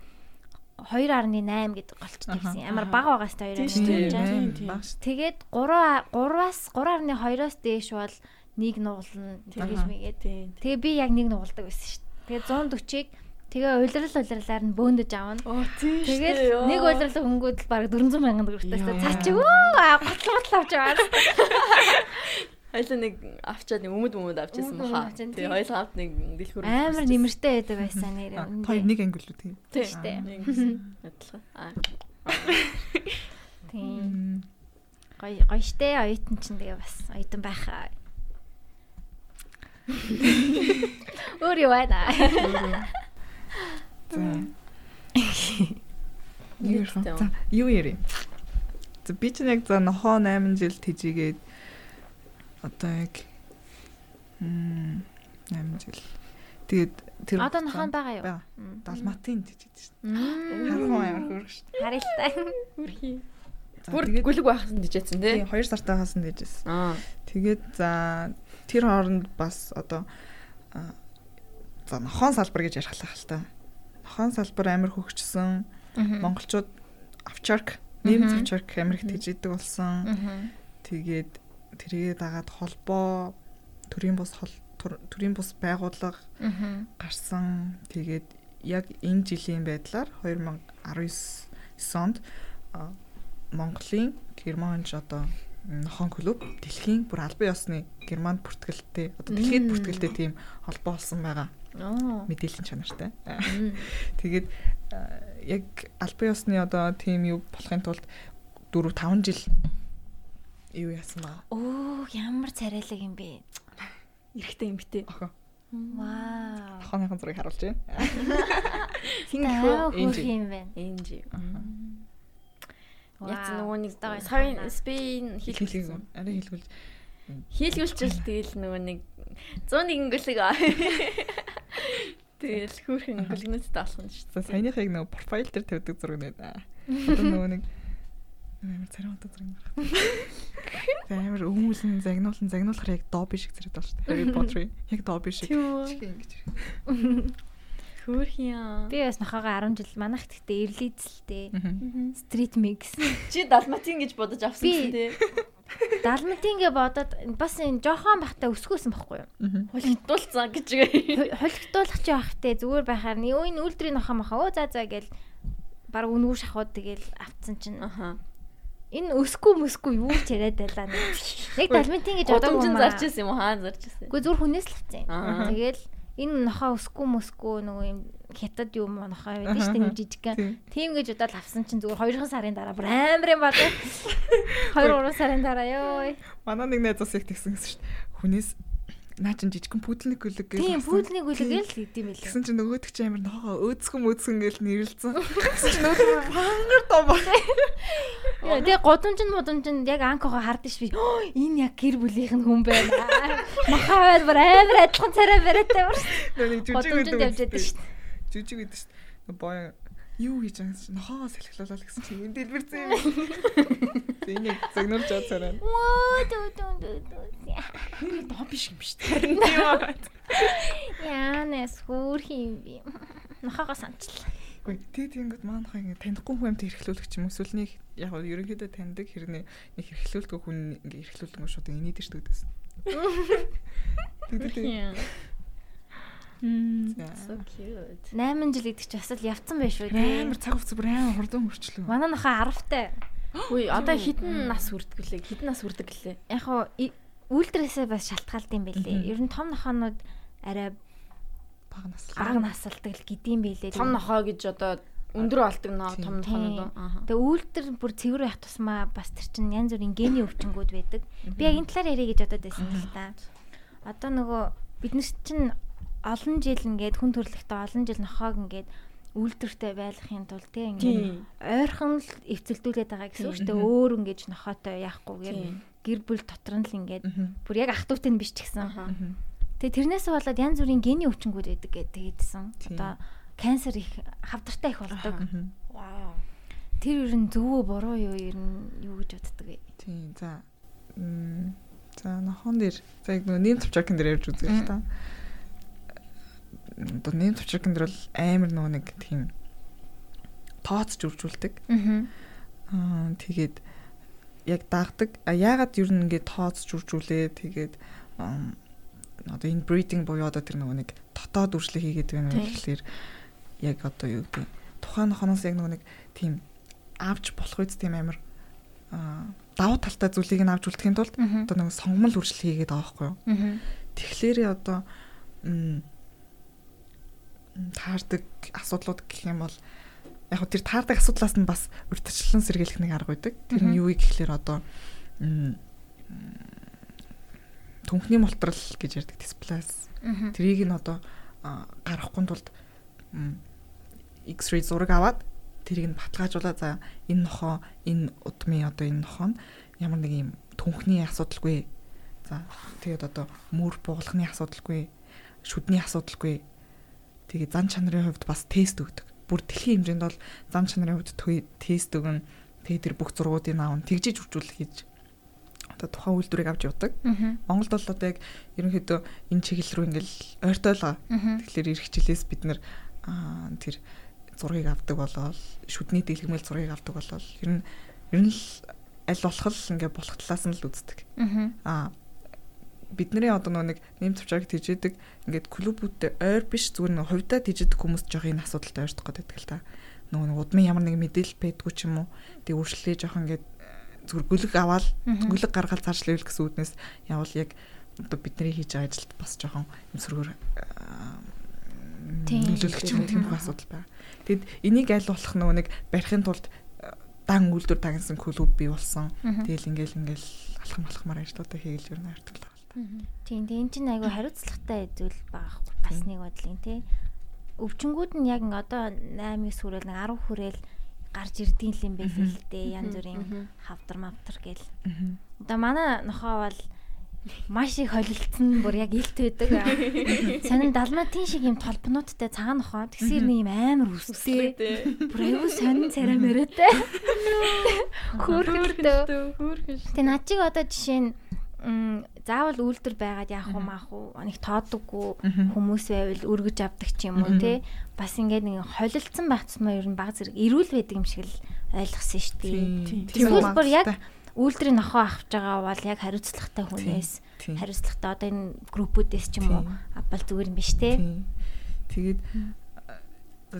2.8 гэдэг голчтой гэсэн. Амар бага байгаас та 2.8 гэж. тийм, тийм. Баг шүү. Тэгээд 3 3-аас 3.2-оос дээш бол нэг нугална тэгэж мэгээд. Тэгээ би яг нэг нугалдаг байсан шүү дээ. Тэгээ 140-ыг тэгээ улирал улирлаар нь бөөндөж авна. Оо тийм шүү. Дээ, нэг ёо. улирлаг хөнгөөд баг 400 сая төгрөгтэй. Цаа чи өө готлготл авч аваад. Хоёлаа нэг авчаад нэг өмд өмд авчихсан баха. Тэгээ хоёул хавт нэг дэлгүүр. Амар нэмэртэй байдаг байсан нэр. Хоёр нэг англи үү тийм. Тийм штэ. Адилхан. Аа. Тийм. Гой гоё штэ оюутан чинь тэгээ бас оюутан байхаа. Өөр юу байна? За. Юу вэ? За, юу ярив? За би ч яг за нохоо 8 жил тижигээд одоо яг м 8 жил. Тэгээд тэр Одоо нохоон байгаа юу? Бага. Далматын тижид шүү дээ. Мм. Харахгүй амар хөөрөх шүү дээ. Харилтай. Хүрхий. За, Бүр гүлэг байхсан дижээсэн тий. Тийм 2 сартаа хасан дижсэн. Аа. Тэгээд за тэр хооронд бас одоо за нохон салбар гэж ярих л та. Нохон салбар амар хөгжсөн. Монголчууд авчарк, нэмц Мгм. авчарк амар их тэжээдэг болсон. Тэгээд тэргээ дагаад холбоо төрийн бус төрийн бус байгууллага гарсан. Тэгээд яг энэ жилийн байдлаар 2019 онд Монголын Германч одоо нохон клуб дэлхийн бүр албан ёсны Германд бүртгэлтэй одоо дэлхийд Мм. бүртгэлтэй тийм холбоо болсон байгаа. Мэдээллийн чанартай. Тэгээд яг албан ёсны одоо тийм юу болохын тулд 4 5 жил юу яасан баа. Оо, ямар царайлаг юм бэ? Эрэхтэй юм битээ. Охоо. Вау. Охооныхон зургийг харуулж байна. Жи. юм байна. Энд жи. Вау. Яц нөгөө нэг сарын санаа. спин хийлгүүлсэн. арай хэлгүүл. Хийлгүүлчихэл тэгэл нөгөө нэг 101 гөлөг аа. Тэгэл хүүхэн гөлгнөттэй болох юм шүү За саяныхыг нөгөө профайл дээр тавьдаг зураг байна. Одоо нөгөө нэг амар цариутай зураг байна. За амар өмүүлэн загнуулан загнуулахаар яг дооби шиг зэрэг даа шүү дээ. Harry Potter яг дооби шиг. Чихээ ингэж. Хүүхэн. Би бас нохоогоо 10 жил манайх гэхдээ эвлийцэлтэй. Мгм. Стрит микс. Чи далматин гэж бодож авсан Би- чинь тий. Далматингээ бодоод бас энэ жохон бахта өсгөөсөн байхгүй юу? Мгм. Хулигдуулсан гэж гээ. Холигдуулах чи явахтэй зүгээр байхаар нь энэ үлдрийн нохоо өө за за гэл баг үнгүй шахууд тэгэл авцсан чинь Аха. энэ өсгүй мөсгүй юу ч яриад байлаа нэг. Яг далматин гэж одоо Удамжин зарч ирсэн юм уу? Хаан зарч ирсэн. Үгүй зүгээр хүнээс л авцсан. Аа. Тэгэл энэ нохоо өсгүй мөсгүй нөгөө юм хятад юм нохоо байдаг шүү дээ юм жижигхэн. Тийм. Гэж удаад авсан чинь зүгээр 2 сарын дараа бүр амар юм байна. 2 3 сарын дараа ёо. Манай нэг найз бас их тэгсэн гэсэн шүү дээ. Хүнээс наа чин жижигхэн пүүдлник гүлэг гэж. Тийм авсан. пүүдний гүлгээл хийдэм байлээ. Тэгсэн чинь нөгөөдөг чи амар ногоо өөдсгөн мөөдсгөн гэл нэрлэлцэн. Тэгсэн чинь нөгөө хангар доо ба. Яа, Тэгээ годомжин модомжин яг анкого хардсан ш би. «Оо, Энэ яг гэр бүлийнх нь хүн байна. Махаад бүр амар адилхан царай бариатай бүр. Нэг жүжиг Годомжинд явж байдаг шүү. Жүжиг байдаг шүү. Боё юу хийж байгаа гэсэн чинь нохоо салхилуулаа гэсэн чинь энэ дэлбэрсэн юм. Тэнийг загнуулж аваад царай. Мөө дүү дүү дүү дүү. Тэр доо биш юм шүү дээ. Яанаас хөөх юм би. Нохоогоо санчлаа. Үгүй тий тэгэнгүүт маанах ингэ танихгүй амт эрхлүүлэх юм эсвэл нэг яг нь ерөнхийдөө таньдаг хэрнээ нэг эрхлүүлдэг хүн ингэ эрхлүүлдэг юм шууд инээд шүү дээ. Тэгдэг. Мм. So cute. 8 жил идэх чи бас л явцсан байх шүү. Амар цаг хугацаа бүр амар хурдан хөрчлөө. Манай нохоо 10-тай. Үгүй одоо хідэн нас хүрдэг лээ. Хідэн нас хүрдэг лээ. Яг хоо үлдрээсээ бас шалтгаалт юм бэлээ. Ер нь том нохоонууд арай Бага нас. бага насалдаг л гэдэм бэлээ. Том нохоо гэж одоо өндөр болдог нөө том. Аа. Тэгээ үйлдэл бүр цэвэр байх тусмаа бас тэр чинь янз бүрийн гений өвчнгүүд байдаг. Би яг энэ талаар ярих гэж бодод байсан л та. Одоо нөгөө бид нар чинь олон жил ингээд хүн төрөлхтөө олон жил нохоог ингээд үйлдвэртэй байлгахын тулд тийм ингээд ойрхон л эвцэлдүүлээд байгаа гэсэн үг шүү дээ. Өөр ингэж нохоотой яахгүйгээр гэр бүл дотор нь л ингээд бүр яг ах トゥ утай нь биш ч гэсэн. Тэгээ тэрнээс болоод янз бүрийн гений өвчнгүүд байдаг гэдэг тэгэдсэн. Тийм. Одоо канцер их хавдартай их болдог. Вау. Тэр ер нь зөвөө буруу юу ер нь юу гэж боддөг вэ? Тийм за. За нохон дээр за яг нөгөө нэм төвчркэн дээр ярьж үзье л та. Одоо нэм төвчркэн дээр бол амар нөгөө нэг тийм тооцж үржүүлдэг. Аа. Тэгээд яг дагдаг. А яагаад нь ингээд тооцж үржүүлээ тэгээд одоо энэ breeding буюу одоо тэр нөгөө нэг дотоод үржлэг хийгээд байна гэхэлэр яг одоо юу гэдэг тухайн нохоноос яг нөгөө нэг тийм авч болох үст тийм амар давуу талтай зүйлийг нь авч үлдэхийн тулд одоо нөгөө сонгомл үржил хийгээд байгаа байхгүй юу. Тэгэхээр одоо таардаг асуудлууд гэх юм бол яг тэр таардаг асуудлаас нь бас урьдчилан сэргийлэх нэг арга байдаг. Тэр нь юу гэхлээр одоо түнхний мултрал гэж ярьдаг дисплейс. Тэрийг нь одоо а, гаргахгүй тулд X-ray зураг аваад тэрийг нь баталгаажуулаад за энэ нохоо энэ удмын одоо энэ нохоо нь ямар нэг юм түнхний асуудалгүй. За тэгээд одоо мөр буулганы асуудалгүй шүдний асуудалгүй тэгээд зан чанарын хувьд бас тест өгдөг. Бүр дэлхийн хэмжээнд бол зан чанарын хувьд тест өгөн тэгээд тэр бүх зургуудыг аавн тэгжиж үржүүлэх хийж одоо тухайн үйлдвэрийг авч явдаг. Монголд бол одоо яг ерөнхийдөө энэ чиглэл рүү ингээл ойртойлоо. Тэгэхээр ирэх жилээс бид нэр тэр зургийг авдаг болол шүдний дэлгэмэл зургийг авдаг болол ер нь ер нь л аль болох л ингээ болох талаас нь л үздэг. Аа. Бидний одоо нэг нэм төвчрэг тийжэдэг ингээд клубүүдтэй ойр биш зүгээр нэг хувьдаа тийжэдэг хүмүүс жоох энэ асуудалтай ойртох гэдэг л та. Нөгөө нэг удмын ямар нэг мэдээлэл байдгүй ч юм уу. Тэг үргэлжлээ жоох ингээд зүгээр гүлэг аваад гүлэг гаргаад цаашлаа ивэл гэсэн үднээс явал яг одоо бидний хийж байгаа ажилд бас жоохон юмсргөр Тийм. нөлөөлөх юм тийм их асуудал байна. Тэгэд энийг аль болох нөгөө нэг барихын тулд э, дан үйлдвэр тагнасан клуб бий болсон. Тэгэл ингээл ингээл алхам алхмаар ажлуудаа хийгээл ер нь та. Тийм тийм энэ чинь айгүй хариуцлагатай зүйл байгаа хгүй бас нэг бодлын тий. Өвчнгүүд нь яг одоо 8-9 хүрээл нэг 10 хүрээл гарч ирдийн юм байл л дээ янз бүрийн хавдар мавдар гэл. Одоо манай нохоо бол маш их холилдсон бүр яг илт байдаг. Сонин далматын шиг юм толбнуудтай цагаан нохоо тэгсэр нэг юм амар үстэй. Бүр айгүй сонин царай мөрөөтэй. Хөөрхөлтөө. Хөөрхөн. Тэ над чиг одоо жишээ нь заавал үйлдвэр байгаад яах уу маах уу? Нэг тоодоггүй хүмүүс байвал өргөж авдаг ч юм уу те бас ингээд нэг холилдсон байцмаа ер нь баг зэрэг эрүүл байдаг юм шиг л ойлгосон шүү дээ. Тэгвэл бүр яг үйлдвэрийн нохоо авч байгаа бол яг хариуцлагатай хүнээс хариуцлагатай одоо энэ группүүдээс ч юм уу авбал зүгээр юм биш те. Тэгээд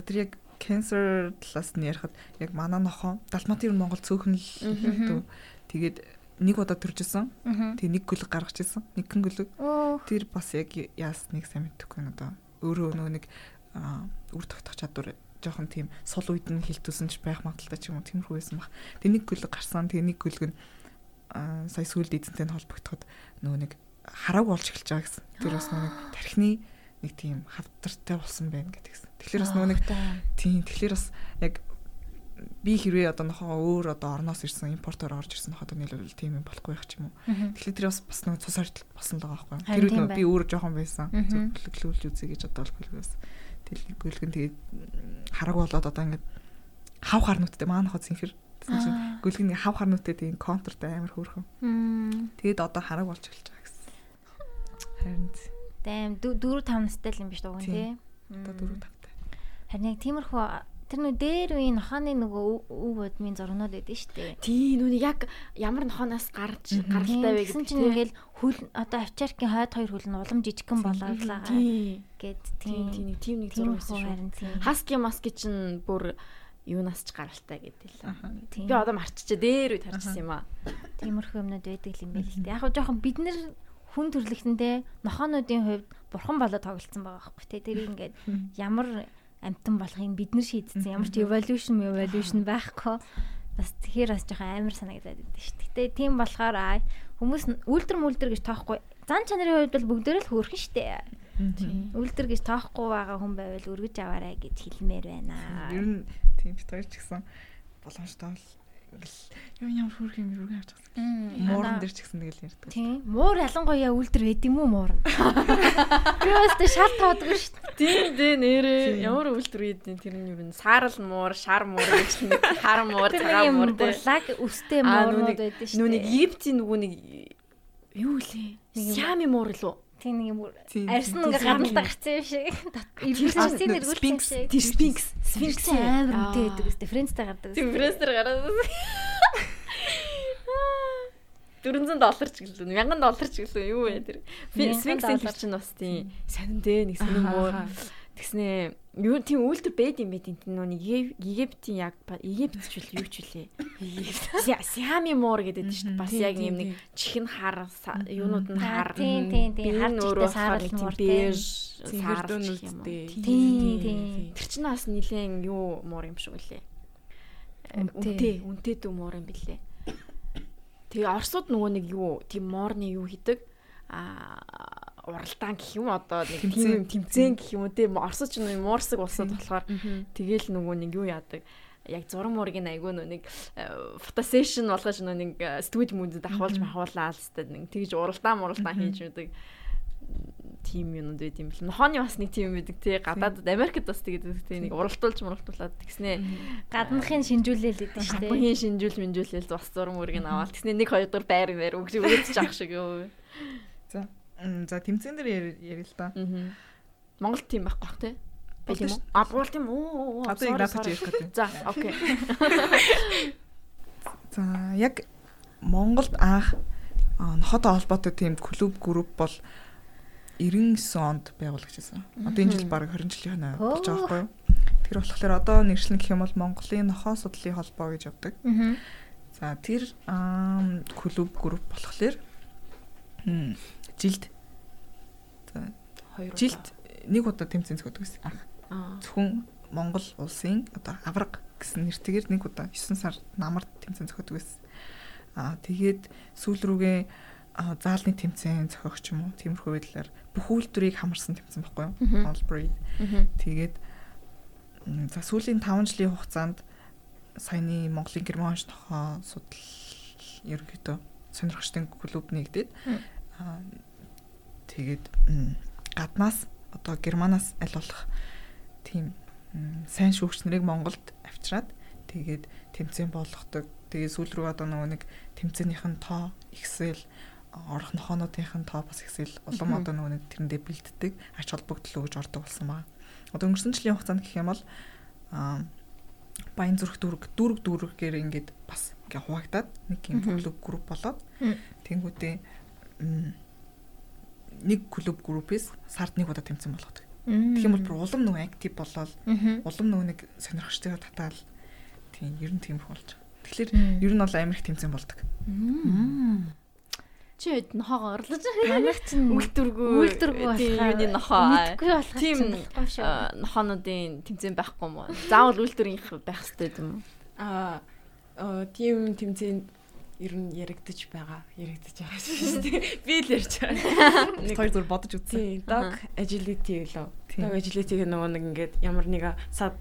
тэр яг cancer талаас нь ярихад яг манай нохоо далматын ер нь Монгол цөөхөн л. Тэгээд нэг удаа төржсэн. Тэгээ нэг гүлэг гаргаж ирсэн. Нэгэн гүлэг. Тэр бас яг яасныг сайн мэдэхгүй байна одоо. Өөрөө нөгөө нэг үр тогтох чадвар жоохон тийм сул үед нь хилтүүлсэн ч байх магадaltaй ч юм уу тиймэрхүү байсан баг. Тэгээ нэг гүлэг гарсан. Тэгээ нэг гүлэг нь сая сүүлд эзэнтэй нь холбогдоход нөгөө нэг харааг болж эхэлж байгаа гэсэн. Тэр бас нөгөө тархины нэг тийм хавдартай болсон байна гэдэгсэн. Тэгэхээр бас нөгөө нэг тийм тэгэхээр бас яг би хэрвээ одоо нохоо өөр одоо орноос ирсэн импортоор орж ирсэн нохоо нийлүүл тийм юм болохгүй байх ч юм уу. Тэгэхээр тэр бас бас нэг цус ардтал босон л байгаа байхгүй юу. Тэр тийм үед би өөр жоохон байсан. Зөвлөлүүлж үзье гэж одоо л гүйлгээс. Тэгэл гүйлгэн тэгээд хараг болоод одоо ингээд хав харнуудтай маань нохоо зинхэр гүйлгэн хав харнуудтай тийм контртай амар хөөрхөн. Тэгээд одоо хараг болж эхэлж байгаа гэсэн. Харин Дэм 4 5 настай л юм биш дууг тий. одоо дөрөв тавтай. Харин яг тиймэрхүү тэр нөө дээр үеийн нохооны нөгөө өв удмын зургнууд байдаг шүү дээ. Тий нүг яг ямар нохоноос гарч гаралтай вэ гэсэн чинь ингээл хөл одоо авчааркийн хойд хоёр хөл нь улам жижигхэн Тий. гэд Тийм тийм. тийм тийм нэг зураг байсан шүү. Хаски маски чинь бүр юунаас ч гаралтай гэдэг л. Би одоо марччаа дээр үед харчихсан юм аа. Тиймэрхүү юмнууд байдаг юм байл л дээ. Яг гоо жоохон бид нэр хүн төрлөختөндөө нохоонуудын хувьд бурхан болоод тоглолцсон байгаа байхгүй тий. Тэр ингээд ямар амтан болохыг бид нар шийдсэн. Ямар ч evolution evolution байхгүй. Бас тэгэхээр бас жоохон амар санагдаад байдаг шүү. Гэтэ тийм болохоор аа хүмүүс үлдэр мүлдэр гэж тоохгүй. Зан чанарын хувьд бол бүгдөө л хөөрхөн штэ. Үлдэр гэж тоохгүй байгаа хүн байвал өргөж аваарай гэж хэлмээр байна. Ер нь тийм бит хоёр ч гэсэн боломжтой бол юу ямар хөрх юм рүү авч байгаа. Мууран дээр ч гэсэн тэгэл ярьдаг. Тийм. Муур ялангуяа үлдэр байд юм уу муур? Би өстө шал тоодгүй шүү дээ. Тийм дээ нэрээ ямар үйлдвэр үйдэн тэр нь юу вэ? Саарл муур, шар муур гэж нэг хар муур, цагаан муур дээ. Бурлаг өстэй муурнууд байдаг шүү дээ. Нүг Египтийн нөгөө нэг юу лээ? Сями муур лөө? Тийм нэг юм арьсан ингээ гадналтай гарцсан юм шиг. Ирсэн эргүүлсэн юм шиг. Тэр Sphinx. Sphinx амар үнэтэй байдаг үстэй. Френцтэй гардаг. Тийм Френцээр гараад. 400 доллар ч гэлээ 1000 доллар ч гэлээ юу вэ тэр Sphinx-ийн тэр чинь бас тийм сонин дээ нэг сонин муу Тэгснээ юу тийм үйлдэл байд юм бэ тийм нөө Египтийн яг Египт ч үл юу ч үлээ. Сиами муур гэдэг чинь бас яг юм нэг чихэн хар юунууд нь хар. Тийм тийм тийм хар өөрөө саар тийм беж саар юм. Тийм тийм. Тэр чинь бас нилээн юу муур юм шиг үлээ. Үнтэй үнтэй дүү муур юм бэлээ. Тэгээ Оросууд нөгөө нэг юу тийм моорны юу хийдэг а уралдаан гэх юм одоо нэг тийм тэмцээн гэх юм уу те орсоч нэг муурсаг улсууд болохоор тэгэл нөгөө нэг юу яадаг яг зураг муургийн айгүй нөө нэг фотосешн болгож нөө нэг студид мөндөд ахуулж махуулаа л хэвээр нэг тэгж уралдаан муралдаан хийж мэдэг тим юмуд байт юм бэл. Нохооны бас нэг тим байдаг тий. Гадаадд Америкт бас тэгээд тий нэг уралтуулж муралтуулаад тэгснээ. Гаднахын шинжүүлэл гэдэг шүү дээ. Гаднахын шинжүүл минжүүлэл бас зураг мөргийг аваад тэгснээ нэг хоёр дахь байр байр өгч өгөөч авах шиг юу. За. За тэмцээн дээр ярил л да. Монгол тим байхгүй бах тий. Байл юм уу? А бол тийм үү. Одоо яг надад ярих гэдэг. За, окей. За, яг Монголд анх нохотой холбоотой тийм клуб групп бол 99 онд байгуулагдсан. Одоо энэ жил баг 20 жилийн хойно болж байгаа байхгүй юу? Тэр болохоор одоо нэршлэн гэх юм бол Монголын нохоо судлалын холбоо гэж явдаг. За тэр клуб групп болохоор жилд за хоёр жилд нэг удаа тэмцээн зөхөдөг гэсэн. Зөвхөн Монгол улсын одоо авраг гэсэн нэртэйгээр нэг удаа 9 сар намард тэмцээн зөхөдөг гэсэн. Аа тэгээд сүүл рүүгээ заалны тэмцээн зохиох ч юм уу тиймэрхүү байдлаар бүх үйлдвэрийг хамарсан тэмцээн байхгүй юу? All breed. Тэгээд за сүүлийн 5 жилийн хугацаанд саяны Монголын герман онч нохоо судал ерөнхийдөө сонирхолтой клуб нэгдээд тэгээд гаднаас одоо германаас аль болох тийм сайн шүүгч нарыг Монголд авчираад тэгээд тэмцээн болгодог. Тэгээд сүүл рүү одоо нөгөө нэг тэмцээнийх нь тоо ихсэл орох нохоонуудынх нь тоо бас ихсэл улам одоо нөгөө нэг тэрэндээ бэлддэг ач холбогдол өгж ордог болсон байна. Одоо өнгөрсөн жилийн хугацаанд гэх юм бол баян зүрх дүүрэг дүүрэг дүүргээр ингээд бас ингээ хуваагдаад нэг юм клуб групп болоод тэнгүүтээ нэг клуб группээс сард нэг удаа тэмцээн болгодог. Тэгэх юм бол улам нөгөө актив болоод улам нөгөө нэг сонирхчдойгоо татаал. Тийм ер нь тийм болж. Тэгэхээр ер нь бол амирх тэмцээн болдог. Чи хэд нохоо орлож манайх чинь үйлдвэргүй үйлдвэргүй тийм юуны нохоо. Мэдгүй болох тийм нохоонуудын тэмцээн байхгүй юм уу? Заавал үйлдвэрийнх байх хэрэгтэй юм уу? Аа тийм тэмцээн ер нь яригдчих байгаа. Яригдчих байгаа шүү дээ. Би л ярьж байгаа. Нэг хоёр зүр бодож үзсэн. Dog agility лөө. Dog agility-г нөгөө нэг ингээд ямар нэг сад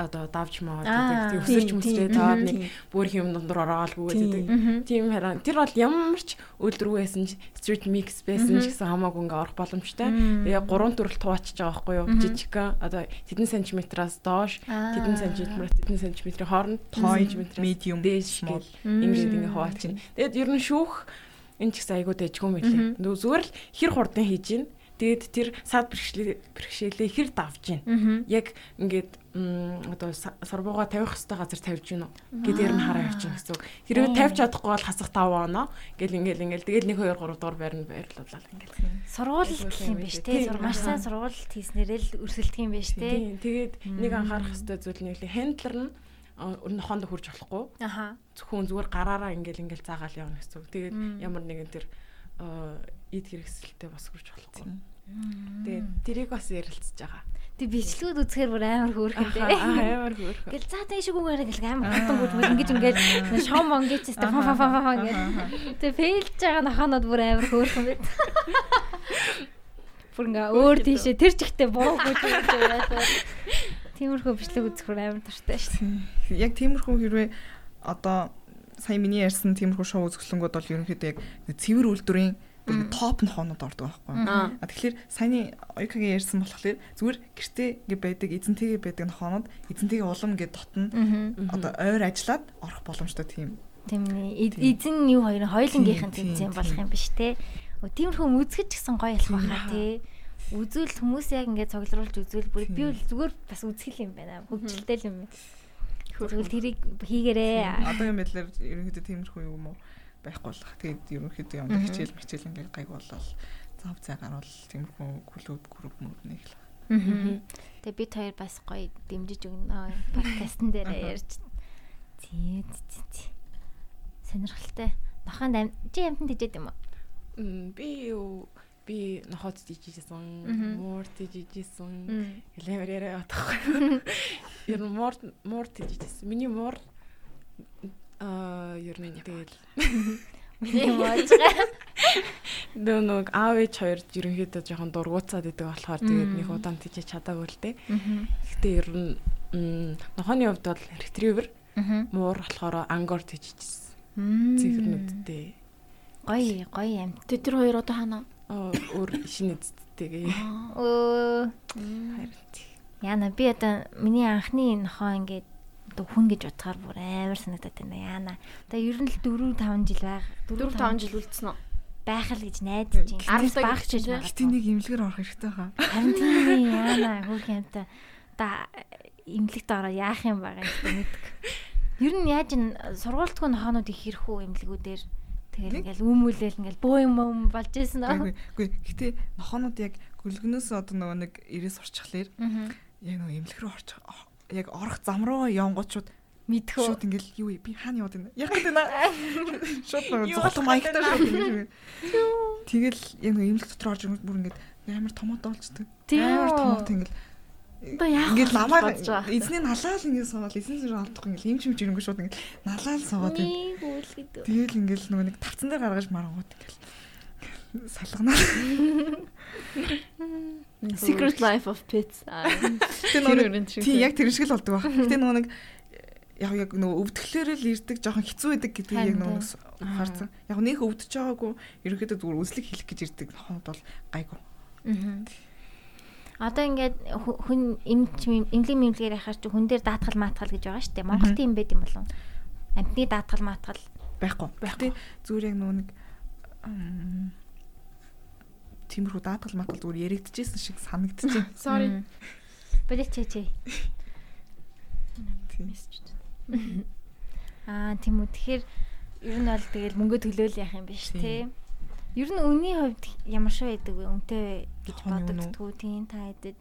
одоо давж маа гэдэг өсөрч мөсрээ таад нэг бүр юм дундуур ороолгүй гэдэг. Тийм хараа. Тэр бол ямар ч үйлдвэргүй байсан ч street mix байсан ч гэсэн хамаагүй ингээ орох боломжтой. Тэгээ гурван төрөл туваачж байгаа байхгүй юу? Жижигхэн одоо хэдэн сантиметраас доош, хэдэн сантиметр, хэдэн сантиметрийн хооронд, сантиметр, medium, small ингээд ингээ хуваалж чинь. Тэгээд ер нь шүүх энэ ч гэсэн айгуу дэжгүй мэлээ. Зүгээр л хэр хурдан хийж гин Тэгээд тэр сад бэрхшээлээ хэр давж гин. Яг ингээд одоо сорбууга тавих хэвээр газар тавьж гин үү гэдгээр нь хараа явчихна гэсэн үг. Хэрвээ тавьж чадахгүй бол хасах 5 оноо гэл ингээл ингээл тэгээд 1 2 3 дугаар байрны байрлуулаад ингээл. Сургууль гэх юм биш те. Маш сайн сургууль хийснээрээ л өрсөлдөх юм биш те. Тэгээд нэг анхаарах хэвээр зүйл нь хендлер нь нохоонд хурж болохгүй. Аха. Зөвхөн зүгээр гараараа ингээл ингээл заагаал явна гэсэн үг. Тэгээд ямар нэгэн тэр эд хэрэгсэлтэй бас хурж болохгүй. Тэгээд тэрийг бас ярилцж байгаа. Тэг бичлэгүүд үзэхээр бүр амар хөөрхөн дээ. амар хөөрхөн. Гэл за тэг шигүүгээр гэл амар хатангууд бүр ингэж ингээд шом монгич тест фа фа фа фа ингээд. Тэг фейлж байгаа нохонод бүр амар хөөрхөн байт. Бүр ингээ өөр тийшээ тэр чигтээ буруугүй юм байна. Тиймэрхүү бичлэг үзэх бүр амар дуртай шүү. Яг тиймэрхүү хэрвээ одоо сая миний ярьсан тиймэрхүү шоу үзэсгэлэнгүүд бол ерөнхийдөө яг цэвэр үйлдвэрийн бүр топ нохонод ордог байхгүй. А тэгэхээр саяны оюкагийн ярьсан болохоор зүгээр гэртээ ингээ байдаг эзэнтэйгээ байдаг нохонод эзэнтэйгээ улам ингээ дотно одоо ойр ажиллаад орох боломжтой тийм. Тийм эзэн юу хоёр хоёлынгийнхэн тэнцэн болох юм биш те. Тиймэрхүү үзэхэд ч гэсэн гоё болох байхаа те үзүүл хүмүүс яг ингээд цоглуулж үзүүл бүр би бол зүгээр бас үзэх юм байна. Хөвчлөлтэй юм. Зүгээр тэрийг хийгээрээ. Одоо юм байлаар ерөнхийдөө тиймэрхүү юм уу? Байхгүй болох. Тэгээд ерөнхийдөө юм хичээл мичээл ингээд гайг болол зав зай гарвал тиймэрхүү клуб групп мөр нэг л. Тэгээд бид хоёр бас гоё дэмжиж өгнө. Подкастн дээр ярьж. Тий, тий. Сонирхолтой. Нохонд чи амтнд тийжээд юм уу? Би юу би нохоод тийжсэн, муур тийжсэн. Элемэр яриа отохгүй. Ер нь муур муур тийжсэн. Миний муур Аа, ер нь тэгэл. Миний мууж. Дөө нэг аав ээж хоёр ерөнхийдөө жоохон дургуцаад идэг болохоор тэгээд нэг удаан тийч чадаагүй л дээ. Гэхдээ ер нь нохооны хувьд бол retriever муур болохоор ангор тийчсэн. Цэгэрнүүдтэй. Гоё, гоё юм. Тэ тэр хоёр одоо хана? өөр шинэ эцтэйгээ. Өө. Яна би одоо миний анхны нохоо ингээд одоо хүн гэж бодохоор бүр амар санагдаад байна яана. Одоо ер нь л 4 5 жил байг. 4 5 жил үлдсэн үү? байх л гэж найдаж байна. 10 баг ч гэж байна. Гэтэ нэг имлэгэр орох хэрэгтэй хаа. Харин тийм яана хөрх юмтай. Та имлэгт ороо яах юм байгаа юм мэддэг. Ер нь яаж н сургуультгүй нохоонууд их хэрхүү имлэгүүдээр тэгэл ингээл үүмүүлэл ингээл бөө юм юм болж исэн аа. Үгүй гэтэ нохоонууд яг гөлгнөөс одоо нөгөө нэг ирээс орчихлаар яг нөгөө имлэг рүү орчих яг орох зам руу явангуучууд мэдхөө. Шууд ингээл юу би хаана яваад байна? Яг гэдэг наа. Шууд зуглах маягтай шууд ингээл. Тэгэл яг имлэг дотор орж ирэнгүүт бүр ингээд амар томот олцдог. Амар томот ингээл ингээд ламаа эзний налаал ингээд суугаад эзэн зэрэг алдахгүй ингээд юм чимж ирэнгүү шууд ингээд налаал суугаад тэгэл ингээд нөгөө нэг тавцан дээр гаргаж марангууд ингээд салганаа. Secret Life of Pets. Тэр нэг тий яг тэр шиг л болдог баг. Гэтэ нөгөө нэг яг яг нөгөө өвдөхлөөр л ирдэг жоохон хэцүү байдаг гэдгийг яг нөгөө харсан. Яг нөх өвдөж байгаагүй ерөөхдөө зүгээр үзлэг хэлэх гэж ирдэг хонод бол гайгүй. Аа. Одоо ингээд хүн эмч эмнэлэг мэмлэгээр яхаар чи хүн дээр даатгал маатгал гэж байгаа шүү дээ. Монголд юм байд юм болов? Амтны даатгал маатгал байхгүй. Гэхдээ зүгээр яг нөгөө нэг тиймэрхүү даатгал матгал зүгээр яригдчихсэн шиг санагдчихэв. Sorry. Бэлэг чээ чээ. Аа тийм үү. Тэгэхээр ер нь бол тэгэл мөнгө төлөөл яах юм биш те. Ер нь үнийн хувьд ямар шиг байдаг вэ? Үнтэй гэж боддоггүй тийм та хэдэд.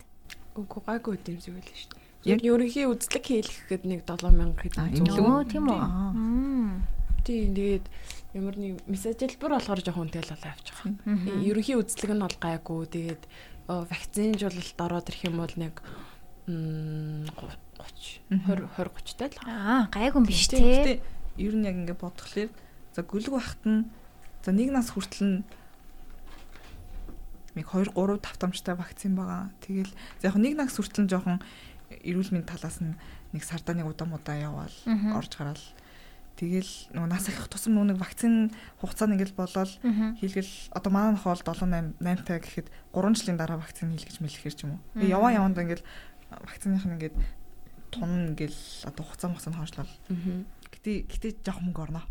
Үгүй гайгүй юм зүйл шүү дээ. Яг ерөнхий үзлэг хийлгэхэд нэг 7000 хэдэн зөвлөө. Тийм үү. Тийм тэгээд ямар нэг мессежлбэр болохоор жоохон үнэтэй л болоо авчих. Ерөнхий үзлэг нь бол гайгүй. Тэгээд вакцинжуулалт ороод ирэх юм бол нэг 30 20 20 30 тал. Аа, гайгүй биш тий. Ер нь яг ингэ бодглохлоор за гүлэг бахт нь за нэг нас хүртэл нь нэг 2 3 тавтамжтай вакцин байгаа. Тэгэл за яг нэг нас хүртэл нь жоохон эрүүл мэндийн талаас нь нэг сардаа нэг удаа мудаа яваал орж гараал Тэгэл нөгөө нас их тусам нөгөө нэг вакцин хугацаа нь ингээл болоод хийлгэл одоо манай нохол 7 8 8 таа гэхэд 3 жилийн дараа вакцин хийлгэж мэлэхэр ч юм уу. Яваа яванд ингээл вакциных нь ингээд тун ингээл одоо хугацаа мохсон хоншлол. Гэтэ гэтэ жоох мөнгө орно.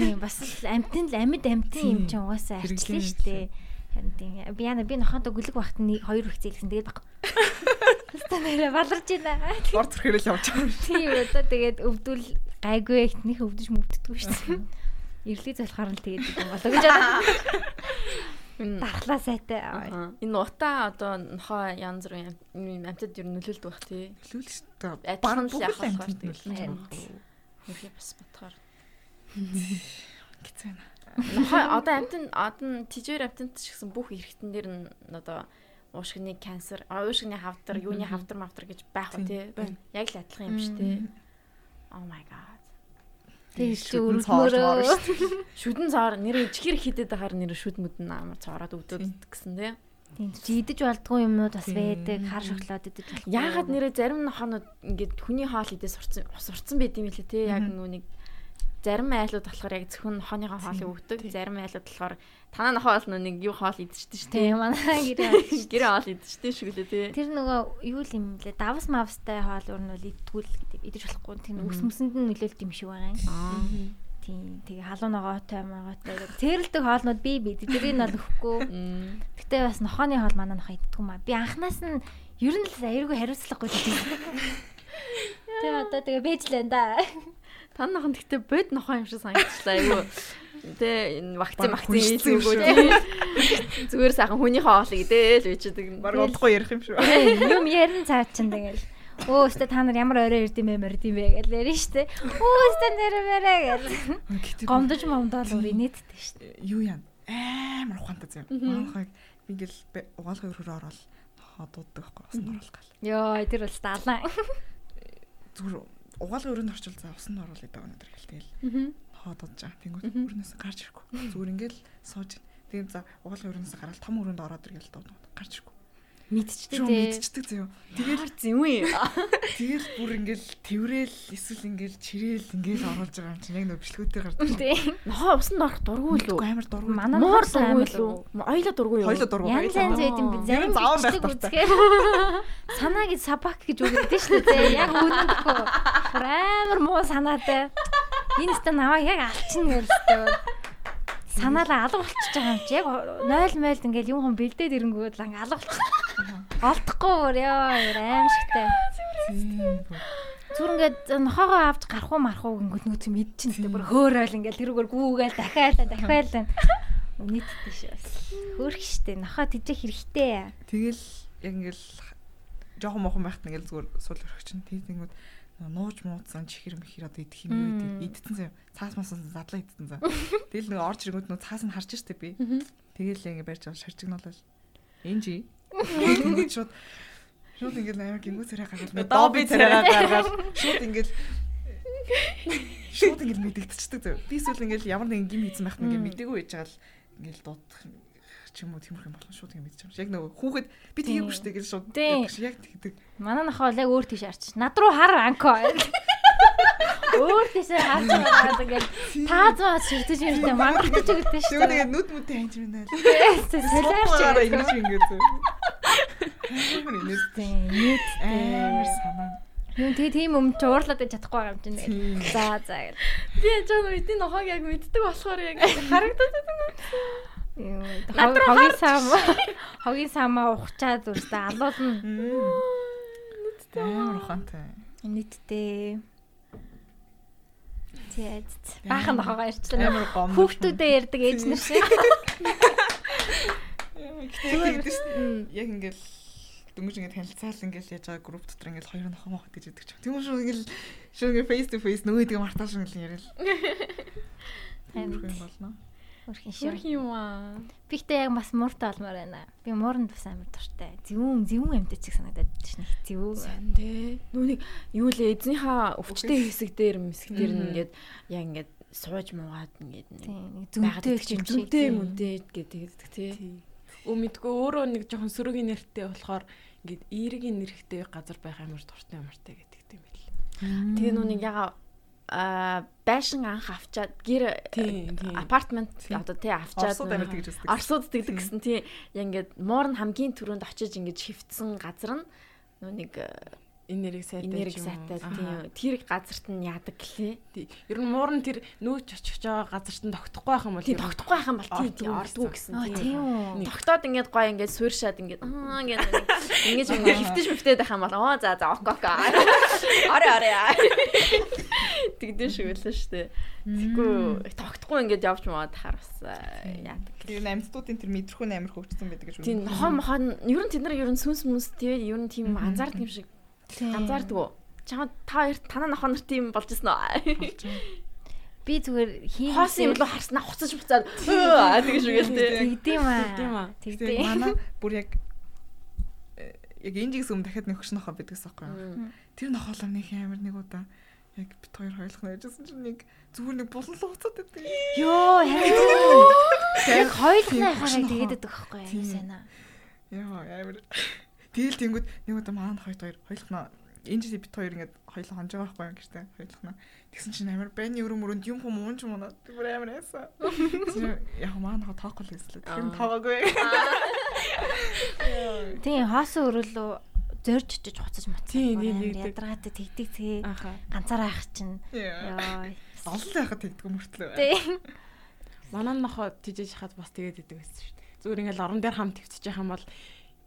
Тийм бас амтын л амьд амтын юм чинь угаасаа арчлаа штэ. Харин тийм би яна би нохондоо гүлэг багт нэг хоёр вакцин тэгээд баг. Хэвээ нэрэ баларж байна. Ор зүрхээрэл явж байгаа. Тийм одоо тэгээд өвдөл гайгүй ихт нэг өвдөж мөвддөггүй шүү дээ. Ирлий залхаар л тэгээд юм болоо гэж байна. Дархлаа сайтай. Энэ утаа одоо нохоо янз бүрийн амтад ер нь нөлөөлдөг бах тий. Нөлөөлж шүү дээ. Адилхан л яах болохоор тэгээд. Үнэхээр бас бодохоор. Гэцэн. Нохоо одоо амтан одоо тижээр амтанд ч гэсэн бүх эргэтэн дээр нь одоо уушгины канцер, уушгины хавдар, юуны хавдар мавдар гэж байх уу тий. байна. Яг л адилхан юм шүү дээ. Oh my god. Тэг чи Шүдэн дээ. Шүдэн цоор нэр чихэр хидэд ахаар нэр шүд мүдэн амар цоороод өвдөд гэсэн тий. Тийм чи идэж болдгүй юмнууд бас байдаг. Хар шоколад идэж болохгүй. Яагаад нэрээ зарим нохонод ингээд хүний хоол идээ сурцсан сурцсан байд юм лээ тий. Яг нүуник зарим айлууд болохоор яг зөвхөн нохооныхоо хоолыг өгдөг. Зарим айлууд болохоор танаа нохоо бол нүуник юу хоол идчихдэг шүү дээ. Тийм манай гэрээ. Гэрээ хоол идчихдэг шүү лээ тий. Тэр нөгөө юу л юм блэ? Давс мавстай хоол өөр нь бол идтгүүл гэдэг идэж болохгүй. Тэр үс мөсөнд нь нөлөөлт юм шиг байгаа юм. Тийм. Тэгээ халуун ногоотой могоотой. Цэрлдэг хоолнууд би би тэрийг нь бол өгөхгүй. Гэтэ бас нохооны хоол манай нохоо иддэг юм аа. Би анханаас нь ер нь л аюулгүй хариуцлагагүй гэдэг. Тэгээ одоо тэгээ бэжлээ да. Тань нохон гэхдээ бод нохоо юм шиг санагдчихлаа айгүй. Тэ энэ вакцин Бараг вакцин шиг. тий. Зүгээр сайхан хүний хоолыг идээл үчидэг. Баг удахгүй ярих юм шүү. Юм ярин цаа чин тэгэл. Өө өстө та нар ямар орой ирд юм бэ мэрд юм бэ гэж ярина штэ. Өө өстө нэрмэрэ гэж. Гэтэ Гомдож момдол өөр инээдтэй штэ. юу яа амар ухаантай зэв. Манайхаг би ингээл угаалгын өрөөр ороод ходууддаг байхгүй усан оруулах гал. Йоо тэр бол далаа. Зүгээр угаалгын өрөөнд орчвол за усан оруулах гэдэг өнөдр гэл тэгэл Мгм. ходод жаа. Тэнгүүд өрнөөс гарч ирэхгүй. Зүгээр ингээл сууж. Тэгээд за угаалгын өрөөнөөс гараад том өрөөнд ороод иргээл дууд гарч ирэхгүй. Мэдчихдээ Шууд тий. мэдчихдэг зэв. Тэгэл зэвэн. Тэгэл бүр ингээл тэрэл эсвэл ингээл чирээл ингээл оруулж байгаа юм чинь яг нөө бичлэгүүдээр гардаг. Тий. Нохоо усанд орох дургүй л үү? Амар дургүй. Манай амар дургүй л үү? Хоёлоо дургүй юу? Хоёлоо дургүй. Янз янз байд юм би. Зарим заавал байх үзгээр санаа гэж сабак гэж үгдэж шүү дээ. Яг үнэндээ. Бүр амар муу санаатай. Энэ өстө наваа яг алчна гэлтэй. Санаалаа алга болчихж байгаа юм чи. Яг 0 мэлд ингээл юм хум бэлдээд ирэнгүүд л алга болчих. Олдохгүй бүр яа аимшигтай. Тийм. Зүр ингээд нохоогоо авч гарах уу марах уу гингүүд нүүц мэдчихэн тэ бүр хөөрөөл ингээл тэрүүгээр гүүгээл дахиалаа дахиалаа. Нийтдээ шүү. Хөөх штэ нохоо тийжэх хэрэгтэй. Тэгэл яг ингээл жоохон мохон байхад ингээл зүгээр суул өрөх чинь тиймүүд нууж муудсан чихэр мэхэр одоо идэх юм юу гэдэг. Идсэн зав. Цаас масан задлаа идсэн зав. Тэгэл нэг орж ирэнгүүт нөө цаас нь харж штэ би. Тэгэл ингээ барьж байгаа шарчигнуулал энэ жи. Ингээд шууд шууд ингээл амар гингүү царай гаргаад нөө доби царай гаргаад шууд ингээл шууд ингээл мэдэгдчихдэг зав. Би эсвэл ингээл ямар нэгэн гим хийсэн байхад ингээл мэдээгүй байж байгаа л ингээл дуудах ч юм уу тиймэрх юм болно шууд ингэ мэдчихэж байгаа. Яг нөгөө хүүхэд би тийгээгүй штэ гэж шууд Тийм. яг тэгдэг. Манай нохоо л яг өөр тийш арч. Над руу хар анко. Өөр тийшээ харж байгаа ингээд таазмаас ширтэж юмтай мангалтаж өгдөө шүү Тэгээ дээ. нүд мүдтэй ханж байна л. Байгаа. ингэж ингэ зү. Амар инээс Нийт амар санаа. юм тэгээ тийм юм чи уурлаад байж чадахгүй байгаа юм чинь. Тийм. За за. Би жаа нүдний нохоог яг мэддэг болохоор яг харагдаад байна. Хогийн сам хогийн самаа ухчаад зүрстэ алуулна. Амар ухаантай. Нийтдээ. Тэгээд баахан нохоогоо ирчлээ. Амар гом. Хүүхдүүдээ ярьдаг ээж нар шиг. Яг ингээл дөнгөж ингээд танилцаал ингээл яаж байгаа групп дотор ингээл хоёр нохоо мохот гэж яддаг ч. Тийм шүү ингээл шүү ингээл face to face нөгөө идэг мартааш ингээл. Амьд. юм болно. Хөрхин шүү. Хөрх юм аа. Би ихтэй яг бас мууртай олмоор байна. Би мууранд бас амар дуртай. Зэвүүн зэвүүн амьтад чиг санагдаад байна шнэ. Зэвүүн. Сан дээ. Нүуник юу л эзнийхээ өвчтэй хэсэг дээр мэсэг дээр нь ингээд яг ингээд сууж муугаад ингээд нэг Тийм идэх чинь зүнтэй мүнтэй гэдэг тэгдэг тий. Өө мэдгүй өөрөө нэг жоохон сөрөгийн нэртэй болохоор ингээд эергийн нэрхтэй газар байх амар дуртай юмартай гэдэг юм байл. Тэгээ нүуник яга а байшин анх авчаад гэр апартмент одоо тий авчаад Орсууд амар тэгж үздэг. Орсууд тэгдэг гэсэн тий. Яг ингээд муур нь хамгийн түрүүнд очиж ингээд хөвцсөн газар нь нүуник Нэрийг сайтай энерги сайтай тий тэр газарт нь яадаг гэлээ. Ер нь муурн тэр нүүч очих байгаа газарт нь тогтохгүй байх юм бол Тий тогтохгүй байх юм бол тий тий Ордгүй гэсэн тийм үү. Тогтоод ингээд гоё ингээд сууршаад ингээд аа ингээд ингээд ингээд хөвтөж мөвтөд байх юм бол оо за за ок ок. Орой орой. Тэгдэн шиг байлаа шүү дээ. Тэггүй тогтохгүй ингээд явж маад хар бас яадаг. Тэр амьдтуудын тэр мэдрэх нь амар хөгжсөн байдаг гэж Тийм нохоо мохоо ер нь тэд нар ер нь сүнс мүнс тий ер нь тийм анзаардаг юм шиг анзаардаг уу? Чамд та хоёр танаа нохоо нар тийм болж ирсэн үү? Би зүгээр Хоос юм хийх лу харснаа хуцаж буцаад аа тэгэж үгээл тий. тэгдэм аа. Тийм аа. Тэгээ Тэгдэм. манай бүр яг яг энэжигс өмнө дахиад нэг хөшнөхөө бидгээс аахгүй юу. Тэр нохоолоо нэг амар нэг удаа яг бит хоёр хоёулах нь яжсэн чинь нэг зүгээр нэг булан лууцаад байдаг. Йоо харин яг хоёулаа хараа тэгээд байдаг Тийм. юу сайн аа. Яа амар. Тэгэл тэнгүүд нэг удаа маань хоёрт хоёр хоёулах нь энэ жил бит хоёр ингээд хоёулаа хонж байгаа байхгүй юу гэртээ хоёулах нь. Тэгсэн чинь амар байны өрөө мөрөнд юм хүм уунч юм уу. Тэр амар яасан. Яг маань хаа тоохгүй хэслээ. Тэр нь тоогоогүй. Тийм хоосон өрөөлөө зорж очиж хуцаж мацсан. Тийм, тийм, тийм. Ядаргаатай тэгдэг Аха. ганцаараа ах чинь. Йоо. Олон байхад тэгдэг мөртлөө. Тийм. Манай нохоо тижэж хаад бас тэгээд идэг байсан шүү дээ. Зүгээр ингээл орон дээр хам твцэж байгаа юм бол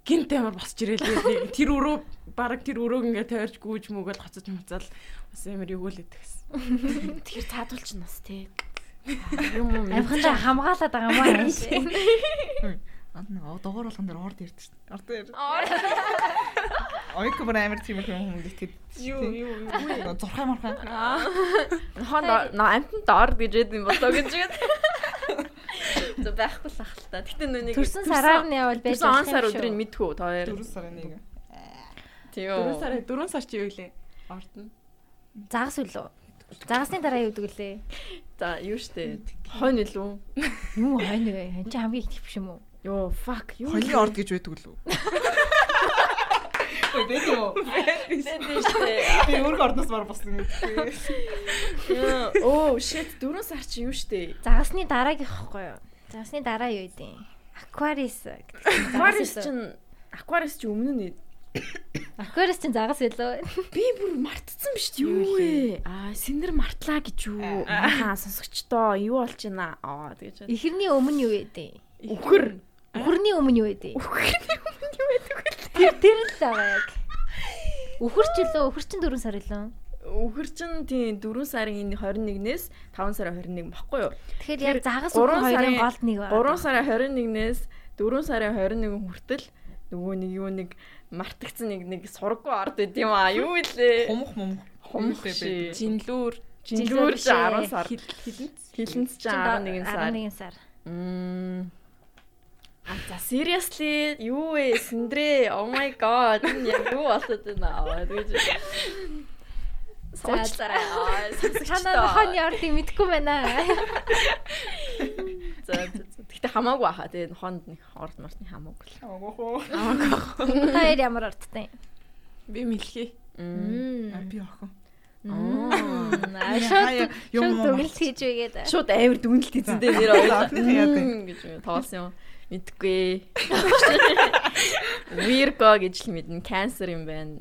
гинт амар босч ирээл нэг тэр өрөө баг тэр өрөөг ингээ тойрч гүүж мүгэл хоцож муцаал бас амар өгөөл идэг гэсэн. Тэгэхээр цаадуулч нас тий. Юм юм. Амхандаа хамгаалаад байгаа юм аа. Анд нэг дугаар болгон дээр орд ирдэ дээ. Орд ирд. Ойк бүр амар тийм их юм хүмүүс итгэдэг. Юу юу юу. Зурхай мархай. Хон на амтнд доор гэж ядсан юм болоо гэж гээд. Зөв байхгүй л ах л та. Гэтэ нүг Төрсөн сараар нь явал байж Төрсөн он сар өдрийг мэдхүү та хоёр. 4 сарын нэг. Тийм. 4 сар 4 сар чи юу лээ? Ордон. Загас үлээ. Загасны дараа юу гэдэг лээ? За юу штэ. Хойно илүү. Юу хойно вэ? Хэн чи хамгийн их биш юм уу? Йоо fuck юу. Хойлын орд гэж байдаг лүү. Ой бэт юм. Тэдэж штэ. Би өөрх ордоос мар болсон юм. Оо shit 4 сар чи юу штэ. Загасны дараагийн ихгүй юу? Загасны дараа юу гэдэг? Aquarius. Aquarius чинь Aquarius чи өмнө нь Aquarius чинь загас илүү. би бүр мартцсан биш үү? Юу вэ? Аа, синер мартлаа гэж юу? Аа, сонсогчдоо юу болж байна? Аа, тэгэж. Эхэрний өмнө юу гэдэг? Үхэр. Үхэрний өмнө юу гэдэг? Үхэрний өмнө юу байдаг вэ? Тэр тэр л байгаа яг. Үхэр ч илүү, үхэр чинь 4 сар илүү. Үхэр чин тийм 4 сарын 21-ээс 5 сарын 21 баггүй юу? Тэгэхээр яг загас үхэр хоёрын голд нэг байгаа. 3 сарын 21-ээс 4 сарын 21 хүртэл нөгөө нэг юу нэг мартагцсан нэг нэг сургуу орд байд юм аа. Юу илээ? Хумх мум. Хумх шээ. Жинлүүр Жилүүр чи 10 сар. хилэнц. Хилэнц чи 11 сар. 11 сар. Мм. А за seriously юу вэ? Синдрэ. Oh my god. Энэ юу болоод байна аа. Тэгэж. Суучлаарай. Аа, сонсогчдоо. нохооны ордыг мэдгүй байна. За. Гэтэ хамаагүй баха. Тэгээ хонд нэг орд мартны хамаагүй л. Агоохоо. Хоёр ямар ордтой юм? Би мэлхий. А би охин. Аа шууд юм хийж байгээд. Шууд авир дүнэлт эзэндээ нэр. Мм гэж тоолсон юм. Мэдгүй. Virgo гэж л мэднэ. Cancer юм байна.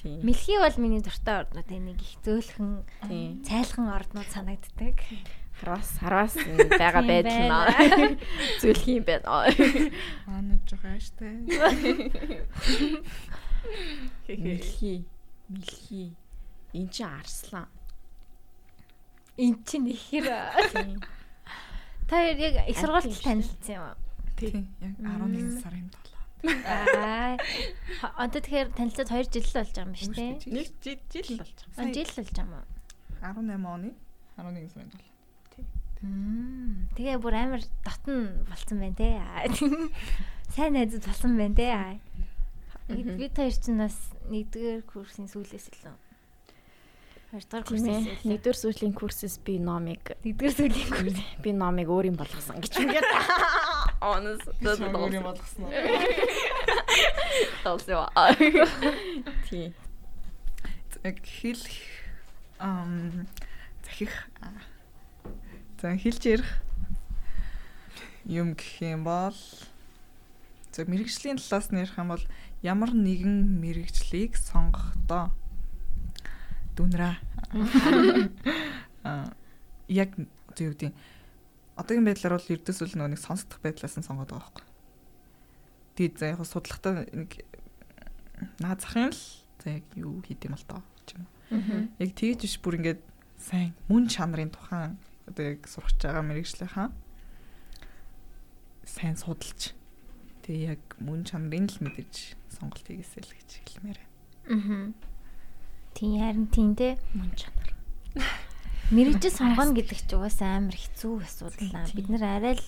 Тийм. Мэлхий бол миний дуртай орднууд нэг их зөөлхөн Тийм. цайлхан орднууд санагддаг. Хараас хараас байгаа байдал байна. наа. Зүлх юм байна. Манай жоо хааштай. Мэлхий. Мэлхий. Энд чи арслан. Эн чинь ихэр. Тийм. Та яг их сургуульд танилцсан юм уу? Тийм. Яг 11 сарын 7. Аа. Одоо тэгэхээр танилцаад 2 жил л болж байгаа юм биш үү? Нэг жил жил болж байгаа. Жил л болж байгаа юм уу? 18 оны 11 сарын 7. Мм. Тэгээ бүр амар дотн болцсон байна те. Сайн найзууд болсон байна те. Бид хоёр ч бас нэгдүгээр курсын сүүлээс илүү. Хоёрдугаар Тийм курсээс. Нэгдүгээр сүүлийн курсээс би номыг Нэгдүгээр сүүлийн курс. би номыг өөр юм болгосон гэж үгээд. Онос Өөр юм болгосон? Толсоо. Яг хэлэх ам захих за хэлж ярих юм гэх юм бол за мэрэгжлийн талаас нь ярих юм бол ямар нэгэн мэрэгжлийг сонгохдоо дүнраа аа яг зөв үгүй одоогийн байдлаар бол ердөөсөл нөгөө нэг сонсдох байдлаас нь сонгоод байгаа байхгүй. Тэгээд за яг судлахтаа нэг наад захын л за яг юу хийд юм бол тоо ч юм уу. Яг тэгж биш бүр ингээд сайн мөн чанарын тухайн одоо яг сурч байгаа мэрэгжлийнхаа сайн судалж тэгээ яг мөн чанарын л мэдэж сонголт хийгээсэй л гэж хэлмээр байна. Аа. Тийм харин тийм те. Мөн чанар. Мэрэгжил сонгоно гэдэг чинь угаасаа амар хэцүү асуудал аа. Бид нэр арай л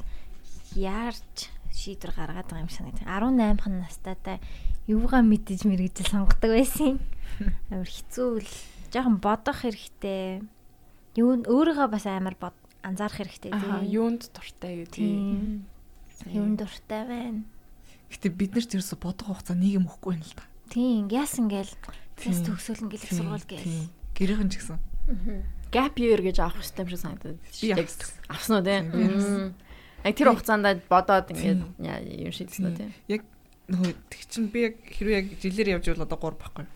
яарч шийдвэр гаргаад байгаа юм шиг санагдав. 18хан настайдаа юугаа мэдэж мэрэгжил сонгодог байсан. Амар хэцүү л жоохон бодох хэрэгтэй. Юу өөрийгөө бас амар бод анзаарах хэрэгтэй тийм. юунд дуртай гэдэг. Тийм. Юунд дуртай байна. Гэтэ бид нар ч ерөөсө бодох хугацаа нийгэм өгөхгүй байна л да. Тийм. Яасан гээл тест Тийм. төгсөөлн гэлэх Тийм, сургууль гээл. тийм. Гэрийнхэн ч гэсэн. Gap year гэж авах хэрэгтэй юм шиг санагдаад. Би авсан. уу тий? Тийм. Яг тэр хугацаанд бодоод ингээд Тийм. юм шийдсэн үү тий? Яг нөгөө тэг чин би яг хэрвээ яг жилээр явж бол одоо 3 байхгүй.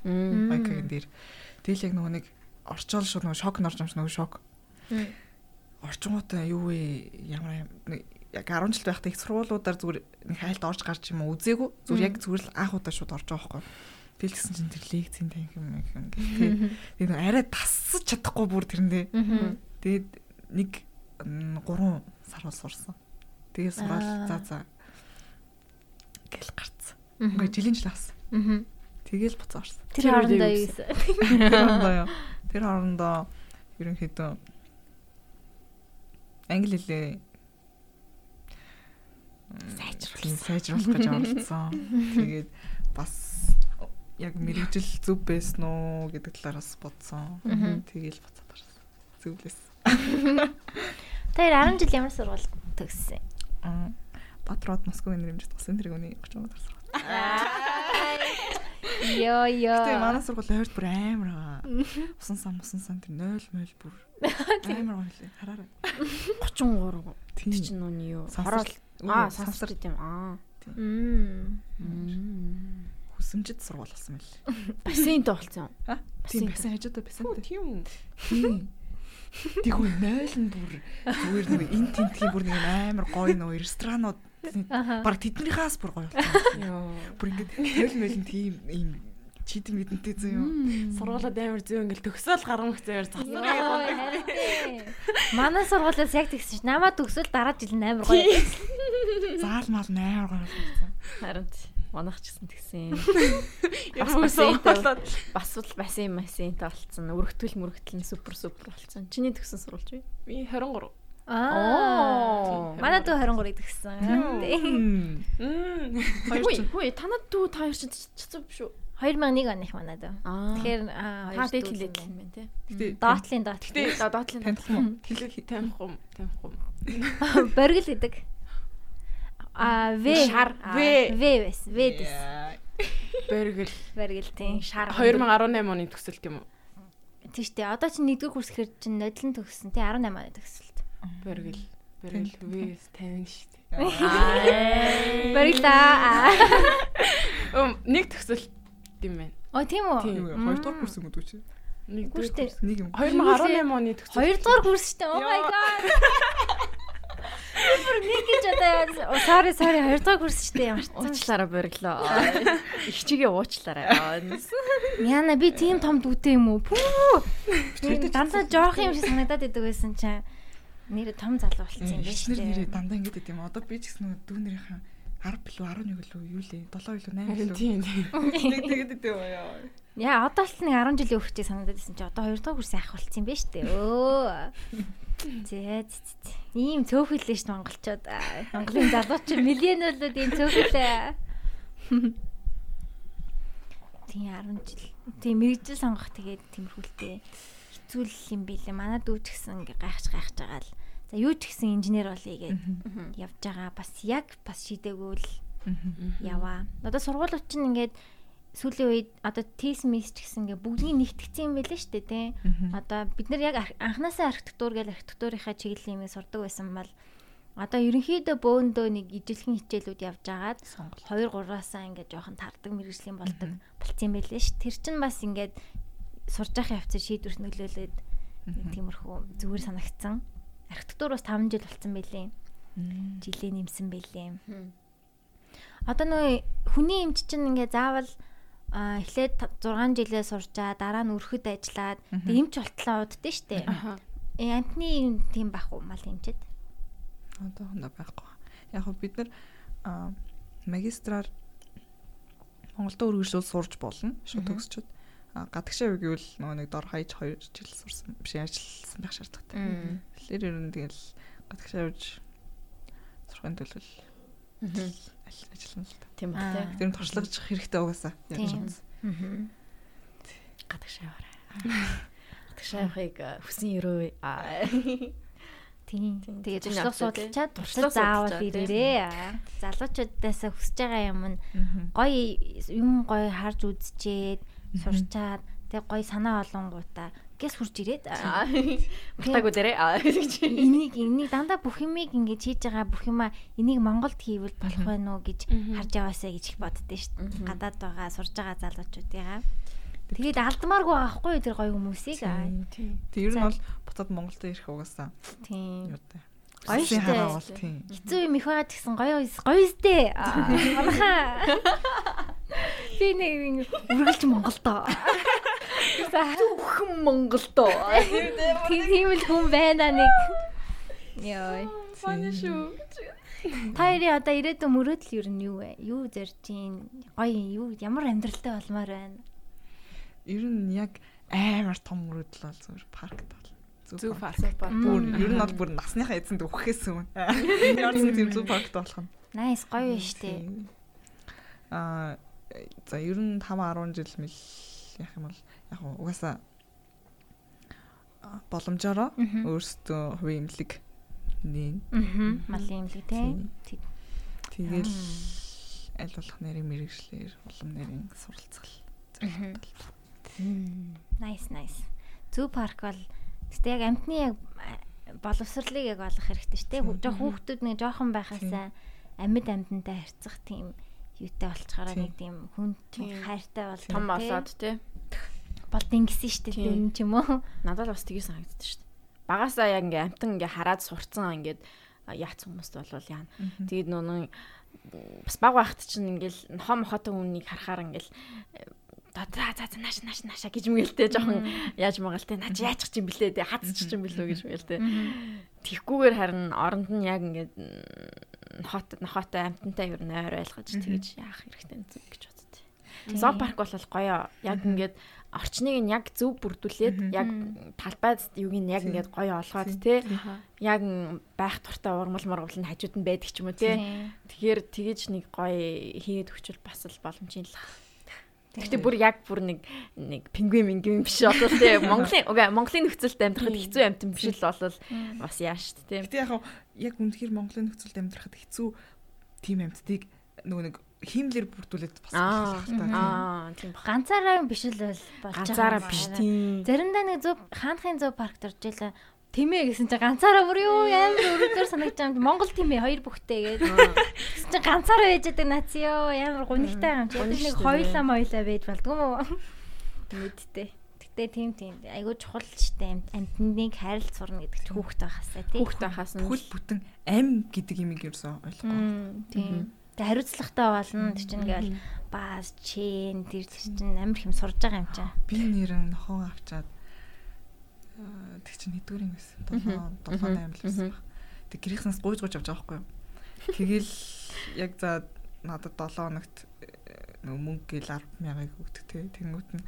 Байкагийн дээр. Тэгэл яг нөгөө нэг орчоол шууд нөгөө шок норж юмш нөгөө шок. Орчингуудаа юу вэ? Ямар нэг яг 10 жил байхдаа их сургуулиудаар зүгээр нэг хайлт орж гарч юм уу үзээгүй. Зүгээр яг зүгээр л анх удаа шууд орж байгаа байхгүй. Тэгэл гэсэн чинь тэр лекцийн танх юм юм гэх. Тэгээ нөгөө арай тассаж чадахгүй бүр тэрэндээ. Тэгээд нэг 3 сар бол сурсан. Тэгээ сураад за за гэл гарцсан. Ингээ жилийн жил авсан. Мгм. Тэгэл буцаа орсон. Тэр хоорондоо үед юу юу гэсэн? Тэр хоорондоо юу? Тэр хоорондоо ерөнхийдөө англи хэлээ сайжруулах сайжруулах гэж оролцсон. Тэгээд бас яг мэрэгжил зүв байсан уу гэдэг талаараас бодсон. Тэгээл буцаад орсон. Зөвлөс. Тэр 10 жил ямар сургууль төгссөн? Батрууд Москвын нэрмжид тусан тэр үний 30 мөр сурсан. Йоо ёо. Гэтэ манай сургууль ойрт бүр амар байгаа. Усан сан усан сан тэр 0 0 бүр амар гоё лээ. Хараарай. 33. Тийм. Тэр чинь нүний юу? Хороол. Аа, сансар гэдэм. Аа. Мм. Хүсэмжид сургууль болсон мэл. Бассейнтэй болцсон. А? Тийм Бассейн. байсан хажуудаа байсан. Тийм үү? Тийм. Тэгвэл 0 нь бүр зүгээр нэг эн тентгийн бүр нэг амар гоё нөө ресторанууд баг тэднийхээс бүр гоё болсон. Йоо. Бүр ингээд тэл мэлэн тийм ийм чидэн мэдэнтэй зөө юу. Сургуулаад амар зөө ингээл төгсөөл гарам хэцээр Йоо, засаг. харин тий. Манай сургуулиас яг тэгсэн ш. Намаа төгсөл дараа жил нь амар гоё. Заал мал амар гоё болсон. Харин ч манайх ч гэсэн тэгсэн. Бас Бас л бассейн бассейнтэй болцсон. Өргөтгөл мөргөтөл нь супер супер болцсон. Чиний төгсөн сурвалж бай. Би 23. Аа. Манай дүү 23-ыг төгссөн. Тий. Хүй, хүй, танад дүү та хоёр чинь цэцүү биш үү? 2001 оных манай дүү. Аа. Тэгэхээр аа та хоёр дээд дүү хэлээд юм юм байна тий. Гэтэ Доотлын доотл. Гэтэ За доотлын танилцах юм. хэлэх тамхим тамхим. Боргил гэдэг. А В Шар. В. В байсан. В дэс. Бэргэл. Боргил тий. Шар. 2018 оны төгсөлт юм уу? Тийштэй. Одоо чи нэгдүгээр курс гэхэр чинь нодлон төгссөн. Тий 18 оны төгсөлт. Бэргэл. Бэргэл вэс тань штэ. Боргил аа. Өм нэг төгсөлт юм байна. Оо тийм үү? Тийм. Юу вэ? Хоёрдугаар курс юм уу дүүч? Нэг Гүртэй. Нэг юм. 2018 оны төгсөлт. Хоёрдугаар курс шүү дээ. Oh my god. Бүр нэг гэж одоо sorry sorry хоёрдугаар курс шүү дээ ямар ч. Уучлаарай бориглоо. Их чигээ уучлаарай. Яна би тийм том дүүтэй юм уу? Пүү. Тэр дандаа жоох юм шиг санагдаад идэг байсан чинь нэр том залуу болсон юм Эхнэр нэрээ дээ. дандаа ингэж идэм. Одоо би ч гэсэн дүүнэрийнхээ 10 билүү 11 билүү юу лээ? 7 билүү 8 Харин билүү. тийм тийм. Тэгээд идэв аа. Яа одоо л нэг 10 жилийн өгчэй санагдаад байсан чи одоо 2 дахь курсын ах болсон юм шүү дээ. Өө. Зээ зээ. Ийм цөөхөлөө шүү монголчууд. Монголын залууч миллионерлүүд ийм цөөхөлөө. Тийм 10 жил. Тийм мэрэгжил сонгох тэгээд тиймэрхүүлтэй хэцүү л юм билээ. Манай дүү ч гэсэн ингээ гайхаж гайхаж байгаа л. За юу ч гэсэн инженер болъё гэж явж байгаа. Бас яг бас шийдээгүй л яваа. Одоо сургуулиуд чинь ингээд сүүлийн үед одоо мис ч гэсэн ингээ бүгдийг нэгтгэсэн юм байлээ шүү дээ тий. Одоо бид нар яг анханасаа архитектур гэж архитектурынхаа чиглэлийн юм сурдаг байсан бол одоо ерөнхийдөө бөөндөө нэг ижилхэн хичээлүүд явж агаад 2 3-аасаа ингээ жоохон тардаг мэрэгжлийн болдог болцсон юм байлээ ш. Тэр чинь бас ингээд сурж явах явцад шийдвэрс нөлөөлөд тиймэрхүү зүгээр санагдсан. Архитектур бас 5 жил болцсон байлээ. Жилээ нэмсэн байлээ. Одоо нөгөө хүний эмч чинь ингээ заавал а эхлээд 6 жилээ сурчаа дараа нь өрхөд ажиллаад тэг эмч болтлоо уддээ штэ. Э амтны тийм бах уу мал эмчэд. Одоохондоо байхгүй. Яг хөө бид нар аа, магистраар Монголд үргэлжлүүл сурж болно. Шууд төгсчод. А гадагшаа үг гэвэл нөгөө нэг дор хаяж 2 жил сурсан биш ажилласан байх шаардлагатай. Тэгэхээр ер нь тэгэл гадагшаа явж сурахын төлөө ажиллана л та. Тийм ба Аа. тий. Тэр нь туршлагаж хэрэгтэй угаасаа. Тийм. Аа. Гадаг шаваарай. Гадаг шавахыг э, хүсэн өрөө. Аа. Тийм. Тийм. Тэгээд туршлага судалчаад Туршлага заавал ирээрээ. Аа. Залуучуудаас хүсэж байгаа юм нь гоё юм гоё харж үзчихэд сурчаад тэг гоё санаа олонгуудаа гэс хурж ирээд. Аа гэж. энийг энийг дандаа бүх юмыг ингэж хийж байгаа бүх юмаа энийг Монголд хийвэл болох байх уу гэж харж яваасаа гэж их боддөө шүү дээ. Гадаад байгаа сурж байгаа залуучуудыгаа. Тэгээд алдмааргүй байхгүй юу тэр гоё хүмүүсийг. Тэг ер нь бол буцаад Монголд ирэх угаасаа Тийм. юу та. Гоё бол тийм. Хэцүү юм их байгаа гэсэн гоё гоё сте. Манайхаа. Би нэг үргэлж Монголдоо. Зөвхөн Монголдоо. Тийм л хүн байна нэг. Йой. Фаны шүү. Та хоёрын одоо ирээдүйн мөрөөдөл юу нь юу вэ? Юу зорж чинь гоё юу ямар амьдралтай болмоор байна? Ер нь яг амар том мөрөдөл бол зүгээр паркт бол. Зөв парк. Бүр ер нь бол бүр насныхаа эзэнд өгөхөөс өмнө. Яарсан тийм зөв паркт болох нь. Найс гоё байна штэ. Аа за ер нь 5 10 жил мэл яах юм бол яг угаасаа боломжоор өөрсдөө хувийн имлэг нээн. Аа. Малын имлэг тийм. Тэгэл аль болох нарийн мэрэгчлэр улам суралцах Мгм. Найс найс. Зүү парк бол гэтээ яг амтны яг боловсрлыг яг олох хэрэгтэй шүү дээ. Жоо хүүхдүүд нэг жоохон байхасаа амьд амьдантай харьцах тийм юутай болчихороо Тийм. нэг тийм хүн Тийм. хайртай бол Том болоод тий. Бол дингсэн шүү дээ Тийм. юм ч юм уу. Надад бас тгий санагддаг шүү дээ. Багасаа яг ингээ амтан ингээ хараад сурцсан ингээд яац хүмүүст болвол яана. Тэгээд нөө бас баг байхад чинь ингээл нохоо мохотой хүнийг харахаар ингээл э, за за нааш нааш нааша гэж мгэлтэй жоохон яаж магаалтай наач яачих чинь блээ те хацчих чинь билүү гэж мгэлтэй. Тэгхгүйгээр харин оронд нь яг ингээд нохот нохотой амтантай юу нойр ойлгож тэгэж яах хэрэгтэй гэж боддتي. Зоопарк бол гоё. Яг ингээд орчныг нь яг зөв бүрдүүлээд яг талбайд юуг нь яг ингээд гоё олгоод те яг байх туртаа урмал мургал нь хажууд нь байдаг ч юм уу те. Тэгэхээр тэгэж нэг гоё хийгээд өгчвөл бас л боломж юм л. Гэхдээ бүр яг бүр нэг нэг пингвин мингвин биш болол те Монголын үгүй Монголын нөхцөлд амьдрахад хэцүү амтан биш л болол бас яаш те. Гэтэ яг яг үнэхээр Монголын нөхцөлд амьдрахад хэцүү тим амьтдыг нөгөө нэг хиймлэр бүрдүүлээд бас Аа тийм. Ганцаараа биш л бол болж байгаа. Ганцаараа биш тийм. Заримдаа нэг зөв хаанхын зөв паркт орж ийлээ. Тэмээ гэсэн чинь ганцаараа бүр юу амар өрөвдөр санагдаж байгаа юм. Монгол тэмээ хоёр бүхтэй гээд. Гэсэн чинь ганцаараа байж байгаа нац ёо амар гунигтай юм чи. Нэг хоёлаа мойлаа байж болдгоо мó. Мэдтэй. Гэтэ тийм тийм. Айгуу чухал ч тийм амтныг хайрлах сурна гэдэг чинь хүүхд байхасаа тий. Хүүхд байхаас нь Бүхэл бүтэн ам гэдэг имийг ерөөсөө ойлгохгүй. Тийм. Тэгээ хариуцлагатай болно. Тэр чинь ингээл баас чин тэр чинь амар хэм сурж байгаа юм чинь. Би нэрэн нохоо авчаад аа, тэг чинь хэдүүр юм байсан. 7 7 8 л байсан. баг. Тэг гэрээснээс гуйж гуйж авч байгаа байхгүй юу. Тэгэл яг за надад 7 хоногт э, мөнгө гэл 100000-ыг өгдөг те. Тэнгүүт нь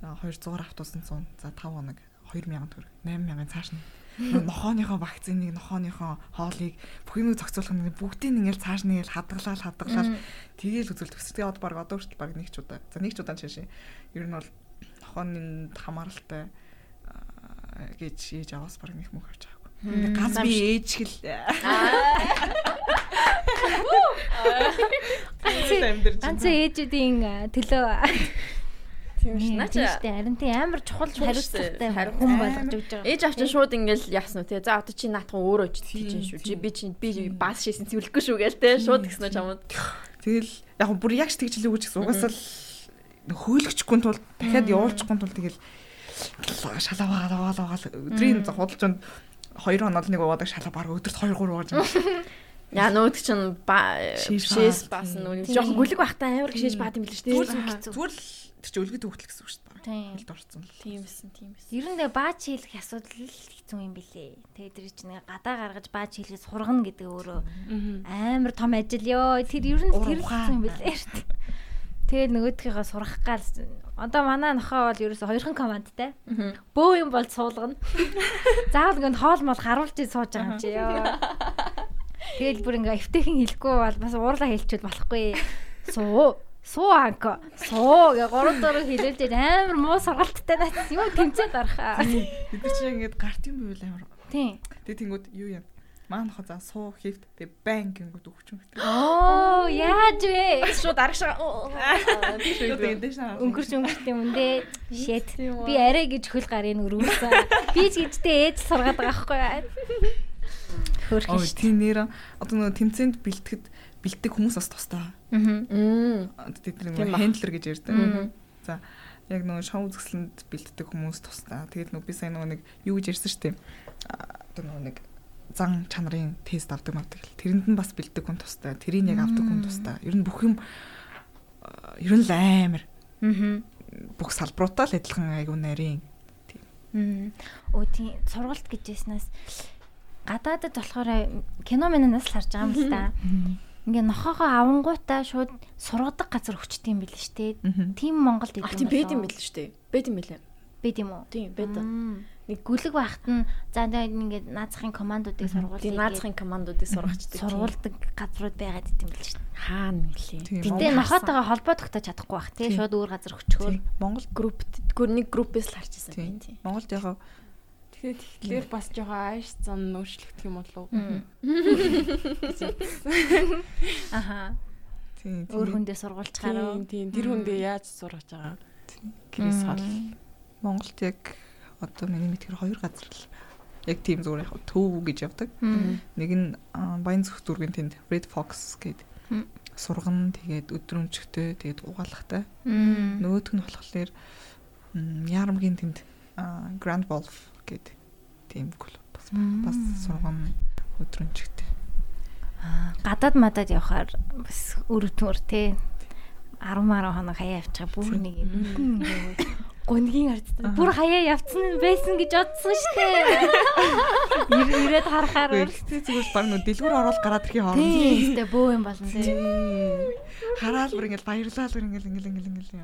аа, 200 автобусан 100 за 5 хоног 2000 төгрөг 8000 цааш нь нохооныхоо вакциныг нохооныхоо хоолыг бүх юмыг зохицуулах нь бүгдийг ингээл цааш нь ингээл хадгалаад хадгалаад тэгээл үзэл төсөлтөө од баг одоо хүртэл баг нэг ч удаа. За нэг ч удаа чишээ ер нь бол нохооны хамааралтай аа, гэж ээж аваас баг нэг мөнгө авч байгаагүй ганц би ээж хэл Ганц ээжүүдийн а, төлөө тийм ш. Тийм Наач штэ харин тийм амар чухал хариуцлагатай Хариу- хүн болгож өгч байгаа. Ээж авчин шууд ингээл яасан үү те. За одоо чи наатхан өөрөө ч тийж Тийм, шүү. Чи би чи би бас шийсэн цэвэрлэхгүй шүү гээл те. Шууд гиснэ чамд. тэгэл яг бүр яг ч тэгж хэлээгүй ч гэсэн угаасаа л хөөлгөхгүй тул дахиад явуулчихгүй тул тэгэл шалаа ваагаа ваагаа өдрийн худалчанд 2 хоног нэг уудаг шалаа баг өдөрт 2 3 ууж юм. Яа нөөд чин ба Шээж шээс баасан нүг жоохон гүлэг байхтаа амар шээж баад юм биш те. Зүгээр зүгээр л тэр чи өлгөд хөвгөл гэсэн үг шүү дээ. Тийм. Хилд орсон л. Тийм эсэн тийм эсэн. Ер нь баач хийлэх асуудал л хэцүү юм билэ. Тэгээд тэр чинь нэг гадаа гаргаж баач хийлгээс хургана гэдэг өөрөө амар том ажил ёо. Тэр ер нь тэр хэцүү юм билэ шүү дээ. Тэгээд нөгөөдхийгөө сурах гал одоо манай нохоо бол ерөөсө хоёрхан командтай. Бөө юм бол суулгана. Заавал ингээд хоол мол харуулж сууж байгаа юм чи ёо. Тэгэл бүр ингээ эвтэйхэн хэлэхгүй бол бас уурлаа хэлчихвэл болохгүй. Суу суу анко суу гэ гурав дөрөв хэлэлж амар муу сургалттай наац юу тэмцээд орох. Бид чинь ингээд гарт юм байвал амар. Тийм. Тэгээ тэнгууд юу юм? Маань хоо за суу хифт тэгээ бан гингүүд өгч юм гэдэг. Оо яаж вэ? Шууд аргашаа. Тэгээд дэш наа. Өнгөрч өнгөрт юм дэ. Shit. Би арай гэж хөл гарын өрөвсөн. Би ч гэжтэй ээж сургаад байгаа байхгүй. Хөөх Ой шүү. тийм нэр одоо нөгөө тэмцээнд бэлтгэд бэлтдэг хүмүүс бас тустай. Аа. Тэд Тийм нэг хендлер гэж ярьдаг. За яг нөгөө шоу үзэсгэлэнд бэлтдэг хүмүүс тустай. Тэгээд нөгөө би сайн нөгөө нэг юу гэж ярьсан шүү дээ. Одоо нөгөө нэг зан чанарын тест авдаг мавдаг. Тэрэнд нь бас бэлтдэг хүн тустай. Тэрийг яг авдаг хүн тустай. Ер нь бүх юм ер нь л амар Аа. бүх салбаруудаа л адилхан айгу нарийн. Мм. Оо тийм сургалт гэж яснаас гадаадд болохоор кино минаас л харж байгаа юм л да. Ингээ нохоогоо авангуудаа шууд сургадаг газар өчтдөг юм бил л штэ. Тим Монголд А идэв тийм байд юм шүү дээ. Байд юм бэлээ. Бид юм уу? Тийм байд. Нэг гүлэг байхад нь за тэгээд ингээд наацхийн командуудыг сургууль. Тийм наацхийн командуудыг сургачдаг. сургуулдаг газрууд байгаад идэв юм бил штэ. Хаа нэлээ. Тийм. Гэтэ Монгол нохоотойгоо холбоо тогтоож чадахгүй бах тий Тийм. шууд өөр газар өчгөөр. Монгол групп гүр нэг группээс л харж тийм. юм тийм. Монголд яг Тэгэхээр тэгэхээр бас жоохон ааш зан нөөшлөгдөх юм болов уу? Аха. тийм Өөр хүндээ сургуулчаараа. Тийм тийм тэр хүндээ яаж сургаж байгаа. Гэрээс хол. Монголд яг одоо миний мэдхээр хоёр газар л байна. Яг тийм зүгээр яг төв гэж явдаг. Нэг нь Баян зүх дүүргийн тэнд Red Fox гэдэг сурган тэгээд өдрөмжтэй тэгээд угаалгатай. Нөгөөх нь болохоор Ярамгийн тэнд Grand Wolf гэдэг тийм клуб бас бас сурган өдрөмжтэй. гадаад мадад явахаар бас өрөвтмөр те. 10 10 хоног хаяа явчихаа бүр нэг юм. Гонгийн ардтай бүр хаяа явцсан байсан гэж бодсон штэ. Ир- ирээд харахаар Гэхдээ зүгээр баг нөө дэлгүүр ороод гараад ирэхи хооронд. тийм штэ бөө юм болно те хараал бүр ингээл баярлал бүр ингээл ингээл ингээл ингээл.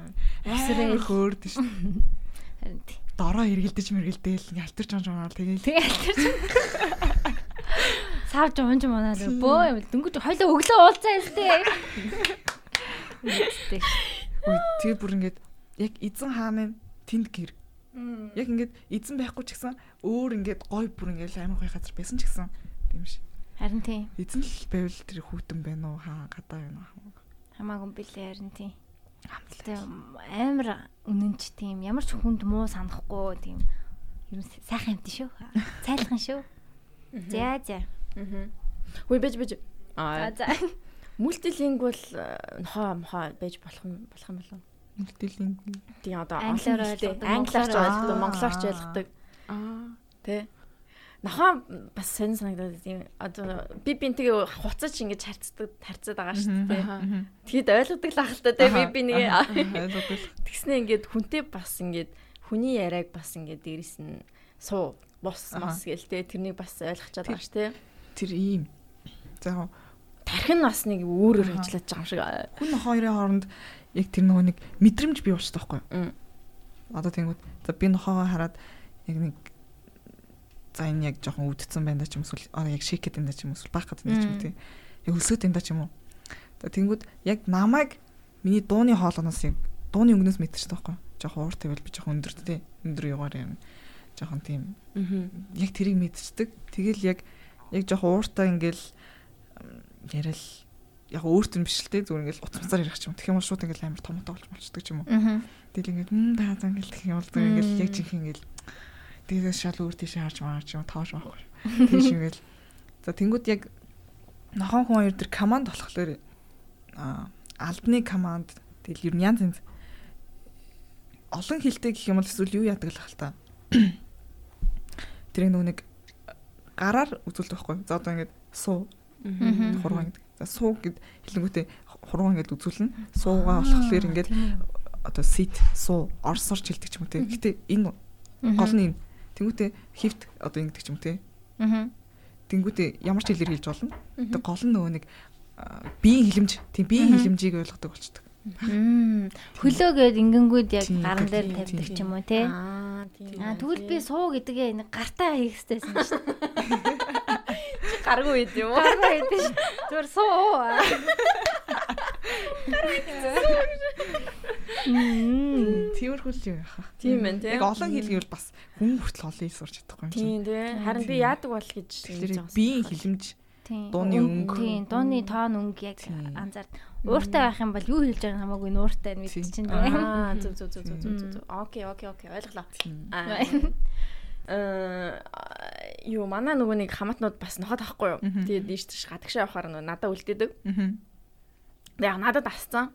Амар хөөрд ш. харин тий. Дороо эргэлдэж мэргэлдээл ингээл алтер жон жон тэгээд тэгэл тэр чинь савж унж манаа бөө юм дөнгөж хойлоо өглөө уулзаа хэлтэй тэгээ бүр ингээд яг эзэн хааны тэнд гэр. Яг ингээд эзэн байхгүй ч гэсэн өөр ингээд гой бүр ингээд амар гой газар байсан ч гэсэн тийм ш. харин тий. Эзэн л байвал тэр хүүтэн байна уу хаа гадаа байна уу хамаагүй билээ харин тий хамтлаа. Амар үнэнч тийм ямар ч хүнд муу санахгүй тийм ер нь сайхан юмт шүү. Цайлхан шүү. За за. Хөөе бэж бэж. Аа За мультилингвал нохоо мохоо байж болох юм болох юм болов. Мультилийн Тийм одоо Англиар хэлтэй, ойлгодог, англиарч монголоор ойлгодог, ойлгодог. монголоорч ойлгодог. Аа. Тэ. Нохоо бас сонь санагдаад тийм одоо би бинтгээ хуцаж ингэж харцдаг харцаад байгаа шүү дээ. Тэгэд ойлгодог л ахaltaа тэ би би нэг ойлгодог. тэгснэ ингээд хүнтэй бас ингээд хүний яриаг бас ингээд дээрэс нь суу бус Аха. мос гээл тэ тэрнийг бас ойлгочоод байгаа ш тэ. Тэр ийм. За Тархин бас нэг өөрөөр Аха. ажиллаж байгаа юм шиг. хүн хоёрын хооронд яг тэр нөгөө нэг мэдрэмж бий юу? Мм. Одоо тэнгууд за би нохоогоо хараад яг нэг за энэ яг жоохон өвдсөн байна да ч юм эсвэл яг шийкэт энэ да ч юм эсвэл баах гэдэг юм ч юм тий. Яг өлсөд энэ да ч юм уу. За тэнгууд яг намайг миний дууны хоолоноос яг дууны өнгнөөс байхгүй юу? Жоохон ууртай байл би жоохон өндөр тий. Өндөр югаар юм. Жоохон тийм яг тэрийг мэдчихдэг. Тэгэл яг яг жоохон ууртай ингээл м, яриад яг өөрт нь биш л те зүгээр ингээл утасцаар ярих ч юм. Тэгэх юм бол шууд ингээл амар том том болж болчдөг ч юм уу. Тэгэл ингээд мм таа зан ингээл тэгэх юм бол ингээл яг жинхэнэ ингээл дээрээс шал өөр тийш харж маарч юм тоош байхгүй. Тийш ингээл за тэнгууд яг нохон хүн хоёр төр команд болохоор а албаны команд тэгэл ер нь янз янз олон хилтэй гэх юм бол эсвэл юу яадаг л хэл та. Тэр нөгөө нэг гараар үзүүлдэг байхгүй. За одоо ингээд суу хурган гэдэг. За суу гэд хэлэнгүүтээ хурган ингээд үзүүлнэ. Суугаа болохоор ингээд одоо sit суу орсорч хэлдэг ч юм уу те. Гэтэ энэ гол нь энэ. Тэнгүүтээ хифт одоо ингэдэг ч юм те. Аа. Тэнгүүтээ ямар ч хэлээр хэлж болно. Тэг гол нь нөгөө нэг биеийн хилэмж тийм биеийн хилэмжийг ойлгодог болчдөг. Мм. Хөлөөгөөд ингэнгүүд яг гаран дээр тавьдаг ч юм уу те. Аа тийм. Аа тэгвэл би суу гэдгээ нэг гартаа хийх хэрэгтэйсэн шүү дээ. Гаргүй байд юм уу? Гаргаа хэдэж ш. Зүгээр суу. Тиймэрхүү л юм яхаа. Тийм байна тий. Яг олон хэлгээр бас хүн хүртэл олон хэл сурч чадахгүй юм чинь. Тийм тий. Харин би яадаг бол гэж Тэгэхээр биеийн хилэмж Тийм. Дууны өнгө. Тийм, дууны тоон өнгө яг Тийм. анзаар. Ууртай байх юм бол юу хэлж байгааг нь хамаагүй нууртай нь Тийм. мэдчихэв. Аа зүг зүг зүг зүг зүг зүг. Окей, окей, окей. Ойлголоо. Аа. Э юу манай нөгөө нэг хамаатнууд бас нохот авахгүй юу. Тэгээд дийш тийш гадагшаа явахаар нөгөө надад үлдээдэг. Аа. Яг надад асцсан.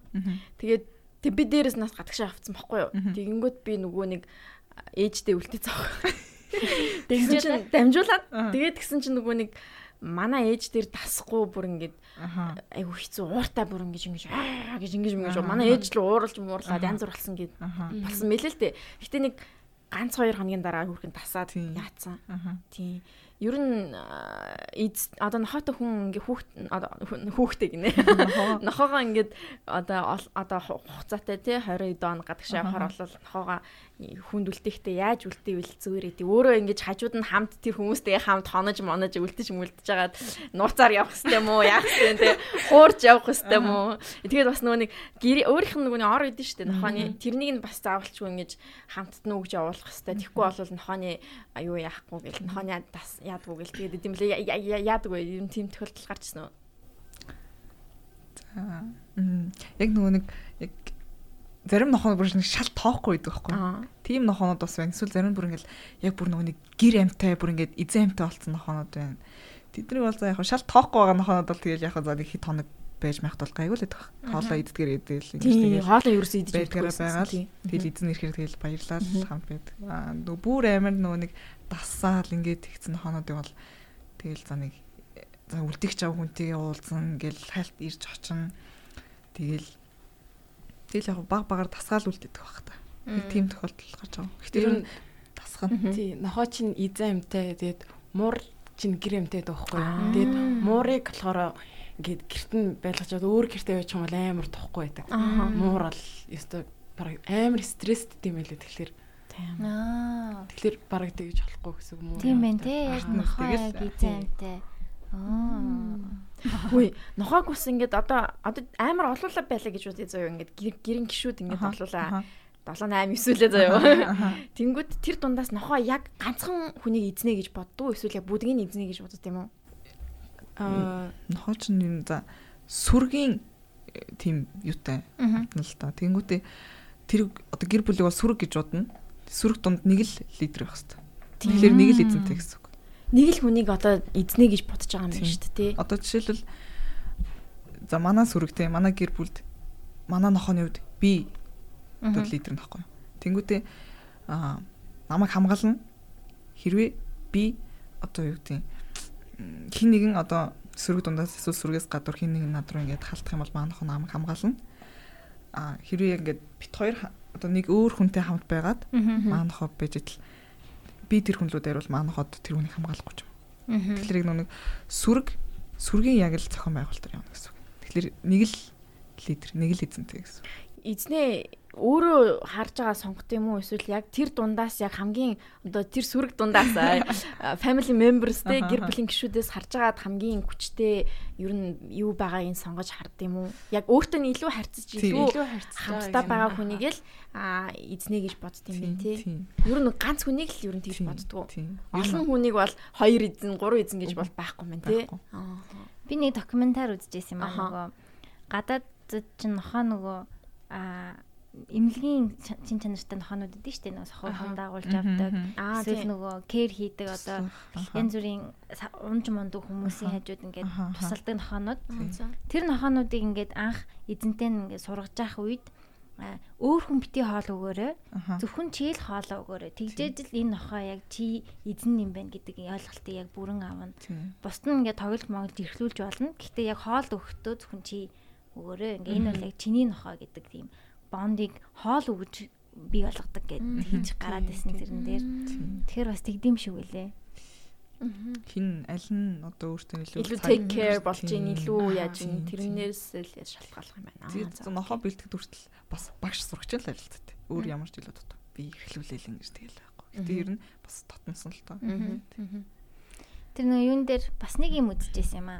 Тэгээд тэг би дээрээс нас гадагшаа авцсан байхгүй юу. Тэгэнгүүт би нөгөө нэг ээждээ үлдээсэн байхгүй. Тэгсэн чинь дамжуулаад Аа. тэгээд тэгсэн чинь нөгөө нэг манай ээж дээр дасахгүй бүр ингээд айгу хэцүү ууртай бүр ингэж ингэж аа гэж ингэж ингэж манай ээж л ууралж муурлаад Аа. янз бүр болсон гэд болсон мэлээ л дээ. Гэтэ нэг ганц хоёр хоногийн дараа хүрхэн тасаад яатсан. Тийм. Ер нь эз одоо нохотой хүн ингээ хүүхд одоо хүүхдээ гинэ. Нохоо. Нохоогоо ингээд одоо одоо ху- хугацаатай тий 20 дон гадагшаа явахаар бол нохоогоо хүнд үлдээхдээ яаж үлдээвэл зүгээр идэв. Өөрөө ингэж хажууд нь хамт тэр хүмүүстэйгээ хамт хонож монож үлдэж мүлдэж жагаад нууцаар явах юм уу? Яах хэвээр тий хуурж явах юм уу? Тэгээд бас нөгөө нэг өөрийнх нь нөгөө нэг ор идэв штэ нохооны тэрнийг нь бас заавалчгүй ингэж хамтд нь өгж явуулах хэвээр. Тэгэхгүй бол нохооны аюу яахгүй гэл нохооны тас яадгүй гэл тэгээд идэм лээ яадаг вэ? Юм тийм тохиолдол гарч ирсэн үү? Мм. Яг нөгөө нэг яг зарим нохоо бүр нэг шал тоохгүй байдаг байхгүй. Тийм нохоонод бас байна. Эсвэл зарим бүр ингээл яг бүр нөгөө нэг гэр амтай бүр ингээд эзэн амтай болсон нохоонод байна. Тэдний бол за яг шал тоохгүй байгаа нохоонод бол тэгэл яг за нэг хит хоног байж майхт бол гайгүй л байдаг. Хоолоо иддгээр идэл ингэж тэгэл хоолоо ерөөсөө идэж байдгаараа байсан, байгаа л тэгэл эзэн ирэхээр тэгэл баярлал хамт байдаг. Аа нөгөө бүр амар нөгөө нэг дасаал ингээд тэгсэн нохоонуудыг бол тэгэл за нэг за үлдэх чав хүнтэйгээ уулзсан гэл хальт ирж очин тэгэл тэгэл яг баг багаар тасгаал үлдээдэг байх та. Нэг тийм тохиолдол гарч байгаа. Гэхдээ ер нь тасгах нь Тий, нохоо чинь эзэн амтай тэгээд муур чинь гэр амтай байхгүй. Аа. Тэгээд муурыг болохоор ингээд гэрт нь байлгачаад өөр гэртээ байж юм бол амар тохгүй байдаг. Муур бол ёстой бараг амар стресстэй юм байлээ тэгэхээр Аа. тэгэхээр бараг тэгж болохгүй гэсэн үг муур. Тийм байх тий. Яг нохоо яг эзэн амтай. Аа. Хөөе, нохоог ус ингээд одоо одоо амар олуулаа байлаа гэж бодъё заяа ингээд гэр- гэрийн гişүүд ингээд олуулаа. аха. 7 8 9 лээ заяа. Аха. Тэнгүүд тэр дундаас нохоо яг ганцхан хүнийг эзнэ гэж боддгоо эсвэл яг бүгдийг эзнэ гэж бодд юм уу? Аа нохоо ч юм за сүргийн э, тийм юутай Мгм. хатна л та. Тэнгүүтээ тэр одоо гэр бүлийг бол сүрэг гэж бодно. Сүрэг дунд нэг л лидер байх хэрэгтэй. Тэгэхээр нэг л эзэнтэй гэсэн үг. Нэг л хүнийг одоо эзнэ гэж бодож байгаа юм шүү дээ тий. Одоо жишээлбэл за манай сүрэгтэй манай гэр бүлд манай нохооны үед би одоо лидер нөхгүй. Тэнгүүтээ аа намайг хамгаална. Хэрвээ би одоо юу гэдэг хин нэгэн одоо сүрэг дундаас эсвэл сүргээс гадуур хин нэгэн над руу ингээд халтах юм бол манай нохоо намайг хамгаална. Аа хэрвээ ингээд бит хоёр одоо нэг өөр хүнтэй хамт байгаад манай нохоо байж идэл би тэр хүн рүү дайрвал манай нохоод тэр хүнийг хамгаалахгүй ч юм. Тэгэхээр нэг сүрэг сүргийн яг л зохион байгуулалтаар явна гэсэн үг. Тэгэхээр нэг л лидер, нэг л эзэнтэй гэсэн. Эзнээ өөрөө харж байгаа сонгот юм уу эсвэл яг тэр дундаас яг хамгийн одоо тэр сүрэг дундаас family members те гэр бүлийн гишүүдээс харж агаад хамгийн хүчтэй ер нь юу байгааг нь сонгож хардд юм уу? Яг өөртөө нь илүү харьцаж илүү хамтдаа байгаа хүнийг л эзнээ гэж бодд юм тий. тийм. Ер нь ганц хүнийг л ер нь тэгж боддгоо. Олон хүнийг бол хоёр эзэн, гурван эзэн гэж бол байхгүй юм. Аа. Би нэг докюментар үзчихсэн юм аа нөгөө гадаад чинь нохоо нөгөө а эмнэлгийн ч- чин чанартай нохоонууд идэв штэ нөгөө сохоо Аха. хон дагуулж авдаг. Эсвэл нөгөө кэр хийдэг одоо янз бүрийн унж мундаг хүмүүсийн хажууд ингээд тусалдаг нохоонууд. За. Тэр нохоонуудыг ингээд анх эзэнтэй нь ингээд сургаж явах үед өөр хүн бити хоол өгөөрэй. Зөвхөн чи л хоолоо өгөөрэй. Тэгжээж л энэ нохоо яг чи эзэн юм байна гэдэг ойлголтыг яг бүрэн авна. Бусд нь ингээд тоглож моглож эрхлүүлж болно. Гэхдээ яг хоол өгөхдөө зөвхөн чи өгөөрэй. Ингээ энэ бол яг чиний нохоо гэдэг тийм бондыг хоол өгж бий болгодог гэд хийж гараад ирсэн зэрэн дээр. Тэгэхээр бас тэгдэм шиг үлээ. Хин аль нь одоо өөртөө илүү илүү take care болж ийн илүү яаж ийн тэрнээс л яаж шалтгааллах юм байна. Аа, Тэгээд нохоо бэлтгэд хүртэл бас багш сурагч л арилцдаг. Өөр ямар ч илүү дутуу. Би эхлүүлээл ингэж тэгэл байхгүй. Гэтэ ер нь бас татнсан л тоо. Тэр нэг юун дээр бас нэг юм үзчихсэн юм аа.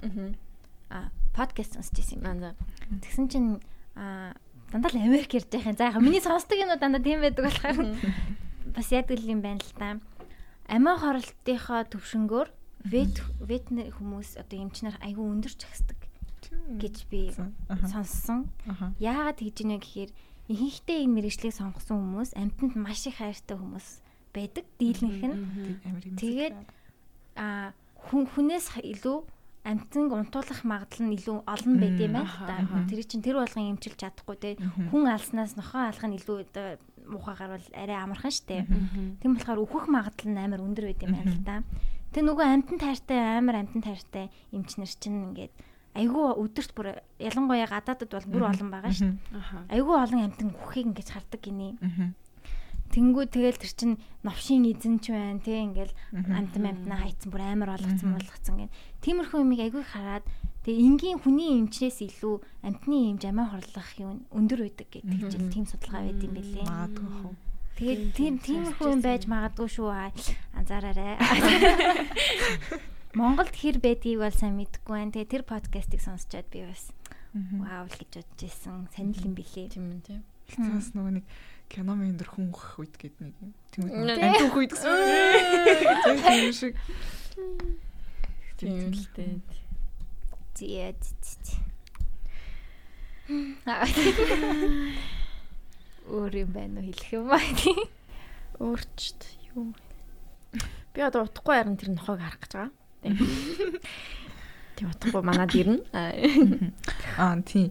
А подкаст сонсчихсэн юм. Аа. Тэгсэн чинь а дандаа л Америк ярьж юм. За яг миний сонсдог юм уу дандаа тийм байдаг болохоор бас яадаг юм байна л та. Амиа хоролтынхоо төвшнгөөр вет ветнэр хүмүүс одоо эмчнэр айгүй өндөр чагсдаг гэж би сонссон. Яагаад тэгж ийнэ гэхээр ихэнхдээ энэ мэрэгчлийг сонгосон хүмүүс амьтанд маш их хайртай хүмүүс байдаг. Дийлэнх нь. Тэгээд а хүн хүнээс илүү амтныг унтуулах магадлал нь илүү олон байд юм байна да. Тэр чинь тэр болгон эмчилж чадахгүй те. Хүн алснаас нохоо алах нь илүү одоо муухайгаар бол арай амархан штэ. Тийм болохоор өөхөх магадлал нь амар өндөр байд юм байна л да. Тэг нөгөө амтан тайртай амар амтан тайртай эмчнэр чинь ингээд айгүй өдөрт бүр ялангуяа гадаадд бол бүр олон байгаа. Аха. Айгүй олон амтан үххийг ингэж хардаг гинэ. Тэнгүү тэгэл тэр чин новшийн эзэн ч байна тий ингээл амтан амтнаа хайцсан бүр амар болгоцсон болгоцсон гэн. Тиймэрхүү юмыг айгүй хараад тэгээ энгийн хүний эмчнээс илүү амтны эмч амиа хорлох юм өндөр байдаг гэдэг чинь тийм судалгаа байд юм бэлээ. Магадгүй хөө. Тэгээд тийм тиймэрхүү юм байж магадгүй шүү аа. анзаараарай. Монголд хэр байдгийг бол сайн мэдэхгүй байна. Тэгээ тэр подкастыг сонсчоод би бас вау л гэж бодож ирсэн. Санил юм бэлээ. Тийм үү. Тэгээс нөгөө нэг кино мен дээр хүн өөх үед гээд нэг юм. Тэгмээ амт өөх үед гэсэн. Тийм шиг. Тийм л дээ. Зээ зээ. Өөр юм байна уу хэлэх юм аа. Өөрчд юу. Би одоо утахгүй харин тэр нохойг харах гэж байгаа. Тийм. Тийм утахгүй манад ирнэ. Аа. Аа тий.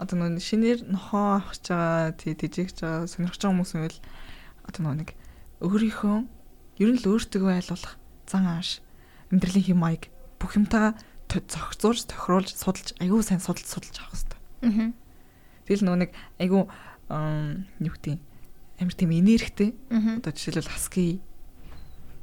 Одоо нөгөө шинээр нохоо авах гэж байгаа, тий тэжээгч байгаа, сонирхож байгаа хүмүүс байвал одоо нөгөө нэг өөрийнхөө ер нь л өөртөө айлуулах зан ааш амьдралын хэм маяг бүх юмтайгаа т- зохицуулж, тохируулж, судалж, аюу сайн судалж судалж авах хэрэгтэй. Аа. Тэгэл нөгөө нэг ам, юу гэдэг юм, амар тийм энергитэй. Аа. Одоо жишээлбэл хаски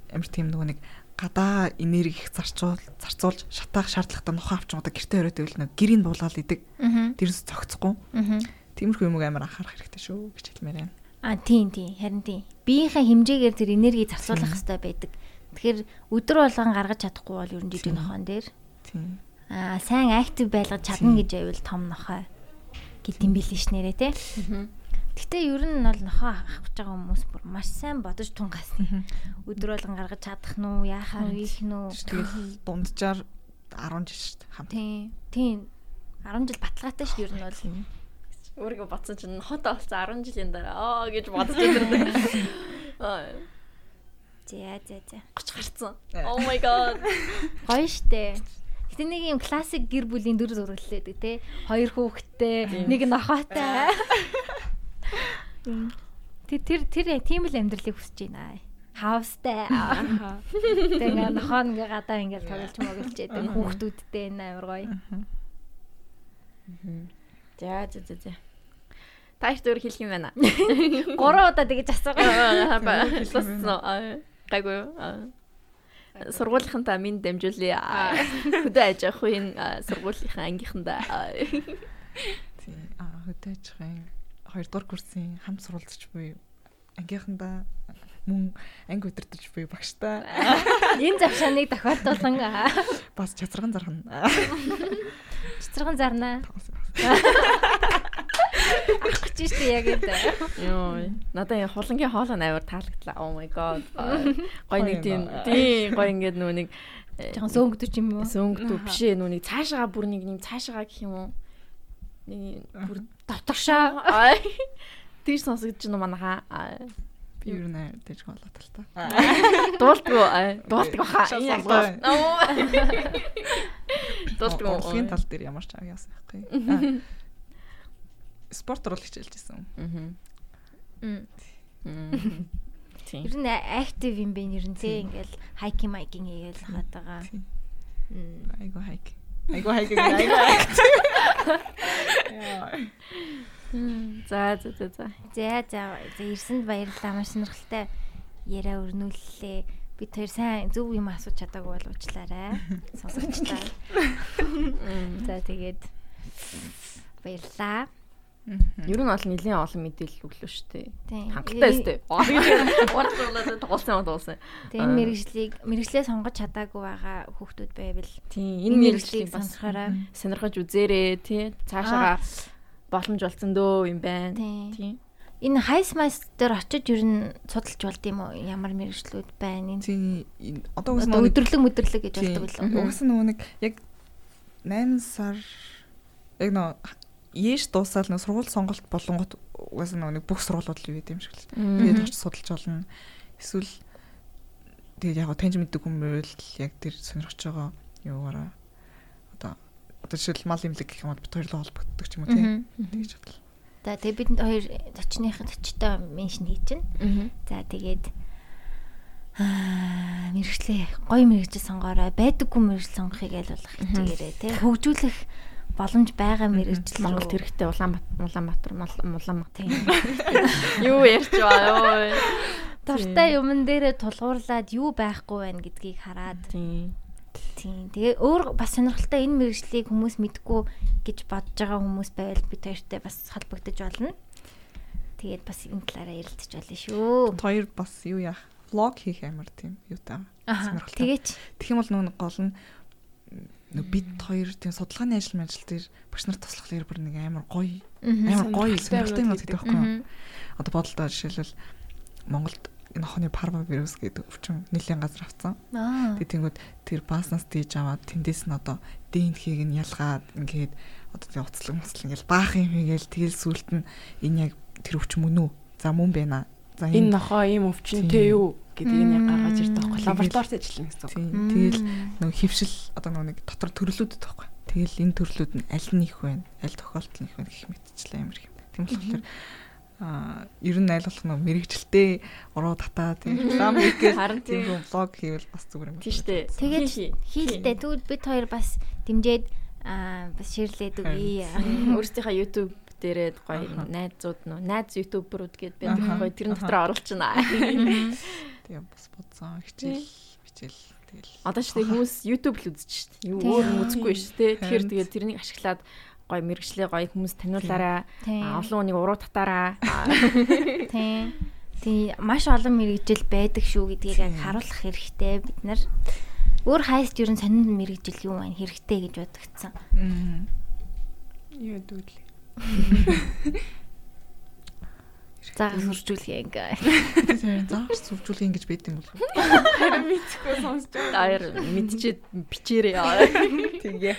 амар тийм нөгөө нэг гадаа энерги их зарцуул зарцуулж шатаах шаардлагатай нохоо авч удаа гэртээ өрөөд байвал нэг гэрийг буулгаал идэг. Аа. Тэрс зогцохгүй. Аа. Тиймэрхүү юмыг амар анхаарах хэрэгтэй шүү гэж хэлмээр байна. А тийм тийм харин тийм. Биеийнхээ хэмжээгээр тэр энерги зарцуулах хэрэгтэй байдаг. Тэгэхээр өдөр болгон гаргаж чадахгүй бол ер нь жижиг Тийм. нохоон дээр Тийм. аа сайн актив байлгаж чадна гэж байвал том нохой гэдэм билээ ш нэрэ те. Мгм. Гэтэ ер нь бол нохоо авах гэж байгаа хүмүүс бүр маш сайн бодож тунгасна. Өдөр болгон гаргаж чадах нь уу, яахаар ийх нь үү? Тэгэл дунджаар 10 жил шүү дээ хамт. Тийм. Тийм. 10 жил баталгаатай ш ер нь бол. Өөрийгөө бодсон чинь хотоо болсон 10 жилийн дараа аа гэж бодож байдаг. Аа. За за за. 30 гарцсан. Oh my god. Гоё штэ. Гэтэ нэг юм классик гэр бүлийн дүр зураглал байдаг те. Хоёр хүүхэдтэй, нэг нохоотой. Тэр тэр тэр тийм л амьдралыг хүсэж байна. Хаустай. Тэгээ нохоо ингээ гадаа ингээ тоглож моглож яадаг хүүхдүүдтэй энэ амар гоё. За за за за. Та их дөр хэлэх юм байна. Гурван удаа тэгэж асуугаа. Болсон. Гайгүй. Сургуулийнхантаа минь дамжуулъя. Хөдөө аж ахуйн аа, сургуулийнхаа ангийнхандаа. аа. Тийм. Аа хөдөөжхийн 2 дугаар курсын хамт суралцж буй ангийнхандаа мөн анги удирдах буй багштай Энэ завшааныг тохиолдуулан бас чацарган зархан. цэцэрхэн зарнаа. Ах гэж штэ яг энэ. Йоо. Надаа энэ хулангийн хоолой амар таалагдлаа. Oh my god. Гой нэг тийм тийм гой ингээд нөө нэг Жохон сөөнгдөж юм уу? сөнгөдөө биш ээ нөө нэг цаашаа бүр нэг юм цаашаа гэх юм уу. Нэг бүр Ай. Тийш сонсогдож байна манайхаа. Аа. Би юу нэ дэж болоо тал та. Дуулдгүй аа, дуулдаг баха. Дуулдаг. Урлагийн тал дээр ямар ч аа яасан байхгүй. Аа. Спорт оруулах хичээлж. Мм. Тийм. Ер нь актив юм бэ ер нь тий ингээл хайкинг майкинг хийгээл. Мм. Айгу хайк. Айгу хайк. Айгу. За за за за. За за за ирсэнд баярлалаа маш сонирхолтой яриа өрнүүллээ. Бид хоёр сайн зөв юм асууж чадаагүй бол уучлаарай. Сонсогчдаа. За тэгээд баярлалаа. Ер нь бол нэлийн олон мэдээлэл өглөө шүү дээ. Хангалттай өстэй. Уурчлуулаад туулсан туулсан. Тэгээ энэ мэрэгжлийг мэрэгжлээ сонгож чадаагүй байгаа хүүхдүүд байвал Тийм энэ мэрэгжлийг сонсохоорой. сонирхож үзээрэй тий. Цаашаа боломж болсон дөө юм байна. Тийм. Энэ хайс майс дээр очиж ер нь судалж болд юм уу? Ямар мэрэгжлүүд байна? Тийм энэ- одоо үс өдөрлөг möдөрлөг гэж болдог л. Угс нөгөө нэг яг 8 сар яг нөө ээш дуусаад нэг сургууль сонголт болонгот угаас нөгөө нэг бүх сургуулиуд л юу юм шиг л. Тэгээд очиж судалж болно. Эсвэл тэгээд яг таньж мэддэг хүмүүс л яг тэр сонирхож байгаа юугаараа одоо одоо жишээл мал имлэг гэх юм бол бит хоёрлоо холбогддог ч юм уу тийм. Тэгж бодлоо. За тэгээ бид хоёр төчнийхэн төчтэй меншн хийж чинь. За тэгээд аа мэрэгчлээ гоё мэрэгжил сонгоорой. Байдаггүй мэрэгжил сонгохыг аль болох хичээгээрэй тий. Хөгжүүлэх боломж байгаа мэрэгжил Монголд хэрэгтэй Улаанбаатар, Улаанбаатар, Улаанбаатар. Юу ярьж байгаа ёо. Дуртай юмн дээрээ тулгуурлаад юу байхгүй байна гэдгийг хараад Тийм. тийм. Тэгээ өөр бас сонирхолтой энэ мэрэгжлийг хүмүүс мэдгүй гэж бодож байгаа хүмүүс байвал бид хоёртай бас холбогдож болно. Тэгээд бас энэ талаараа ярилцж болно шүү. Хоёр бас юу яах? Влог хийх амар тийм юутай. Аа. сонирхолтой. Тэгээч Тэгэх юм бол нэг гол нь нөө бид хоёр тийм судалгааны ажил мэл дээр багш нарт туслахлаар бүр нэг амар гоё амар гоё Сонирхолтой юм гэдэг байхгүй юу? Одоо бодлоо жишээлбэл Монголд энэ охины парва вирус гэдэг өвчин нэлийн газар авцсан. Аа. Тэгээ тэнгууд тэр бааснаас дийж аваад тэндээс нь одоо ДНХ-г нь ялгаад ингээд одоо тэгээ уцлаг муцлаг ингээл баах юм хийгээл тэгэл сүулт нь энэ яг тэр өвчин мөн үү? За мөн байна. За Энэ нохоо ийм өвчнөтэй юу гэдгийг нь яг гаргаж ирдэг байхгүй лабораторид ажиллана гэсэн үг. тэгэл нөгөө хөвшил одоо нөгөө нэг дотор төрлүүдэд байхгүй. Тэгэл энэ төрлүүд нь аль нь их вэ? Аль тохиолдол нь их вэ гэх мэтчлээ амар юм. Тийм болохоор аа ер нь болох нөгөө мэрэгчлээ уруу татаа тийм лам хийгээл тийм. блог хийвэл бас зүгээр юм. Тийм штэ. Тэгээд хийлдэ тэгвэл бид хоёр бас дэмжээд аа бас ширлээд үгүй. Өөрсдийнхөө YouTube дээрээ гоё найзууд нөө найз ютуберүүд гээд байдаг гоё тэрэн дотор оруулчихна. Тийм бас бодсон хичээл хичээл тэгэл Одоо ч тэг хүмүүс YouTube л үзэж штт. Юу Тийм. өөр нь үзэхгүй шүү дээ. Тэгэхээр тэгээд тэрнийг ашиглаад гоё мэрэгчлээ гоё хүмүүс таниулаарай. Тийм. Олон хүнийг уруу татаараа. Тийм. Тийм маш олон мэрэгжил байдаг шүү гэдгийг яг харуулах хэрэгтэй бид нар. Өөр хайст ер нь сонинд мэрэгжил юу байна хэрэгтэй гэж бодогдсон. Юу дүүл. Заагаас үржүүлэх юм гээ. тийм зааш зөвжүүлэх ингэж байд юм бол Харин мэдхгүй сонсож байгаа. Даяар мэдчихэд бичээрээ яа. тэгээ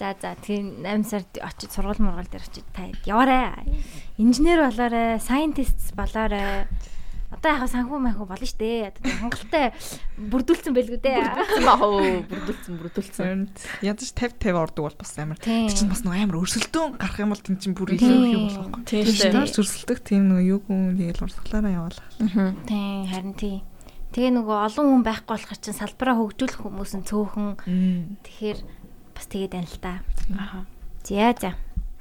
За за тийм 8 сард очиж сургууль мургал дээр очиж та яваарай. Инженер болоорой, scientist болоорой. Одоо яг санхүү манхүү болно штэ. Одоо хангалттай бүрдүүлсэн байлгүй дээ. Бүрдүүлсэн баа хөө. Бүрдүүлсэн, бүрдүүлсэн. ядаж 50 50 ордог бол бас амар. Тэр чинь бас нөгөө амар өрсөлдөөн гарах юм бол тэн чинь бүр илүү юм болох байхгүй. Тийм чинь өрсөлдөх тийм нөгөө юу гүн тэгэл урсгалаараа яваалаа. Тийм харин тийм. Тэгээ нөгөө олон хүн байхгүй болохоор чинь салбараа хөгжүүлэх хүмүүс нь цөөхөн. Тэгэхээр бас тэгээд байна л та. Аха. За за.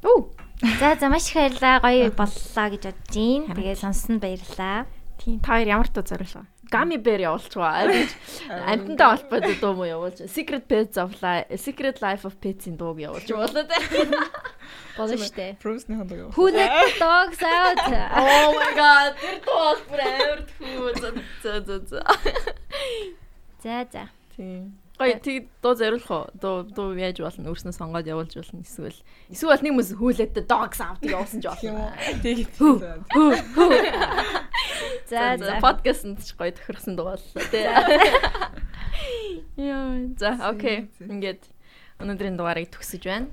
Үу. За за маш их баярлаа. Гоё боллоо гэж бодож гин. Тэгээ сонсон баярлаа. Тийм та хоёр ямар тоо зориулсан? Gummy bear явуулчихваа. Амтантай холбоотой дуу муу явуулж. Secret Pets of Life, Secret Life of Pets-ийн дууг явуулж болоо тэ. Болно штэ. Хондог яваа. Who let the dogs out? Oh my god, тэр дуу бол бүр амар тхүү. За за за. За за. Тийм. Гоё тэг дуу зориулах уу? Дуу дуу яаж болно? Өөрснөө сонгоод явуулж болно. Эсвэл эсвэл нэг хүмүүс хүлээдэ dogs out явуулсан ч болно. Тэгээд За За подкастт ч гоё тохирсон боллоо тий. Яа, за окей. Ингээд өнөөдрийн дугаарыг төгсөж байна.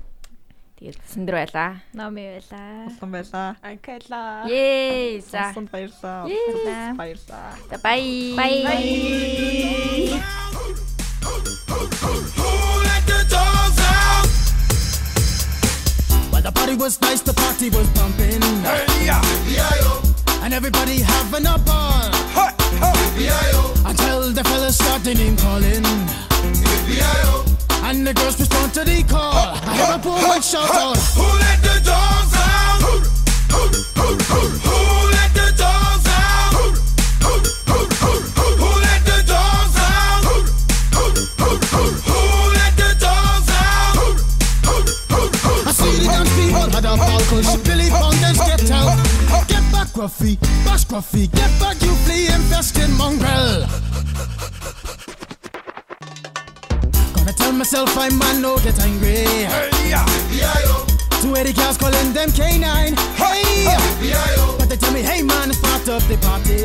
Тэгээд сэндэр байлаа. Номи байла. Болсон байлаа. Анкала. Yay! За. Сонсон баярлаа. Баярлалаа. Баярлаа. За bye. Bye. Who let the party was nice, the party was pumping, Hey, yeah, B.I.O. and everybody having a ball B.I.O. until the fellas started name calling, B.I.O. and the girls respond to the call. I hear a poor one shout out. Who let the dogs out? Who let the dogs out? Who let the dogs out? Who let the dogs out? I see the dance people had a ball cause she Billy Gruffy, bash Gruffy, get back, you flea infested mongrel. Gonna tell myself I man no get angry. Two eighty cows calling them K9. Hey, but they tell me, hey man, it's part of the party.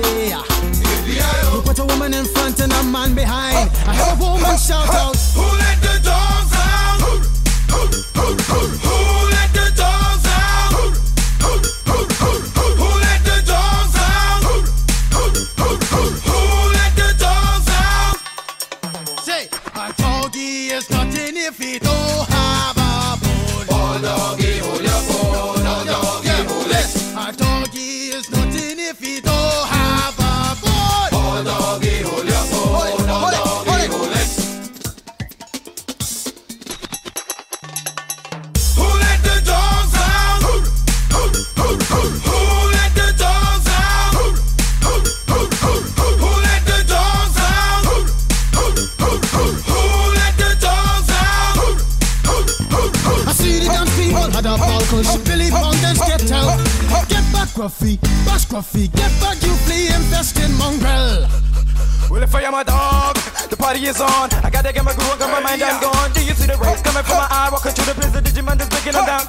You put a woman in front and a man behind. I heard a woman shout out. Who let the dogs out? Who, who, who, who, who scruffy, bad scruffy. Get back, you flea infested mongrel. Well, if I am a dog, the party is on. I gotta get my groove on, got my mind, I'm gone. Do you see the rays coming from my eye? Walking through the prison, Digimon is breaking them down.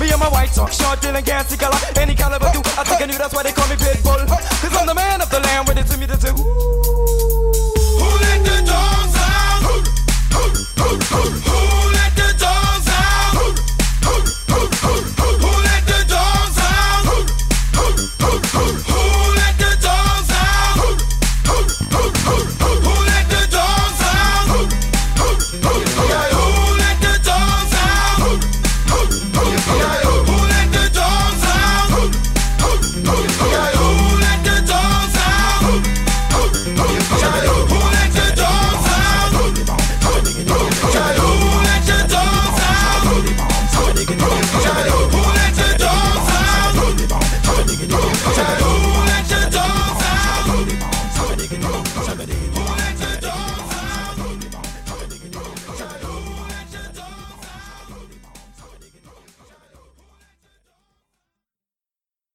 Me and my white talk, short, dealing, gassy color, any caliber, do. I think I knew that's why they call me Pitbull. Cause I'm the man of the land, when they see me, they say, ooh. Who let the dogs out? Who, who, who, who, who?